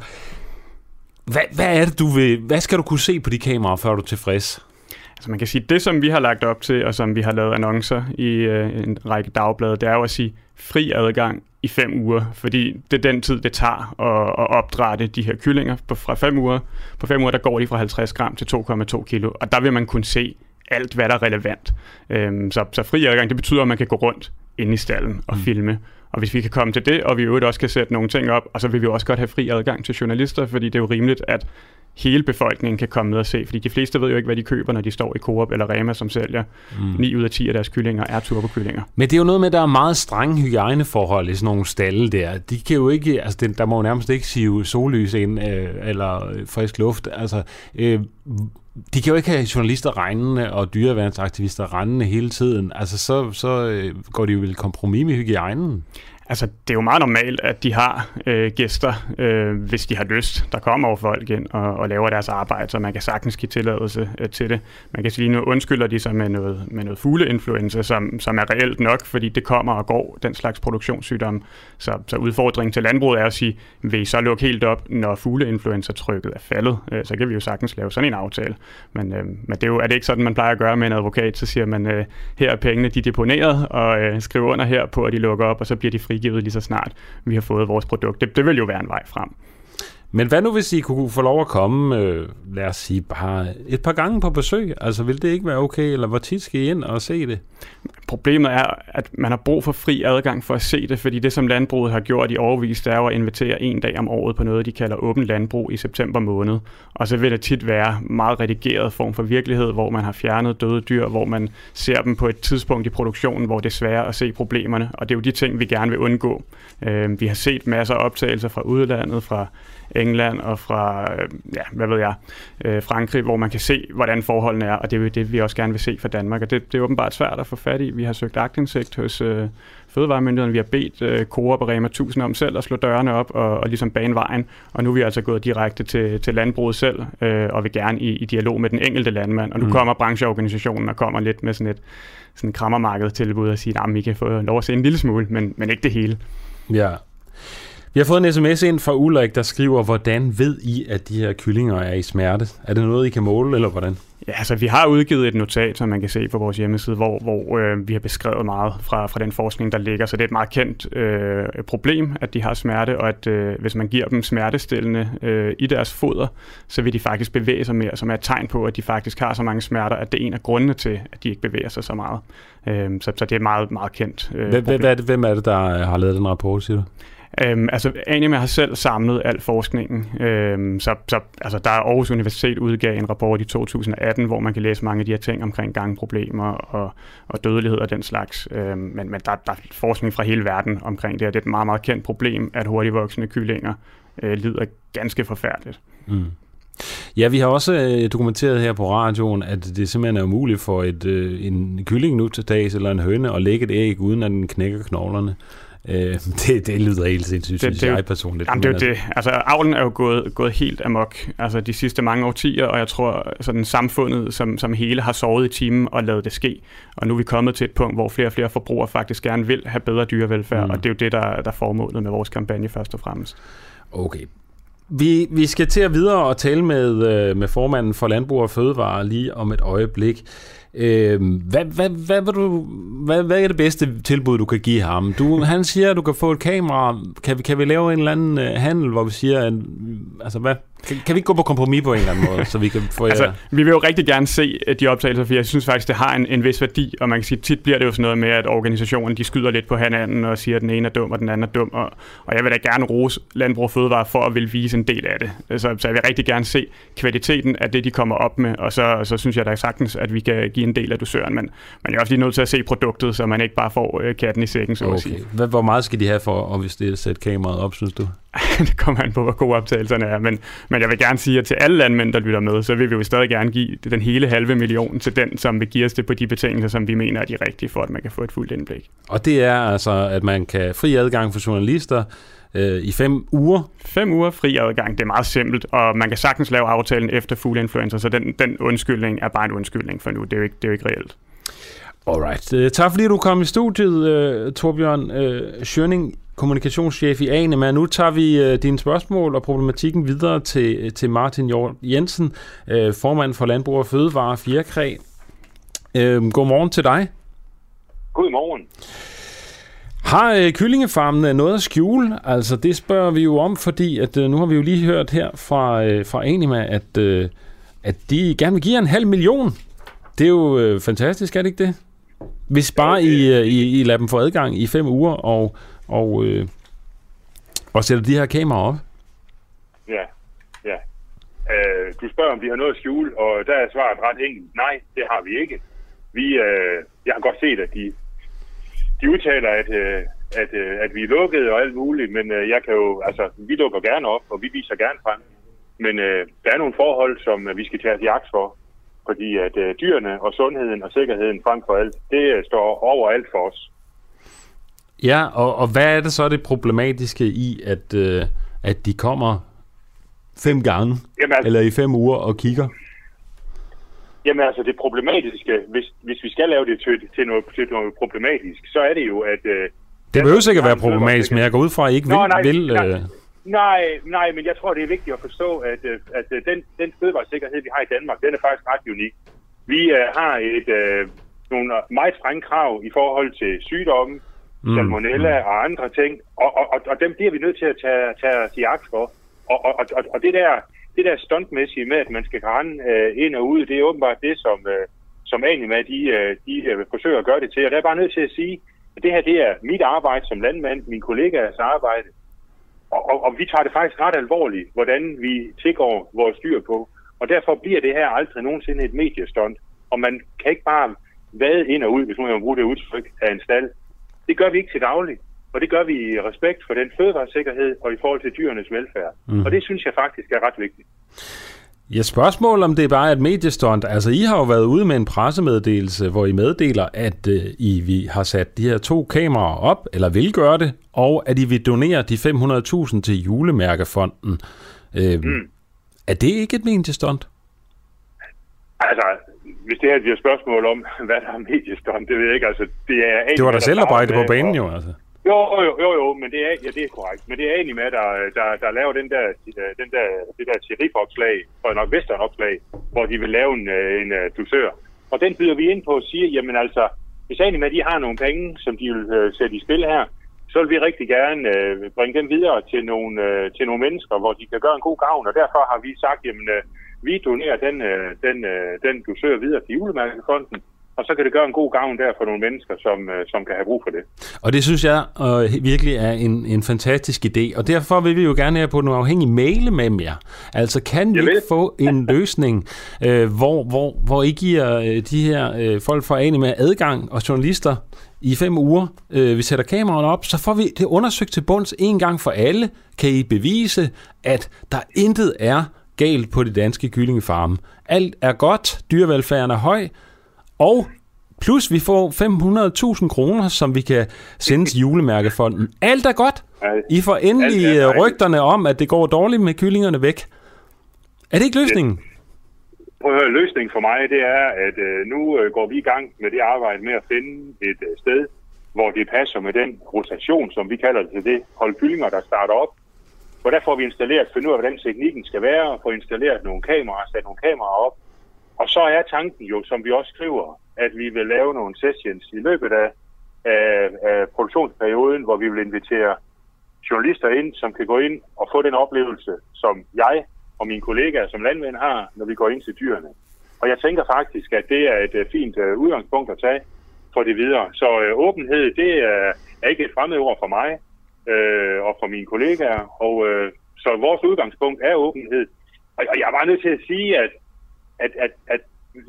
hvad, hvad er det, du vil, hvad skal du kunne se på de kameraer, før du er tilfreds? Altså man kan sige, det som vi har lagt op til, og som vi har lavet annoncer i øh, en række dagblade, det er jo at sige fri adgang i fem uger, fordi det er den tid, det tager at, at opdrætte de her kyllinger. På, fra fem uger, på fem uger, der går de fra 50 gram til 2,2 kilo, og der vil man kunne se alt, hvad der er relevant. Øhm, så, så fri adgang, det betyder, at man kan gå rundt inde i stallen og mm. filme. Og hvis vi kan komme til det, og vi øvrigt også kan sætte nogle ting op, og så vil vi også godt have fri adgang til journalister, fordi det er jo rimeligt, at hele befolkningen kan komme ned og se, fordi de fleste ved jo ikke, hvad de køber, når de står i Coop eller Rema, som sælger mm. 9 ud af 10 af deres kyllinger er turbokyllinger. Men det er jo noget med, at der er meget strenge hygiejneforhold i sådan nogle stalle der. De kan jo ikke, altså det, der må jo nærmest ikke sive sollys ind, øh, eller frisk luft. Altså, øh, de kan jo ikke have journalister regnende og dyreværnsaktivister rendende hele tiden. Altså, så, så øh, går de jo vel kompromis med hygiejnen. Altså, det er jo meget normalt, at de har øh, gæster, øh, hvis de har lyst. Der kommer over folk ind og, og laver deres arbejde, så man kan sagtens give tilladelse øh, til det. Man kan sige, nu undskylder de sig med noget, med noget fugleinfluenza, som, som er reelt nok, fordi det kommer og går, den slags produktionssygdom. Så, så udfordringen til landbruget er at sige, vil I så lukke helt op, når fugleinfluenza-trykket er faldet? Øh, så kan vi jo sagtens lave sådan en aftale. Men, øh, men det er jo er det ikke sådan, man plejer at gøre med en advokat, så siger man, øh, her er pengene, de er deponeret, og øh, skriver under her på, at de lukker op, og så bliver de fri frigivet lige så snart vi har fået vores produkt. Det, det vil jo være en vej frem. Men hvad nu, hvis I kunne få lov at komme, øh, lad os sige, bare et par gange på besøg? Altså, vil det ikke være okay, eller hvor tit skal I ind og se det? Problemet er, at man har brug for fri adgang for at se det, fordi det, som landbruget har gjort i overvis, det er jo at invitere en dag om året på noget, de kalder åben landbrug i september måned. Og så vil det tit være meget redigeret form for virkelighed, hvor man har fjernet døde dyr, hvor man ser dem på et tidspunkt i produktionen, hvor det er svært at se problemerne. Og det er jo de ting, vi gerne vil undgå. Øh, vi har set masser af optagelser fra udlandet, fra England og fra, øh, ja, hvad ved jeg, øh, Frankrig, hvor man kan se, hvordan forholdene er, og det er jo det, vi også gerne vil se for Danmark. Og det, det er åbenbart svært at få fat i. Vi har søgt agtindsigt hos øh, Fødevaremyndigheden. Vi har bedt øh, Coop og Rema 1000 om selv at slå dørene op og, og ligesom bane vejen. Og nu er vi altså gået direkte til, til landbruget selv, øh, og vil gerne i, i dialog med den enkelte landmand. Og nu mm. kommer brancheorganisationen og kommer lidt med sådan et sådan krammermarked tilbud og siger, at I kan få lov at se en lille smule, men, men ikke det hele. Ja, vi har fået en sms ind fra Ulrik, der skriver, hvordan ved I, at de her kyllinger er i smerte? Er det noget, I kan måle, eller hvordan? Ja, altså vi har udgivet et notat, som man kan se på vores hjemmeside, hvor, hvor øh, vi har beskrevet meget fra, fra den forskning, der ligger. Så det er et meget kendt øh, problem, at de har smerte, og at øh, hvis man giver dem smertestillende øh, i deres foder, så vil de faktisk bevæge sig mere, som er et tegn på, at de faktisk har så mange smerter, at det er en af grundene til, at de ikke bevæger sig så meget. Øh, så, så det er et meget, meget kendt øh, hvem. Hvem er, det, hvem er det, der har lavet den rapport, siger du? Øhm, altså, Anima har selv samlet al forskningen. Øhm, så, så altså, der er Aarhus Universitet udgav en rapport i 2018, hvor man kan læse mange af de her ting omkring gangproblemer og, og dødelighed og den slags. Øhm, men men der, der er forskning fra hele verden omkring det, her. det er et meget, meget kendt problem, at hurtigvoksende kyllinger øh, lider ganske forfærdeligt. Mm. Ja, vi har også øh, dokumenteret her på radioen, at det simpelthen er umuligt for et, øh, en kylling nu til dags eller en høne at lægge et æg, uden at den knækker knoglerne. Øh, det, det lyder helt sindssygt, det, synes det, jeg personligt. Jamen, det er jo det. Altså, avlen er jo gået, gået helt amok altså, de sidste mange årtier, og jeg tror, sådan samfundet som, som hele har sovet i timen og lavet det ske. Og nu er vi kommet til et punkt, hvor flere og flere forbrugere faktisk gerne vil have bedre dyrevelfærd, mm. og det er jo det, der, der er formålet med vores kampagne først og fremmest. Okay. Vi, vi skal til at videre og tale med, øh, med formanden for Landbrug og Fødevare lige om et øjeblik. Øh, hvad, hvad, hvad, hvad, du, hvad, hvad er det bedste tilbud, du kan give ham? Du, han siger, at du kan få et kamera. Kan vi, kan vi lave en eller anden uh, handel, hvor vi siger, at, altså hvad, kan, kan vi ikke gå på kompromis på en eller anden måde, så vi kan få altså. Vi vil jo rigtig gerne se øh, de optagelser, for jeg synes faktisk, det har en, en vis værdi, og man kan sige, tit bliver det jo sådan noget med, at organisationen de skyder lidt på hinanden og siger, at den ene er dum, og den anden er dum, og, og jeg vil da gerne rose Landbrug Fødevare for at vil vise en del af det. Øh, så, så jeg vil rigtig gerne se kvaliteten af det, de kommer op med, og så, så synes jeg da sagtens, at vi kan give en del af dusøren, men man er også lige nødt til at se produktet, så man ikke bare får øh, katten i sækken, så okay. at sige. Hvor meget skal de have for, at hvis det er sætte kameraet op, synes du? det kommer an på, hvor gode optagelserne er, men, men jeg vil gerne sige, at til alle landmænd, der lytter med, så vil vi jo stadig gerne give den hele halve million til den, som vil give os det på de betingelser, som vi mener er de rigtige, for at man kan få et fuldt indblik. Og det er altså, at man kan fri adgang for journalister, øh, i fem uger. Fem uger fri adgang, det er meget simpelt, og man kan sagtens lave aftalen efter fugleinfluencer, så den, den undskyldning er bare en undskyldning for nu, det er jo ikke, det er jo ikke reelt. Alright. Uh, tak fordi du kom i studiet, uh, Torbjørn uh, Schøning kommunikationschef i Anema. Nu tager vi øh, dine spørgsmål og problematikken videre til, til Martin Jord Jensen, øh, formand for Landbrug og Fødevare Fjerkræ. Øh, godmorgen til dig. Godmorgen. Har øh, kyllingefarmene noget at skjule? Altså, det spørger vi jo om, fordi at, øh, nu har vi jo lige hørt her fra, øh, fra Anima, at, øh, at de gerne vil give en halv million. Det er jo øh, fantastisk, er det ikke det? Hvis bare I, øh, I, I lader dem få adgang i fem uger og, og, øh, og sætter de her kameraer op. Ja, ja. Øh, du spørger, om de har noget at skjule, og der er svaret ret enkelt. Nej, det har vi ikke. Vi, øh, jeg har godt set, at de de udtaler, at, øh, at, øh, at vi er lukket og alt muligt, men øh, jeg kan jo, altså, vi lukker gerne op, og vi viser gerne frem. Men øh, der er nogle forhold, som øh, vi skal tage os jagt for, fordi at øh, dyrene og sundheden og sikkerheden frem for alt, det øh, står over alt for os. Ja, og, og hvad er det så det problematiske i, at, øh, at de kommer fem gange, Jamen, altså, eller i fem uger og kigger? Jamen altså det problematiske, hvis, hvis vi skal lave det til, til, noget, til noget problematisk, så er det jo, at... Øh, det behøver sikkert være problematisk, men jeg går ud fra, at I ikke Nå, vil... Nej, vil nej, øh... nej, nej, men jeg tror, det er vigtigt at forstå, at, øh, at, at den, den fødevaresikkerhed, vi har i Danmark, den er faktisk ret unik. Vi øh, har et, øh, nogle meget strenge krav i forhold til sygdomme, mm. salmonella mm. og andre ting, og, og, og, og dem bliver vi nødt til at tage, tage os i agt for. Og, og, og, og det der det der stuntmæssige med, at man skal rende øh, ind og ud, det er åbenbart det, som, øh, som Anima de, øh, de øh, forsøger at gøre det til. Og der er bare nødt til at sige, at det her det er mit arbejde som landmand, min kollegaers arbejde. Og, og, og vi tager det faktisk ret alvorligt, hvordan vi tilgår vores dyr på. Og derfor bliver det her aldrig nogensinde et mediestunt. Og man kan ikke bare vade ind og ud, hvis man kan bruge det udtryk, af en stald. Det gør vi ikke til daglig. Og det gør vi i respekt for den fødevaresikkerhed og i forhold til dyrenes velfærd. Mm. Og det synes jeg faktisk er ret vigtigt. Ja, spørgsmål om det er bare et mediestund. Altså, I har jo været ude med en pressemeddelelse, hvor I meddeler, at uh, I vi har sat de her to kameraer op, eller vil gøre det, og at I vil donere de 500.000 til julemærkefonden. Uh, mm. Er det ikke et mediestund? Altså, hvis det her er et spørgsmål om, hvad der er mediestund, det ved jeg ikke. Altså, det, er det var da selv arbejde på banen jo, altså. Jo, jo, jo, jo, men det er, ja, det er korrekt. Men det er egentlig med, der, der, der laver den der, øh, den der, det der sheriff-opslag, og nok western-opslag, hvor de vil lave en, øh, en uh, dusør. Og den byder vi ind på og siger, jamen altså, hvis egentlig med, de har nogle penge, som de vil uh, sætte i spil her, så vil vi rigtig gerne uh, bringe dem videre til nogle, uh, til nogle mennesker, hvor de kan gøre en god gavn. Og derfor har vi sagt, jamen, uh, vi donerer den, uh, den, uh, den dusør videre til julemærkefonden, og så kan det gøre en god gavn der for nogle mennesker, som, øh, som kan have brug for det. Og det synes jeg øh, virkelig er en, en fantastisk idé, og derfor vil vi jo gerne have på nogle afhængige male med jer. Altså kan vi ikke få en løsning, øh, hvor, hvor, hvor I giver øh, de her øh, folk fra Anima adgang og journalister i fem uger, øh, vi sætter kameraerne op, så får vi det undersøgt til bunds en gang for alle. Kan I bevise, at der intet er galt på de danske kyllingefarme. Alt er godt, dyrevelfærden er høj, og plus vi får 500.000 kroner, som vi kan sende til julemærkefonden. Alt er godt. I får endelig øh, rygterne om, at det går dårligt med kyllingerne væk. Er det ikke løsningen? Prøv at høre, løsningen for mig, det er, at øh, nu øh, går vi i gang med det arbejde med at finde et øh, sted, hvor det passer med den rotation, som vi kalder det til det, hold kyllinger, der starter op. Hvor der får vi installeret, finde ud af, hvordan teknikken skal være, og få installeret nogle kameraer, sat nogle kameraer op, og så er tanken jo, som vi også skriver, at vi vil lave nogle sessions i løbet af, af, af produktionsperioden, hvor vi vil invitere journalister ind, som kan gå ind og få den oplevelse, som jeg og mine kollegaer som landmænd har, når vi går ind til dyrene. Og jeg tænker faktisk, at det er et øh, fint øh, udgangspunkt at tage for det videre. Så øh, åbenhed, det er, er ikke et fremmed ord for mig øh, og for mine kollegaer. Og øh, så vores udgangspunkt er åbenhed. Og, og jeg er bare nødt til at sige, at at, at, at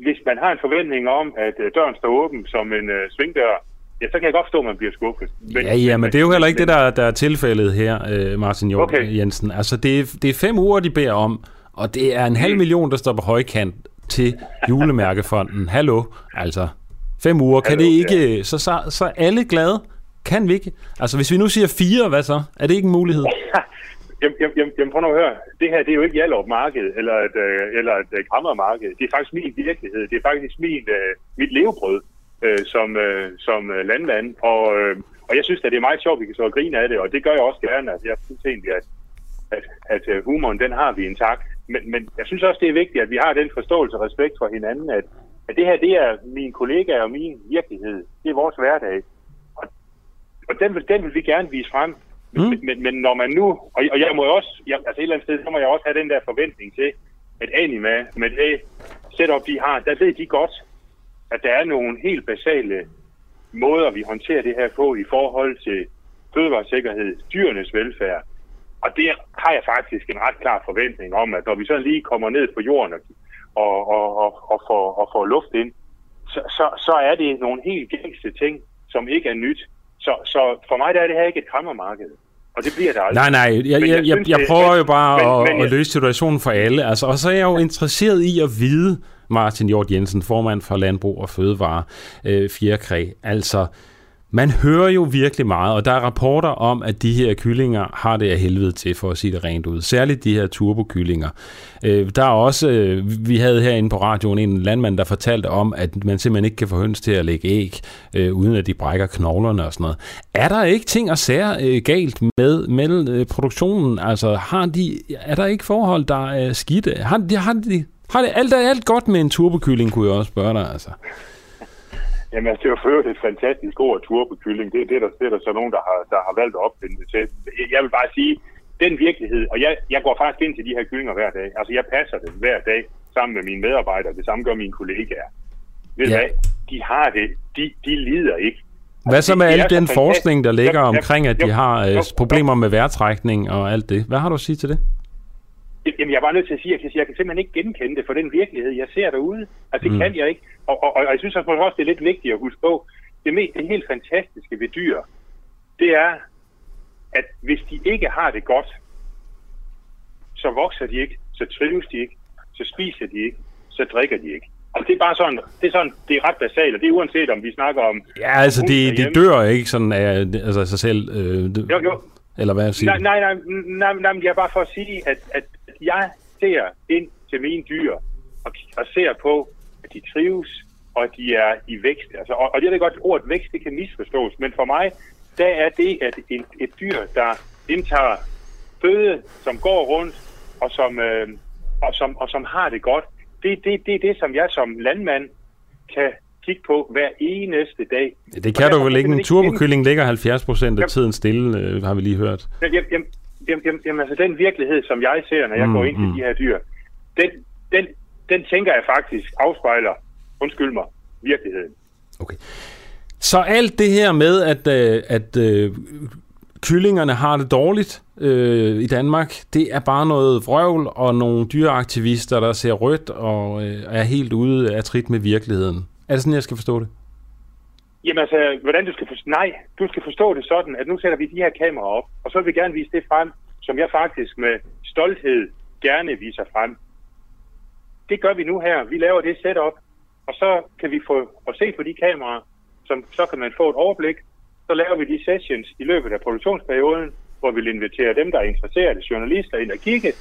hvis man har en forventning om, at øh, døren står åben som en uh, svingdør, ja, så kan jeg godt forstå, at man bliver skuffet. Men, ja, ja, men det er jo heller ikke det, der, der er tilfældet her, uh, Martin Jørg okay. Jensen. Altså, det er, det er fem uger, de beder om, og det er en halv million, der står på højkant til julemærkefonden. Hallo, altså. Fem uger, kan Hallo, det ikke... Ja. Så, så, så alle glade? Kan vi ikke? Altså, hvis vi nu siger fire, hvad så? Er det ikke en mulighed? Jamen, jamen, jamen prøv nu at høre. Det her det er jo ikke Hjallup marked eller et, øh, eller et øh, krammermarked. Det er faktisk min virkelighed. Det er faktisk min, øh, mit levebrød øh, som, øh, som landmand. Og, øh, og jeg synes at det er meget sjovt, at vi kan så grine af det, og det gør jeg også gerne. Altså, jeg synes egentlig, at, at, at humoren, den har vi intakt. Men, men jeg synes også, det er vigtigt, at vi har den forståelse og respekt for hinanden, at, at det her, det er min kollega og min virkelighed. Det er vores hverdag Og, og den, vil, den vil vi gerne vise frem. Mm. Men, men, men når man nu, og, og jeg må også, jeg, altså et eller andet sted, så må jeg også have den der forventning til, at Anima med det setup, de har, der ved de godt, at der er nogle helt basale måder, vi håndterer det her på i forhold til fødevaresikkerhed, dyrenes velfærd. Og det har jeg faktisk en ret klar forventning om, at når vi så lige kommer ned på jorden og, og, og, og, får, og får luft ind, så, så, så er det nogle helt gængse ting, som ikke er nyt. Så, så for mig der er det her ikke et krammermarked. Og det bliver det aldrig. Nej, nej, jeg, jeg, jeg, jeg, jeg prøver jo bare men, at, men, at løse situationen for alle. Altså, og så er jeg jo interesseret i at vide, Martin Hjort Jensen, formand for Landbrug og Fødevare, øh, Fjerkræ. Altså, man hører jo virkelig meget, og der er rapporter om, at de her kyllinger har det af helvede til, for at sige det rent ud. Særligt de her turbokyllinger. Øh, der er også, øh, vi havde herinde på radioen en landmand, der fortalte om, at man simpelthen ikke kan få høns til at lægge æg, øh, uden at de brækker knoglerne og sådan noget. Er der ikke ting at sær øh, galt med, med øh, produktionen? Altså, har de, er der ikke forhold, der er skidte? Har de, har de har det alt, alt godt med en turbokylling, kunne jeg også spørge dig, altså? Jamen, altså, det er jo et fantastisk ord, turbokylling. Det, det, er der, det er der så nogen, der har, der har valgt at opfinde det til. Jeg vil bare sige, den virkelighed, og jeg, jeg går faktisk ind til de her kyllinger hver dag. Altså, jeg passer dem hver dag sammen med mine medarbejdere. Det samme gør mine kollegaer. Ved ja. hvad? De har det. De, de lider ikke. Hvad så med al den forskning, der ligger omkring, at de har øh, problemer med vejrtrækning og alt det? Hvad har du at sige til det? Jamen, jeg er bare nødt til at sige, at jeg kan, jeg kan simpelthen ikke genkende det for den virkelighed, jeg ser derude. Altså, det mm. kan jeg ikke. Og, og, og, og jeg synes også, det er lidt vigtigt at huske på, det, mest, det helt fantastiske ved dyr, det er, at hvis de ikke har det godt, så vokser de ikke, så trives de ikke, så spiser de ikke, så drikker de ikke. Og det er bare sådan, det er sådan, det er ret basalt, og det er uanset om vi snakker om... Ja, altså de, de dør ikke sådan af altså, sig selv. Øh, jo, jo. Eller hvad siger? Nej, nej, nej, nej, nej, nej, jeg er bare for at sige, at, at jeg ser ind til mine dyr og, og ser på, at de trives, og at de er i vækst. Altså, og, og det er godt, at ordet vækst det kan misforstås, men for mig, der er det, at et, et dyr, der indtager føde, som går rundt, og som, øh, og som, og som har det godt, det, det, det er det, som jeg som landmand kan kigge på hver eneste dag. Det kan du vel ikke. En turbokylling ligger 70 procent af tiden stille, øh, har vi lige hørt. Jamen, jamen, jamen, jamen, altså den virkelighed, som jeg ser, når jeg mm, går ind til mm. de her dyr, den, den, den tænker jeg faktisk afspejler, undskyld mig, virkeligheden. Okay. Så alt det her med, at, øh, at øh, kyllingerne har det dårligt øh, i Danmark, det er bare noget vrøvl og nogle dyreaktivister, der ser rødt og øh, er helt ude af trit med virkeligheden. Er det sådan, jeg skal forstå det? Jamen altså, hvordan du skal forstå... Nej, du skal forstå det sådan, at nu sætter vi de her kameraer op, og så vil vi gerne vise det frem, som jeg faktisk med stolthed gerne viser frem. Det gør vi nu her. Vi laver det setup, og så kan vi få at se på de kameraer, som så kan man få et overblik. Så laver vi de sessions i løbet af produktionsperioden, hvor vi vil invitere dem, der er interesserede, journalister ind og kigge,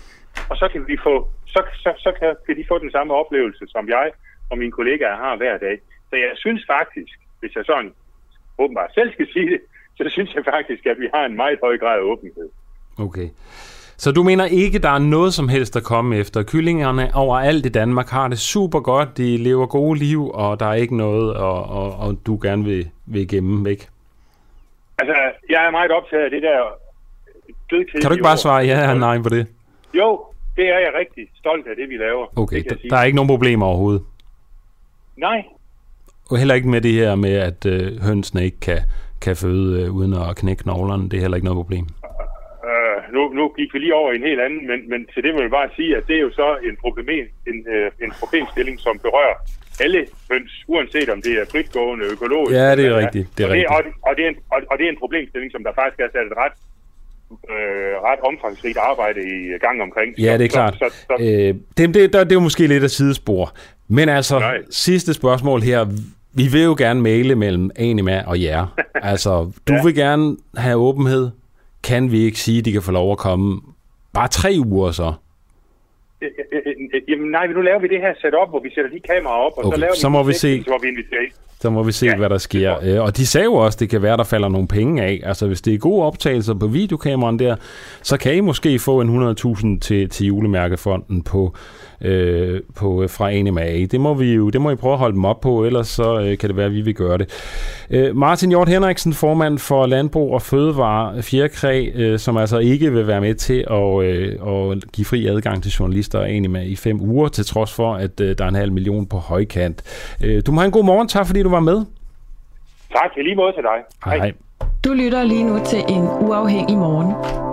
og så kan vi få, så, så, så kan, kan de få den samme oplevelse, som jeg og mine kollegaer har hver dag. Så jeg synes faktisk, hvis jeg sådan åbenbart selv skal sige det, så synes jeg faktisk, at vi har en meget høj grad af åbenhed. Okay. Så du mener ikke, der er noget som helst at komme efter? Kyllingerne overalt i Danmark har det super godt, de lever gode liv, og der er ikke noget, og, og, og du gerne vil, vil gemme væk? Altså, jeg er meget optaget af det der dødkedelige Kan du ikke bare svare ja eller nej på det? Jo, det er jeg rigtig stolt af, det vi laver. Okay, der, der er ikke nogen problemer overhovedet? Nej. Og heller ikke med det her med, at øh, hønsene ikke kan, kan føde øh, uden at knække knoglerne. Det er heller ikke noget problem. Uh, nu, nu gik vi lige over i en helt anden, men, men til det vil jeg bare sige, at det er jo så en, problem, en, øh, en problemstilling, som berører alle høns, uanset om det er fritgående, økologisk. Ja, det er rigtigt. Det er og. Det, og, og, det er en, og, og det er en problemstilling, som der faktisk er sat et ret øh, ret omfangsrigt arbejde i gang omkring. Ja, det er klart. Så, så, så, øh, det, det, det er jo måske lidt af sidespor. Men altså, Nej. sidste spørgsmål her. Vi vil jo gerne male mellem Anima og jer. altså, du ja. vil gerne have åbenhed. Kan vi ikke sige, at de kan få lov at komme bare tre uger så? Jamen nej, nu laver vi det her setup, hvor vi sætter de kameraer op, og okay, så laver vi, så må vi se. hvor vi inviterer så må vi se, ja, hvad der sker. Øh, og de sagde jo også, at det kan være, der falder nogle penge af. Altså, hvis det er gode optagelser på videokameraen der, så kan I måske få en 100.000 til, til julemærkefonden på øh, på, fra NMA. Det må vi jo det må I prøve at holde dem op på, ellers så øh, kan det være, at vi vil gøre det. Øh, Martin Hjort Henriksen, formand for Landbrug og Fødevare Fjerkræ, øh, som altså ikke vil være med til at, øh, at give fri adgang til journalister og NMA i fem uger, til trods for, at øh, der er en halv million på højkant. Øh, du må have en god morgen. Tak fordi du var med. Tak, i lige måde til dig. Hej. Hej. Du lytter lige nu til en uafhængig morgen.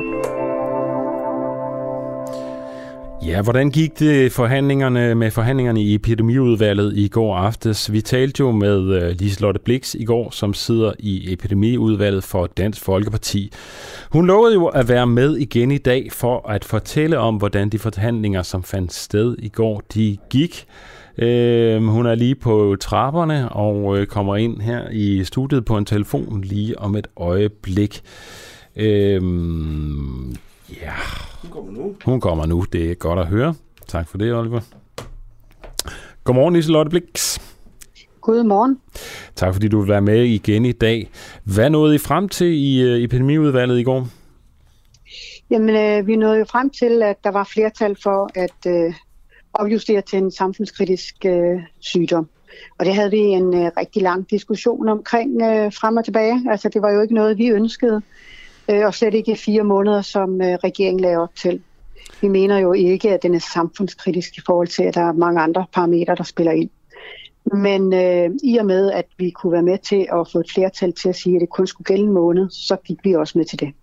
Ja, hvordan gik det forhandlingerne med forhandlingerne i epidemiudvalget i går aftes? Vi talte jo med øh, Liselotte Blix i går, som sidder i epidemiudvalget for Dansk Folkeparti. Hun lovede jo at være med igen i dag for at fortælle om, hvordan de forhandlinger, som fandt sted i går, de gik. Øh, hun er lige på trapperne og øh, kommer ind her i studiet på en telefon lige om et øjeblik. Øh, ja, hun kommer nu. Hun kommer nu. Det er godt at høre. Tak for det, Oliver. Godmorgen, Liselotte Blix. Godmorgen. Tak fordi du vil være med igen i dag. Hvad nåede I frem til i uh, epidemiudvalget i går? Jamen, øh, vi nåede jo frem til, at der var flertal for at øh, opjustere til en samfundskritisk øh, sygdom. Og det havde vi en øh, rigtig lang diskussion omkring øh, frem og tilbage. Altså, det var jo ikke noget, vi ønskede øh, og slet ikke fire måneder, som øh, regeringen lagde op til. Vi mener jo ikke, at den er samfundskritisk i forhold til, at der er mange andre parametre, der spiller ind. Men øh, i og med, at vi kunne være med til at få et flertal til at sige, at det kun skulle gælde en måned, så gik vi også med til det.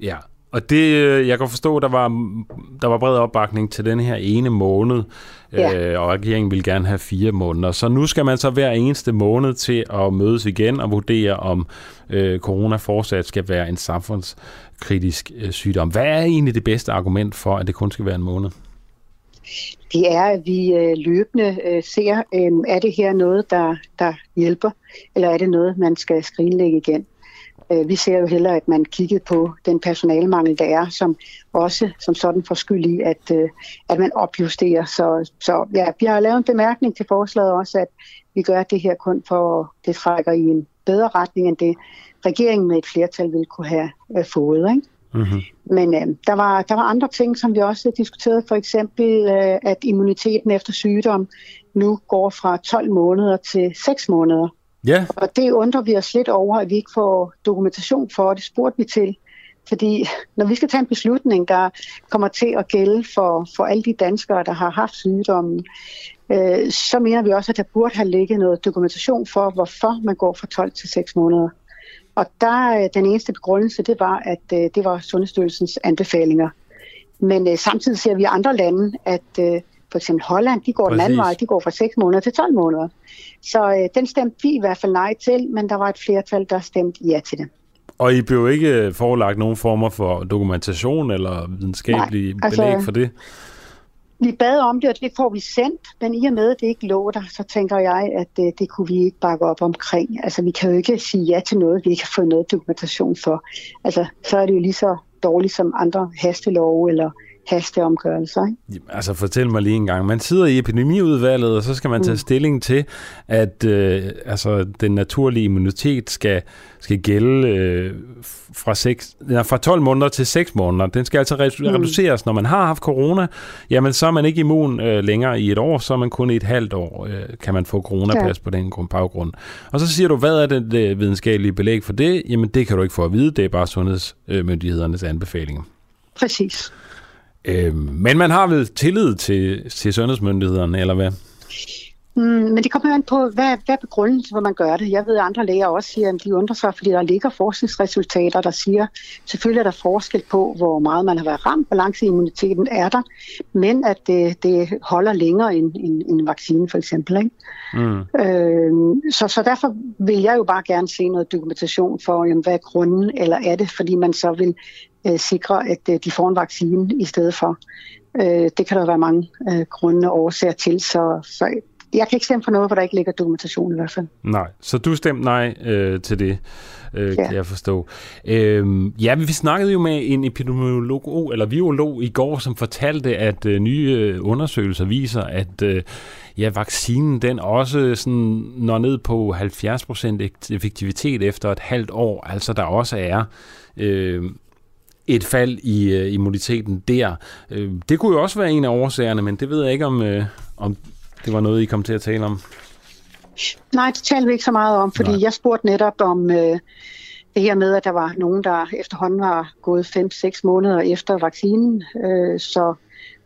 Ja, og det, øh, jeg kan forstå, der var, der var bred opbakning til den her ene måned, ja. øh, og regeringen ville gerne have fire måneder. Så nu skal man så hver eneste måned til at mødes igen og vurdere, om øh, corona fortsat skal være en samfundskritisk øh, sygdom. Hvad er egentlig det bedste argument for, at det kun skal være en måned? Det er, at vi øh, løbende øh, ser, øh, er det her noget, der, der hjælper, eller er det noget, man skal skrinlægge igen? Øh, vi ser jo hellere, at man kiggede på den personalmangel, der er, som også som sådan får skyld i, at, øh, at man opjusterer. Så, så ja, vi har lavet en bemærkning til forslaget også, at vi gør det her kun for, det trækker i en bedre retning, end det regeringen med et flertal ville kunne have øh, fået. Ikke? Mm-hmm. Men øh, der, var, der var andre ting, som vi også diskuterede, for eksempel øh, at immuniteten efter sygdom nu går fra 12 måneder til 6 måneder. Ja. Og det undrer vi os lidt over, at vi ikke får dokumentation for, det spurgte vi til. Fordi når vi skal tage en beslutning, der kommer til at gælde for, for alle de danskere, der har haft sygdommen, øh, så mener vi også, at der burde have ligget noget dokumentation for, hvorfor man går fra 12 til 6 måneder. Og der øh, den eneste begrundelse, det var, at øh, det var Sundhedsstyrelsens anbefalinger. Men øh, samtidig ser vi i andre lande, at øh, for eksempel Holland, de går Præcis. den anden vej, de går fra 6 måneder til 12 måneder. Så øh, den stemte vi i hvert fald nej til, men der var et flertal, der stemte ja til det. Og I blev ikke forelagt nogen former for dokumentation eller videnskabelig nej, altså, belæg for det? Vi bad om det, og det får vi sendt, men i og med, at det ikke lå der, så tænker jeg, at det, øh, det kunne vi ikke bakke op omkring. Altså, vi kan jo ikke sige ja til noget, vi ikke har fået noget dokumentation for. Altså, så er det jo lige så dårligt som andre hastelove eller hasteomgørelser. Ikke? Altså fortæl mig lige en gang. Man sidder i epidemiudvalget, og så skal man tage mm. stilling til, at øh, altså, den naturlige immunitet skal, skal gælde øh, fra, 6, ja, fra 12 måneder til 6 måneder. Den skal altså mm. reduceres. Når man har haft corona, jamen så er man ikke immun øh, længere i et år, så er man kun i et halvt år, øh, kan man få coronapas ja. på den baggrund. Og så siger du, hvad er det, det videnskabelige belæg for det? Jamen det kan du ikke få at vide, det er bare sundhedsmyndighedernes anbefalinger. Præcis. Øh, men man har vel tillid til, til sundhedsmyndighederne, eller hvad? Mm, men det kommer jo an på, hvad, hvad begrundelsen, hvor man gør det. Jeg ved, at andre læger også siger, at de undrer sig, fordi der ligger forskningsresultater, der siger, selvfølgelig er der forskel på, hvor meget man har været ramt, balanceimmuniteten er der, men at det, det holder længere end, end en vaccine for eksempel. Ikke? Mm. Øh, så, så derfor vil jeg jo bare gerne se noget dokumentation for, jamen, hvad er grunden, eller er det, fordi man så vil øh, sikre, at øh, de får en vaccine i stedet for. Øh, det kan der være mange øh, grunde og årsager til, så, så jeg kan ikke stemme for noget, hvor der ikke ligger dokumentation i hvert fald. Nej, så du stemte nej øh, til det, øh, ja. kan jeg forstå. Øh, ja, vi snakkede jo med en epidemiolog, eller virolog i går, som fortalte, at øh, nye øh, undersøgelser viser, at øh, ja, vaccinen den også sådan når ned på 70% effektivitet efter et halvt år. Altså der også er øh, et fald i øh, immuniteten der. Øh, det kunne jo også være en af årsagerne, men det ved jeg ikke, om, øh, om det var noget, I kom til at tale om. Nej, det talte vi ikke så meget om, fordi Nej. jeg spurgte netop om øh, det her med, at der var nogen, der efterhånden var gået 5-6 måneder efter vaccinen. Øh, så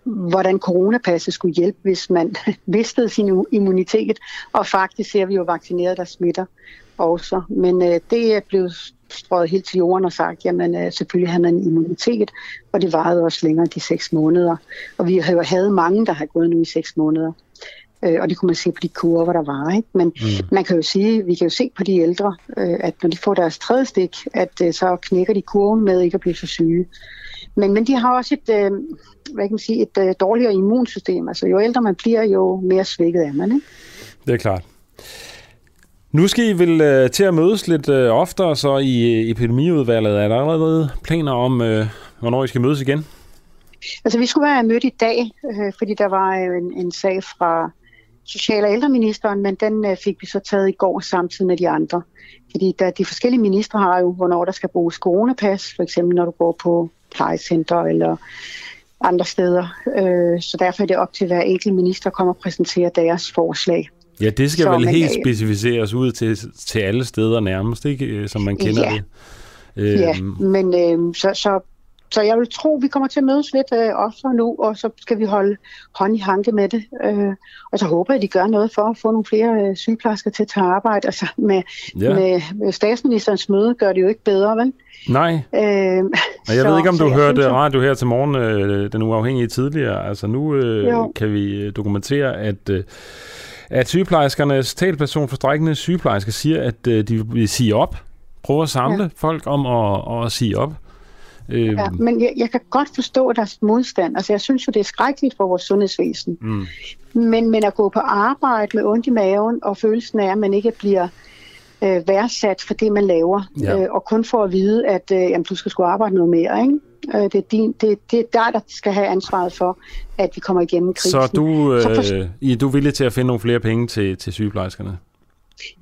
hvordan coronapasset skulle hjælpe, hvis man mistede sin immunitet. Og faktisk ser vi jo vaccineret, der smitter også. Men øh, det er blevet strøget helt til jorden og sagt, jamen øh, selvfølgelig har man en immunitet, og det varede også længere de seks måneder. Og vi havde mange, der har gået nu i seks måneder. Øh, og det kunne man se på de kurver, der var. Ikke? Men mm. man kan jo sige, vi kan jo se på de ældre, øh, at når de får deres tredje stik, at øh, så knækker de kurven med ikke at blive så syge. Men, men de har også et, øh, hvad kan man sige, et øh, dårligere immunsystem. Altså jo ældre man bliver, jo mere svækket er man. Ikke? Det er klart. Nu skal I vel øh, til at mødes lidt øh, oftere så i øh, epidemiudvalget. Er der allerede planer om, øh, hvornår I skal mødes igen? Altså vi skulle være mødt i dag, øh, fordi der var en, en sag fra social- og ældreministeren, men den øh, fik vi så taget i går samtidig med de andre. Fordi der, de forskellige ministre har jo, hvornår der skal bruges coronapas, for eksempel når du går på plejecenter eller andre steder. Øh, så derfor er det op til hver enkelt minister at komme og præsentere deres forslag. Ja, det skal så, vel helt øh, specificeres ud til, til alle steder nærmest, ikke? som man kender ja. det. Ja, men øh, så, så så jeg vil tro, vi kommer til at mødes lidt øh, oftere nu, og så skal vi holde hånd i hanke med det. Øh, og så håber jeg, at de gør noget for at få nogle flere øh, sygeplejersker til at tage arbejde. Altså med, ja. med, med statsministerens møde gør det jo ikke bedre, vel? Nej. Øh, jeg så, ved ikke, om du hørte synes, radio her til morgen, øh, den uafhængige tidligere. Altså nu øh, kan vi øh, dokumentere, at... Øh, at sygeplejerskernes talperson for strækkende sygeplejersker siger, at øh, de vil sige op. Prøve at samle ja. folk om at, at sige op. Øh, ja, men jeg, jeg kan godt forstå deres modstand. Altså, jeg synes jo, det er skrækkeligt for vores sundhedsvæsen. Mm. Men, men at gå på arbejde med ondt i maven og følelsen af, at man ikke bliver øh, værdsat for det, man laver, ja. øh, og kun for at vide, at øh, jamen, du skal sgu arbejde noget mere, ikke? Øh, det, er din, det, det er der, der skal have ansvaret for, at vi kommer igennem krisen. Så du, øh, Så for... du er villig til at finde nogle flere penge til, til sygeplejerskerne?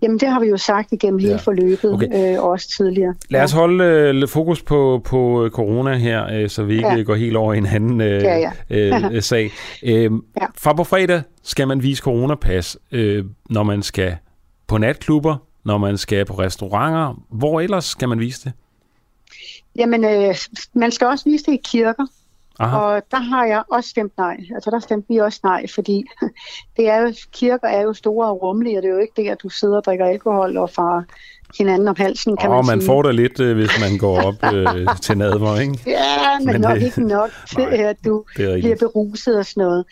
Jamen, det har vi jo sagt igennem hele ja. forløbet, okay. øh, også tidligere. Lad os holde øh, fokus på, på corona her, øh, så vi ikke ja. går helt over i en anden øh, ja, ja. øh, sag. Øh, ja. Fra på fredag skal man vise coronapas, øh, når man skal på natklubber, når man skal på restauranter. Hvor ellers skal man vise det? Jamen, øh, man skal også vise det i kirker. Aha. Og der har jeg også stemt nej. Altså der stemte vi også nej, fordi det er jo, kirker er jo store og rummelige, og det er jo ikke det, at du sidder og drikker alkohol og far hinanden om halsen, kan oh, man man sige. får det lidt, øh, hvis man går op øh, til nadver, ikke? Ja, men, men nok det... ikke nok til, Nej, at du bliver beruset og sådan noget.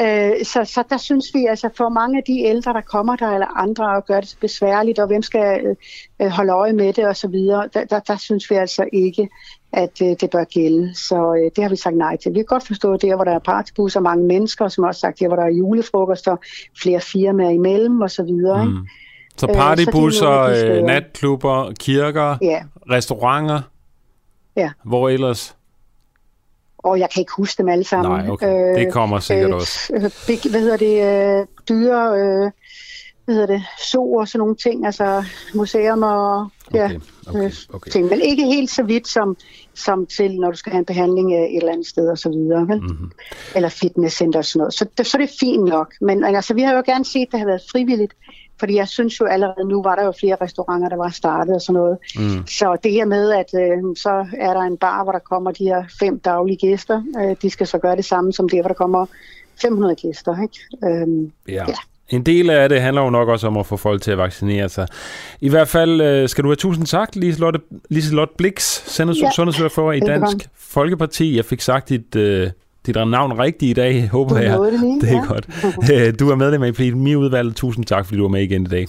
Øh, så, så der synes vi, altså for mange af de ældre, der kommer der, eller andre, og gør det så besværligt, og hvem skal øh, holde øje med det og så videre, der, der, der synes vi altså ikke, at øh, det bør gælde. Så øh, det har vi sagt nej til. Vi kan godt forstå det, hvor der er partybusser, mange mennesker, som også sagt, der hvor der er julefrokoster, flere firmaer imellem og så videre. Mm. Så øh, partybusser, øh, natklubber, kirker, ja. restauranter. Ja. Hvor ellers? Og jeg kan ikke huske dem alle sammen. Nej, okay. Det kommer sikkert øh, også. Big, hvad hedder det? Øh, dyre, øh, hvad hedder det? So og sådan nogle ting. Altså museum og ja, okay, okay, okay. ting. Men ikke helt så vidt som, som til, når du skal have en behandling et eller andet sted og så videre. Vel? Mm-hmm. Eller fitnesscenter og sådan noget. Så, det, så det er fint nok. Men altså, vi har jo gerne set, at det har været frivilligt. Fordi jeg synes jo allerede nu, var der jo flere restauranter, der var startet og sådan noget. Mm. Så det her med, at øh, så er der en bar, hvor der kommer de her fem daglige gæster. Øh, de skal så gøre det samme som det, hvor der kommer 500 gæster. Ikke? Øhm, ja. ja. En del af det handler jo nok også om at få folk til at vaccinere sig. I hvert fald øh, skal du have tusind tak, Liselotte, Liselotte Blix, sundhedsordfører ja. i Dansk Folkeparti. Jeg fik sagt dit øh, dit navn rigtigt i dag, håber jeg. Det, lige, det er ja. godt. Øh, du er medlem af epidemiudvalget. Tusind tak, fordi du var med igen i dag.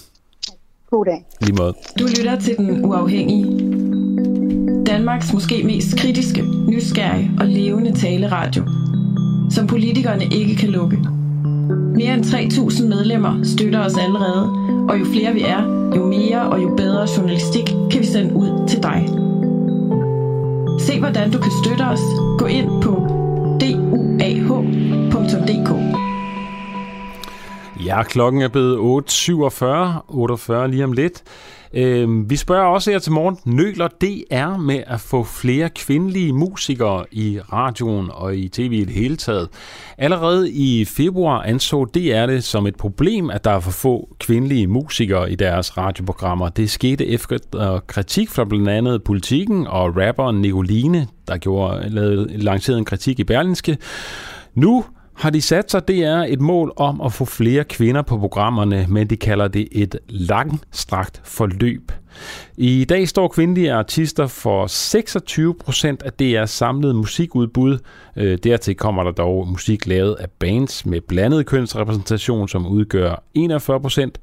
God dag. Lige måde. Du lytter til Den Uafhængige. Danmarks måske mest kritiske, nysgerrige og levende taleradio, som politikerne ikke kan lukke. Mere end 3.000 medlemmer støtter os allerede, og jo flere vi er, jo mere og jo bedre journalistik kan vi sende ud til dig. Se hvordan du kan støtte os. Gå ind på duah.dk. Ja, klokken er blevet 8.47, 48 lige om lidt. Øh, vi spørger også her til morgen, nøler DR med at få flere kvindelige musikere i radioen og i tv i det hele taget? Allerede i februar anså DR det som et problem, at der er for få kvindelige musikere i deres radioprogrammer. Det skete efter kritik fra blandt andet Politiken og rapperen Nicoline, der gjorde, lavede, lancerede en kritik i Berlinske. Nu har de sat sig, det er et mål om at få flere kvinder på programmerne, men de kalder det et langstrakt forløb. I dag står kvindelige artister for 26 procent af DR's samlede musikudbud. Øh, dertil kommer der dog musik lavet af bands med blandet kønsrepræsentation, som udgør 41 procent.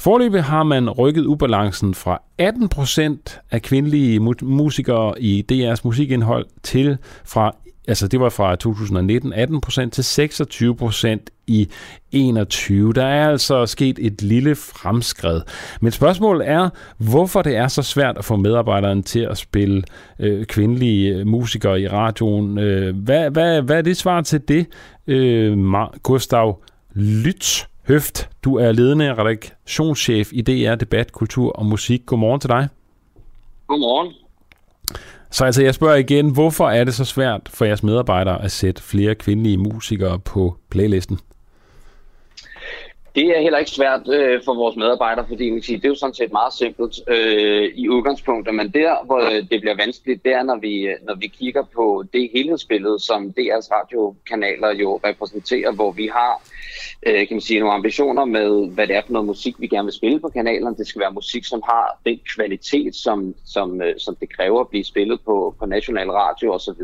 Forløbet har man rykket ubalancen fra 18 procent af kvindelige musikere i DR's musikindhold til fra altså det var fra 2019 18% til 26% i 21. Der er altså sket et lille fremskred. Men spørgsmålet er, hvorfor det er så svært at få medarbejderen til at spille øh, kvindelige øh, musikere i radioen. Øh, hvad, hvad, hvad er det svar til det, øh, Gustav Lytz? Høft, du er ledende redaktionschef i DR Debat, Kultur og Musik. Godmorgen til dig. Godmorgen. Så altså, jeg spørger igen, hvorfor er det så svært for jeres medarbejdere at sætte flere kvindelige musikere på playlisten? Det er heller ikke svært øh, for vores medarbejdere, fordi man siger, det er jo sådan set meget simpelt øh, i udgangspunktet, men der, hvor øh, det bliver vanskeligt, det er, når vi, øh, når vi kigger på det helhedsbillede, som DR's radiokanaler jo repræsenterer, hvor vi har øh, kan man sige, nogle ambitioner med, hvad det er for noget musik, vi gerne vil spille på kanalerne. Det skal være musik, som har den kvalitet, som, som, øh, som det kræver at blive spillet på, på national radio osv.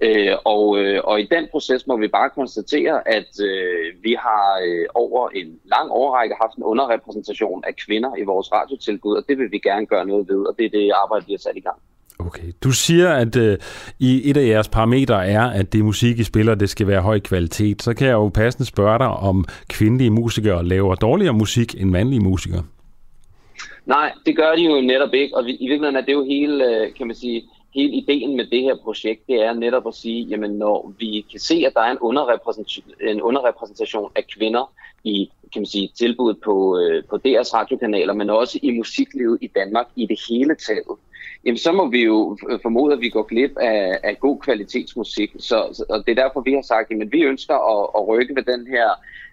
Øh, og, øh, og i den proces må vi bare konstatere, at øh, vi har øh, over en lang årrække haft en underrepræsentation af kvinder i vores radiotilbud, og det vil vi gerne gøre noget ved, og det er det arbejde, vi har sat i gang. Okay. Du siger, at øh, i et af jeres parametre er, at det musik, I spiller, det skal være høj kvalitet. Så kan jeg jo passende spørge dig, om kvindelige musikere laver dårligere musik end mandlige musikere. Nej, det gør de jo netop ikke, og i virkeligheden er det jo hele, øh, kan man sige, hele ideen med det her projekt, det er netop at sige, jamen når vi kan se, at der er en underrepræsentation, en underrepræsentation af kvinder i kan man sige, tilbud på, øh, på DR's radiokanaler, men også i musiklivet i Danmark i det hele taget, jamen så må vi jo formode, at vi går glip af, af god kvalitetsmusik. Så, og det er derfor, vi har sagt, at vi ønsker at, at rykke ved den her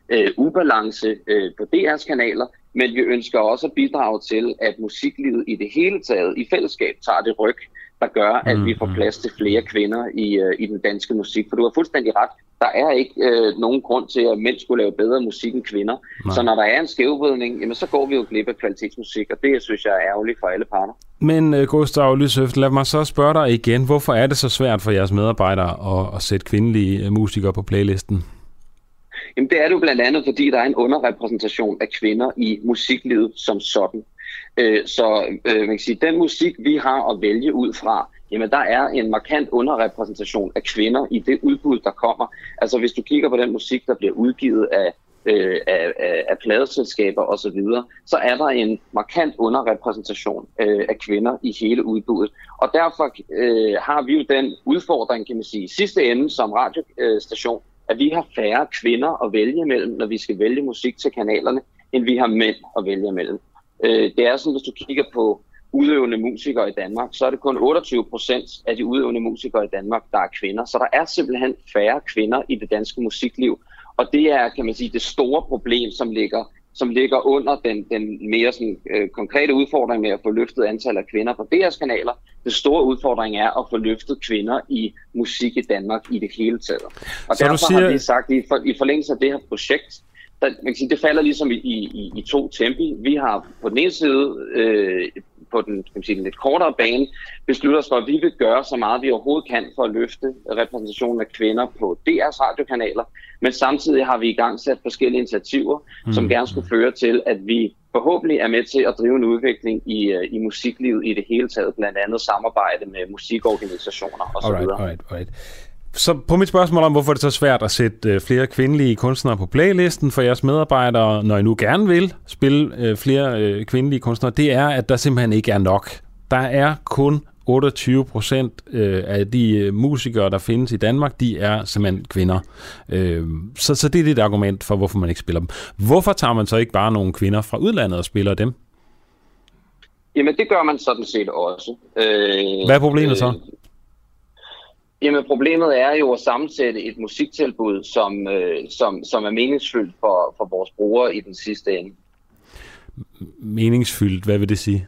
øh, ubalance øh, på DR's kanaler, men vi ønsker også at bidrage til, at musiklivet i det hele taget i fællesskab tager det ryg, der gør, at vi får mm-hmm. plads til flere kvinder i, øh, i den danske musik. For du har fuldstændig ret. Der er ikke øh, nogen grund til, at mænd skulle lave bedre musik end kvinder. Nej. Så når der er en skævvridning, jamen, så går vi jo glip af kvalitetsmusik, og det synes jeg er ærgerligt for alle parter. Men uh, Gustav Lysøft, lad mig så spørge dig igen. Hvorfor er det så svært for jeres medarbejdere at, at sætte kvindelige øh, musikere på playlisten? Jamen det er det jo blandt andet, fordi der er en underrepræsentation af kvinder i musiklivet som sådan. Øh, så øh, man kan sige, den musik, vi har at vælge ud fra, jamen der er en markant underrepræsentation af kvinder i det udbud, der kommer. Altså hvis du kigger på den musik, der bliver udgivet af øh, af, af, af pladeselskaber osv., så, så er der en markant underrepræsentation øh, af kvinder i hele udbuddet. Og derfor øh, har vi jo den udfordring, kan man sige, i sidste ende som radiostation, at vi har færre kvinder at vælge imellem, når vi skal vælge musik til kanalerne, end vi har mænd at vælge imellem. Øh, det er sådan, hvis du kigger på udøvende musikere i Danmark, så er det kun 28 procent af de udøvende musikere i Danmark, der er kvinder. Så der er simpelthen færre kvinder i det danske musikliv. Og det er, kan man sige, det store problem, som ligger, som ligger under den, den mere sådan, øh, konkrete udfordring med at få løftet antallet af kvinder på deres kanaler. Det store udfordring er at få løftet kvinder i musik i Danmark i det hele taget. Og så derfor siger... har vi sagt, i, for, i forlængelse af det her projekt, der, man kan sige, det falder ligesom i, i, i to tempi. Vi har på den ene side øh, på den, kan man sige, den lidt kortere bane beslutter os for, at vi vil gøre så meget, vi overhovedet kan for at løfte repræsentationen af kvinder på DR's radiokanaler. Men samtidig har vi i gang sat forskellige initiativer, mm. som gerne skulle føre til, at vi forhåbentlig er med til at drive en udvikling i, uh, i musiklivet i det hele taget, blandt andet samarbejde med musikorganisationer osv. Alright, alright, alright. Så på mit spørgsmål om, hvorfor det er så svært at sætte øh, flere kvindelige kunstnere på playlisten for jeres medarbejdere, når I nu gerne vil spille øh, flere øh, kvindelige kunstnere, det er, at der simpelthen ikke er nok. Der er kun 28 procent af de musikere, der findes i Danmark, de er simpelthen kvinder. Så, så det er et argument for, hvorfor man ikke spiller dem. Hvorfor tager man så ikke bare nogle kvinder fra udlandet og spiller dem? Jamen, det gør man sådan set også. Hvad er problemet så? Jamen problemet er jo at sammensætte et musiktilbud, som, øh, som, som er meningsfyldt for, for vores brugere i den sidste ende. Meningsfyldt, hvad vil det sige?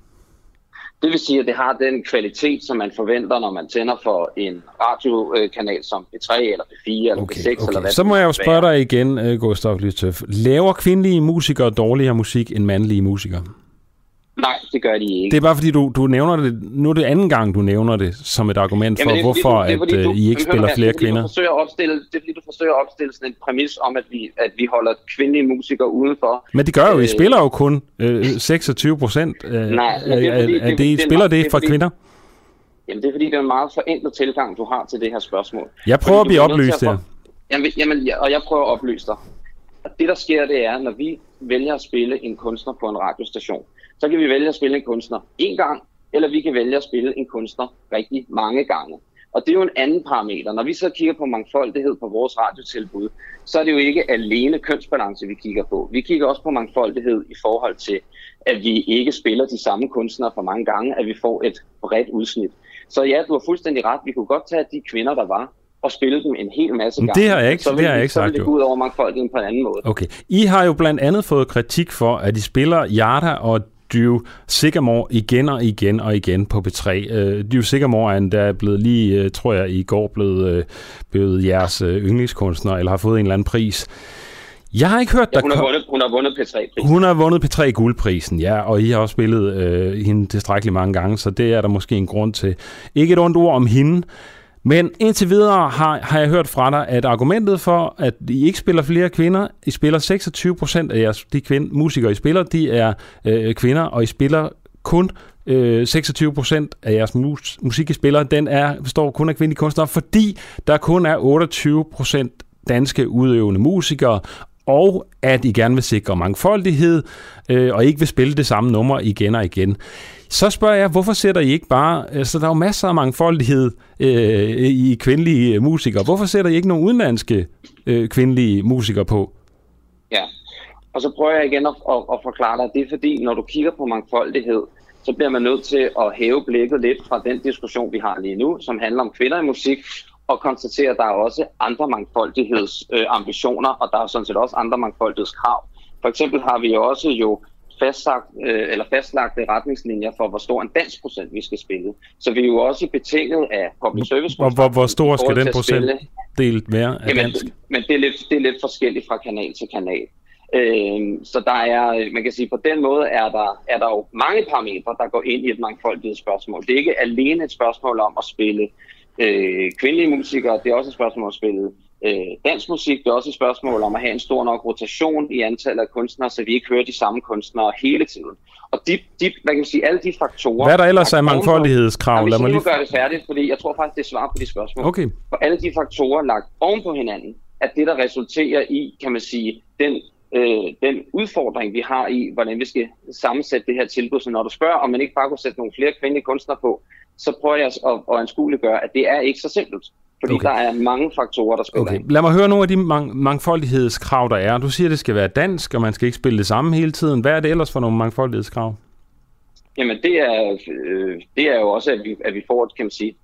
Det vil sige, at det har den kvalitet, som man forventer, når man tænder for en radiokanal som P3 eller P4 eller okay, P6 okay. eller hvad Så må jeg jo spørge dig igen, øh, Gustav Lytøf. Laver kvindelige musikere dårligere musik end mandlige musikere? Nej, det gør de ikke. Det er bare fordi, du, du nævner det, nu er det anden gang, du nævner det som et argument for, Jamen, hvorfor du, at du, I ikke spiller her, flere det kvinder. Du forsøger at opstille, det er fordi, du forsøger at opstille sådan en præmis om, at vi, at vi holder kvindelige musikere udenfor. Men det gør jo, I øh, spiller jo kun øh, 26 procent Nej, det, er fordi, af, det, I spiller det, det for kvinder. Jamen, det er fordi, det er en meget forenklet tilgang, du har til det her spørgsmål. Jeg prøver fordi, at blive oplyst her. Jamen, jamen, og jeg prøver at oplyse dig. Og det, der sker, det er, når vi vælger at spille en kunstner på en radiostation, så kan vi vælge at spille en kunstner en gang, eller vi kan vælge at spille en kunstner rigtig mange gange. Og det er jo en anden parameter. Når vi så kigger på mangfoldighed på vores radiotilbud, så er det jo ikke alene kønsbalance, vi kigger på. Vi kigger også på mangfoldighed i forhold til, at vi ikke spiller de samme kunstnere for mange gange, at vi får et bredt udsnit. Så ja, du har fuldstændig ret. Vi kunne godt tage de kvinder, der var, og spille dem en hel masse gange. Det har jeg ikke, så det har jeg ikke sagt. Så ud over mangfoldigheden på en anden måde. Okay. I har jo blandt andet fået kritik for, at I spiller Jarda og Drew Sigamore igen og igen og igen på B3. Uh, Drew Sigamore er endda blevet lige, uh, tror jeg, i går blevet, uh, blevet jeres uh, yndlingskunstner, eller har fået en eller anden pris. Jeg har ikke hørt, ja, hun, har vundet, hun har vundet P3-prisen. Hun har vundet P3-guldprisen, ja, og I har også spillet uh, hende tilstrækkeligt mange gange, så det er der måske en grund til. Ikke et ondt ord om hende, men indtil videre har, har jeg hørt fra dig, at argumentet for, at I ikke spiller flere kvinder, I spiller 26 procent af jeres, de kvinde, musikere, I spiller, de er øh, kvinder, og I spiller kun øh, 26 procent af jeres mus, musik, I spiller, den er, består kun af kvindelige kunstnere, fordi der kun er 28 procent danske udøvende musikere, og at I gerne vil sikre mangfoldighed, øh, og ikke vil spille det samme nummer igen og igen. Så spørger jeg, hvorfor sætter I ikke bare, altså der er jo masser af mangfoldighed øh, i kvindelige øh, musikere, hvorfor sætter I ikke nogle udenlandske øh, kvindelige musikere på? Ja, og så prøver jeg igen at, at, at forklare dig, det er fordi, når du kigger på mangfoldighed, så bliver man nødt til at hæve blikket lidt fra den diskussion, vi har lige nu, som handler om kvinder i musik, og konstatere, at der er også andre mangfoldighedsambitioner, øh, og der er sådan set også andre mangfoldighedskrav. For eksempel har vi også jo fastsagt, øh, eller fastlagte retningslinjer for, hvor stor en dansk procent vi skal spille. Så vi er jo også betinget af public service hvor, hvor, hvor stor skal den procent delt være af Jamen, dansk? Men det er, lidt, det er lidt forskelligt fra kanal til kanal. Øh, så der er, man kan sige, på den måde er der, er der jo mange parametre, der går ind i et mangfoldigt spørgsmål. Det er ikke alene et spørgsmål om at spille øh, kvindelige musikere, det er også et spørgsmål om at spille øh, dansk musik. Det er også et spørgsmål om at have en stor nok rotation i antallet af kunstnere, så vi ikke hører de samme kunstnere hele tiden. Og de, de, hvad kan man sige, alle de faktorer... Hvad er der ellers af mangfoldighedskrav? Lad mig lige gøre det færdigt, fordi jeg tror faktisk, det er svar på de spørgsmål. Okay. For alle de faktorer lagt oven på hinanden, at det, der resulterer i, kan man sige, den øh, den udfordring, vi har i, hvordan vi skal sammensætte det her tilbud. Så når du spørger, om man ikke bare kunne sætte nogle flere kvindelige kunstnere på, så prøver jeg at, at anskueliggøre, at det er ikke så simpelt. Fordi okay. der er mange faktorer, der spiller okay. ind. Lad mig høre nogle af de mang- mangfoldighedskrav, der er. Du siger, at det skal være dansk, og man skal ikke spille det samme hele tiden. Hvad er det ellers for nogle mangfoldighedskrav? Jamen, det er, øh, det er jo også, at vi, at vi får kan man sige,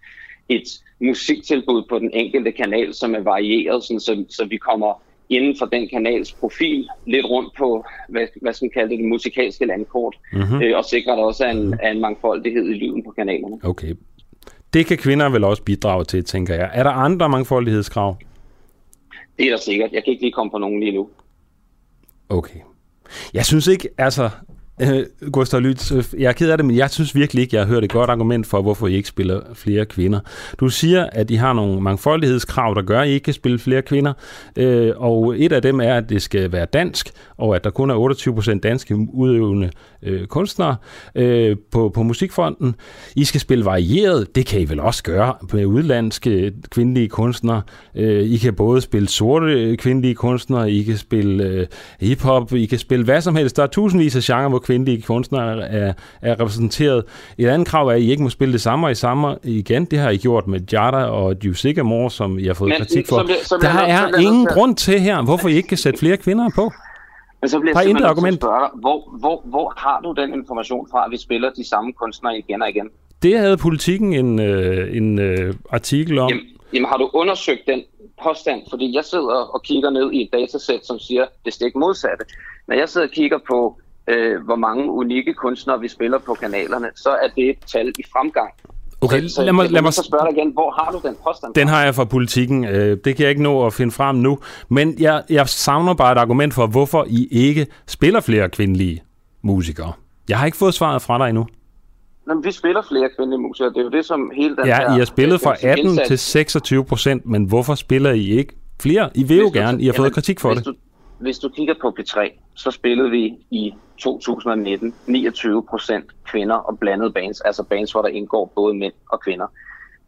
et musiktilbud på den enkelte kanal, som er varieret, sådan, så, så vi kommer inden for den kanals profil lidt rundt på, hvad, hvad skal man kalde det, det musikalske landkort, mm-hmm. øh, og sikrer der også en, mm-hmm. en mangfoldighed i lyden på kanalerne. Okay. Det kan kvinder vel også bidrage til, tænker jeg. Er der andre mangfoldighedskrav? Det er der sikkert. Jeg kan ikke lige komme på nogen lige nu. Okay. Jeg synes ikke, altså, Øh, Gustav Lytz, øh, jeg er ked af det, men jeg synes virkelig ikke, jeg har hørt et godt argument for, hvorfor I ikke spiller flere kvinder. Du siger, at I har nogle mangfoldighedskrav, der gør, at I ikke kan spille flere kvinder, øh, og et af dem er, at det skal være dansk, og at der kun er 28% danske udøvende øh, kunstnere øh, på, på musikfronten. I skal spille varieret, det kan I vel også gøre med udlandske kvindelige kunstnere. Øh, I kan både spille sorte øh, kvindelige kunstnere, I kan spille øh, hiphop, I kan spille hvad som helst. Der er tusindvis af genrer, hvor kvindelige kunstnere er, er repræsenteret. Et andet krav er, at I ikke må spille det samme og i samme igen. Det har I gjort med Jada og Juice Sigamore, som I har fået Men, kritik for. Som det, som der er, er ingen grund til her, hvorfor I ikke kan sætte flere kvinder på. Men så bliver jeg simpelthen argument. spørge dig, hvor, hvor, hvor har du den information fra, at vi spiller de samme kunstnere igen og igen? Det havde politikken en, øh, en øh, artikel om. Jamen, jamen har du undersøgt den påstand? Fordi jeg sidder og kigger ned i et datasæt, som siger det stik modsatte. Når jeg sidder og kigger på, øh, hvor mange unikke kunstnere vi spiller på kanalerne, så er det et tal i fremgang. Okay, så, lad mig, lad mig så spørge dig igen, hvor har du den påstand? Den har jeg fra politikken. Øh, det kan jeg ikke nå at finde frem nu. Men jeg, jeg savner bare et argument for, hvorfor I ikke spiller flere kvindelige musikere. Jeg har ikke fået svaret fra dig endnu. Jamen, vi spiller flere kvindelige musikere. Det er jo det, som hele den Ja, her, I har spillet fra 18 indsats. til 26 procent, men hvorfor spiller I ikke flere? I vil jo gerne. I har fået kritik for det. Du, hvis du kigger på P3, så spillede vi i 2019 29 procent kvinder og blandede bands, altså bands, hvor der indgår både mænd og kvinder.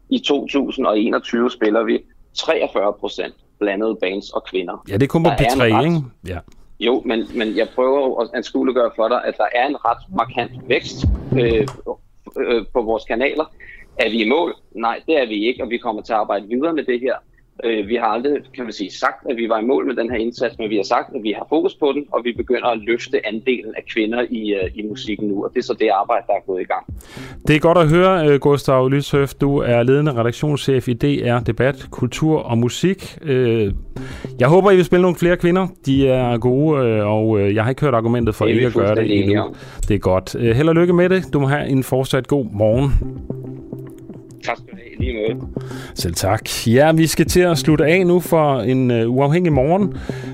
I 2021 spiller vi 43 procent blandede bands og kvinder. Ja, det er kun på P3, ret, ikke? Ja. Jo, men, men jeg prøver at anskueliggøre for dig, at der er en ret markant vækst øh, øh, på vores kanaler. Er vi i mål? Nej, det er vi ikke, og vi kommer til at arbejde videre med det her. Øh, vi har aldrig, kan man sige, sagt, at vi var i mål med den her indsats, men vi har sagt, at vi har fokus på den, og vi begynder at løfte andelen af kvinder i, uh, i musikken nu, og det er så det arbejde, der er gået i gang. Det er godt at høre, øh, Gustav Lyshøf. Du er ledende redaktionschef i DR Debat, Kultur og Musik. Øh, jeg håber, I vil spille nogle flere kvinder. De er gode, og jeg har ikke hørt argumentet for ikke at gøre det endnu. Det er godt. Held og lykke med det. Du må have en fortsat god morgen. Tak skal du have. Lige måde. Selv tak. Ja, vi skal til at slutte af nu for en uh, uafhængig morgen.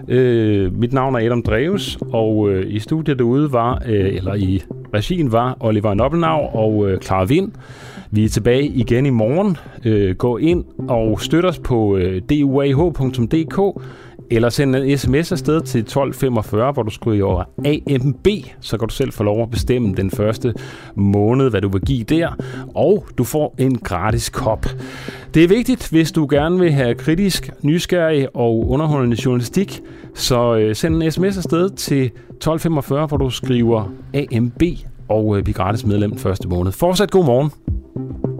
Uh, mit navn er Adam Dreves, og uh, i studiet derude var, uh, eller i regien var Oliver Nobbenau og uh, Clara Vind. Vi er tilbage igen i morgen. Uh, gå ind og støt os på uh, duah.dk eller send en sms afsted til 1245, hvor du skriver AMB, så kan du selv få lov at bestemme den første måned, hvad du vil give der, og du får en gratis kop. Det er vigtigt, hvis du gerne vil have kritisk, nysgerrig og underholdende journalistik, så øh, send en sms afsted til 1245, hvor du skriver AMB, og øh, bliver gratis medlem første måned. Fortsat god morgen.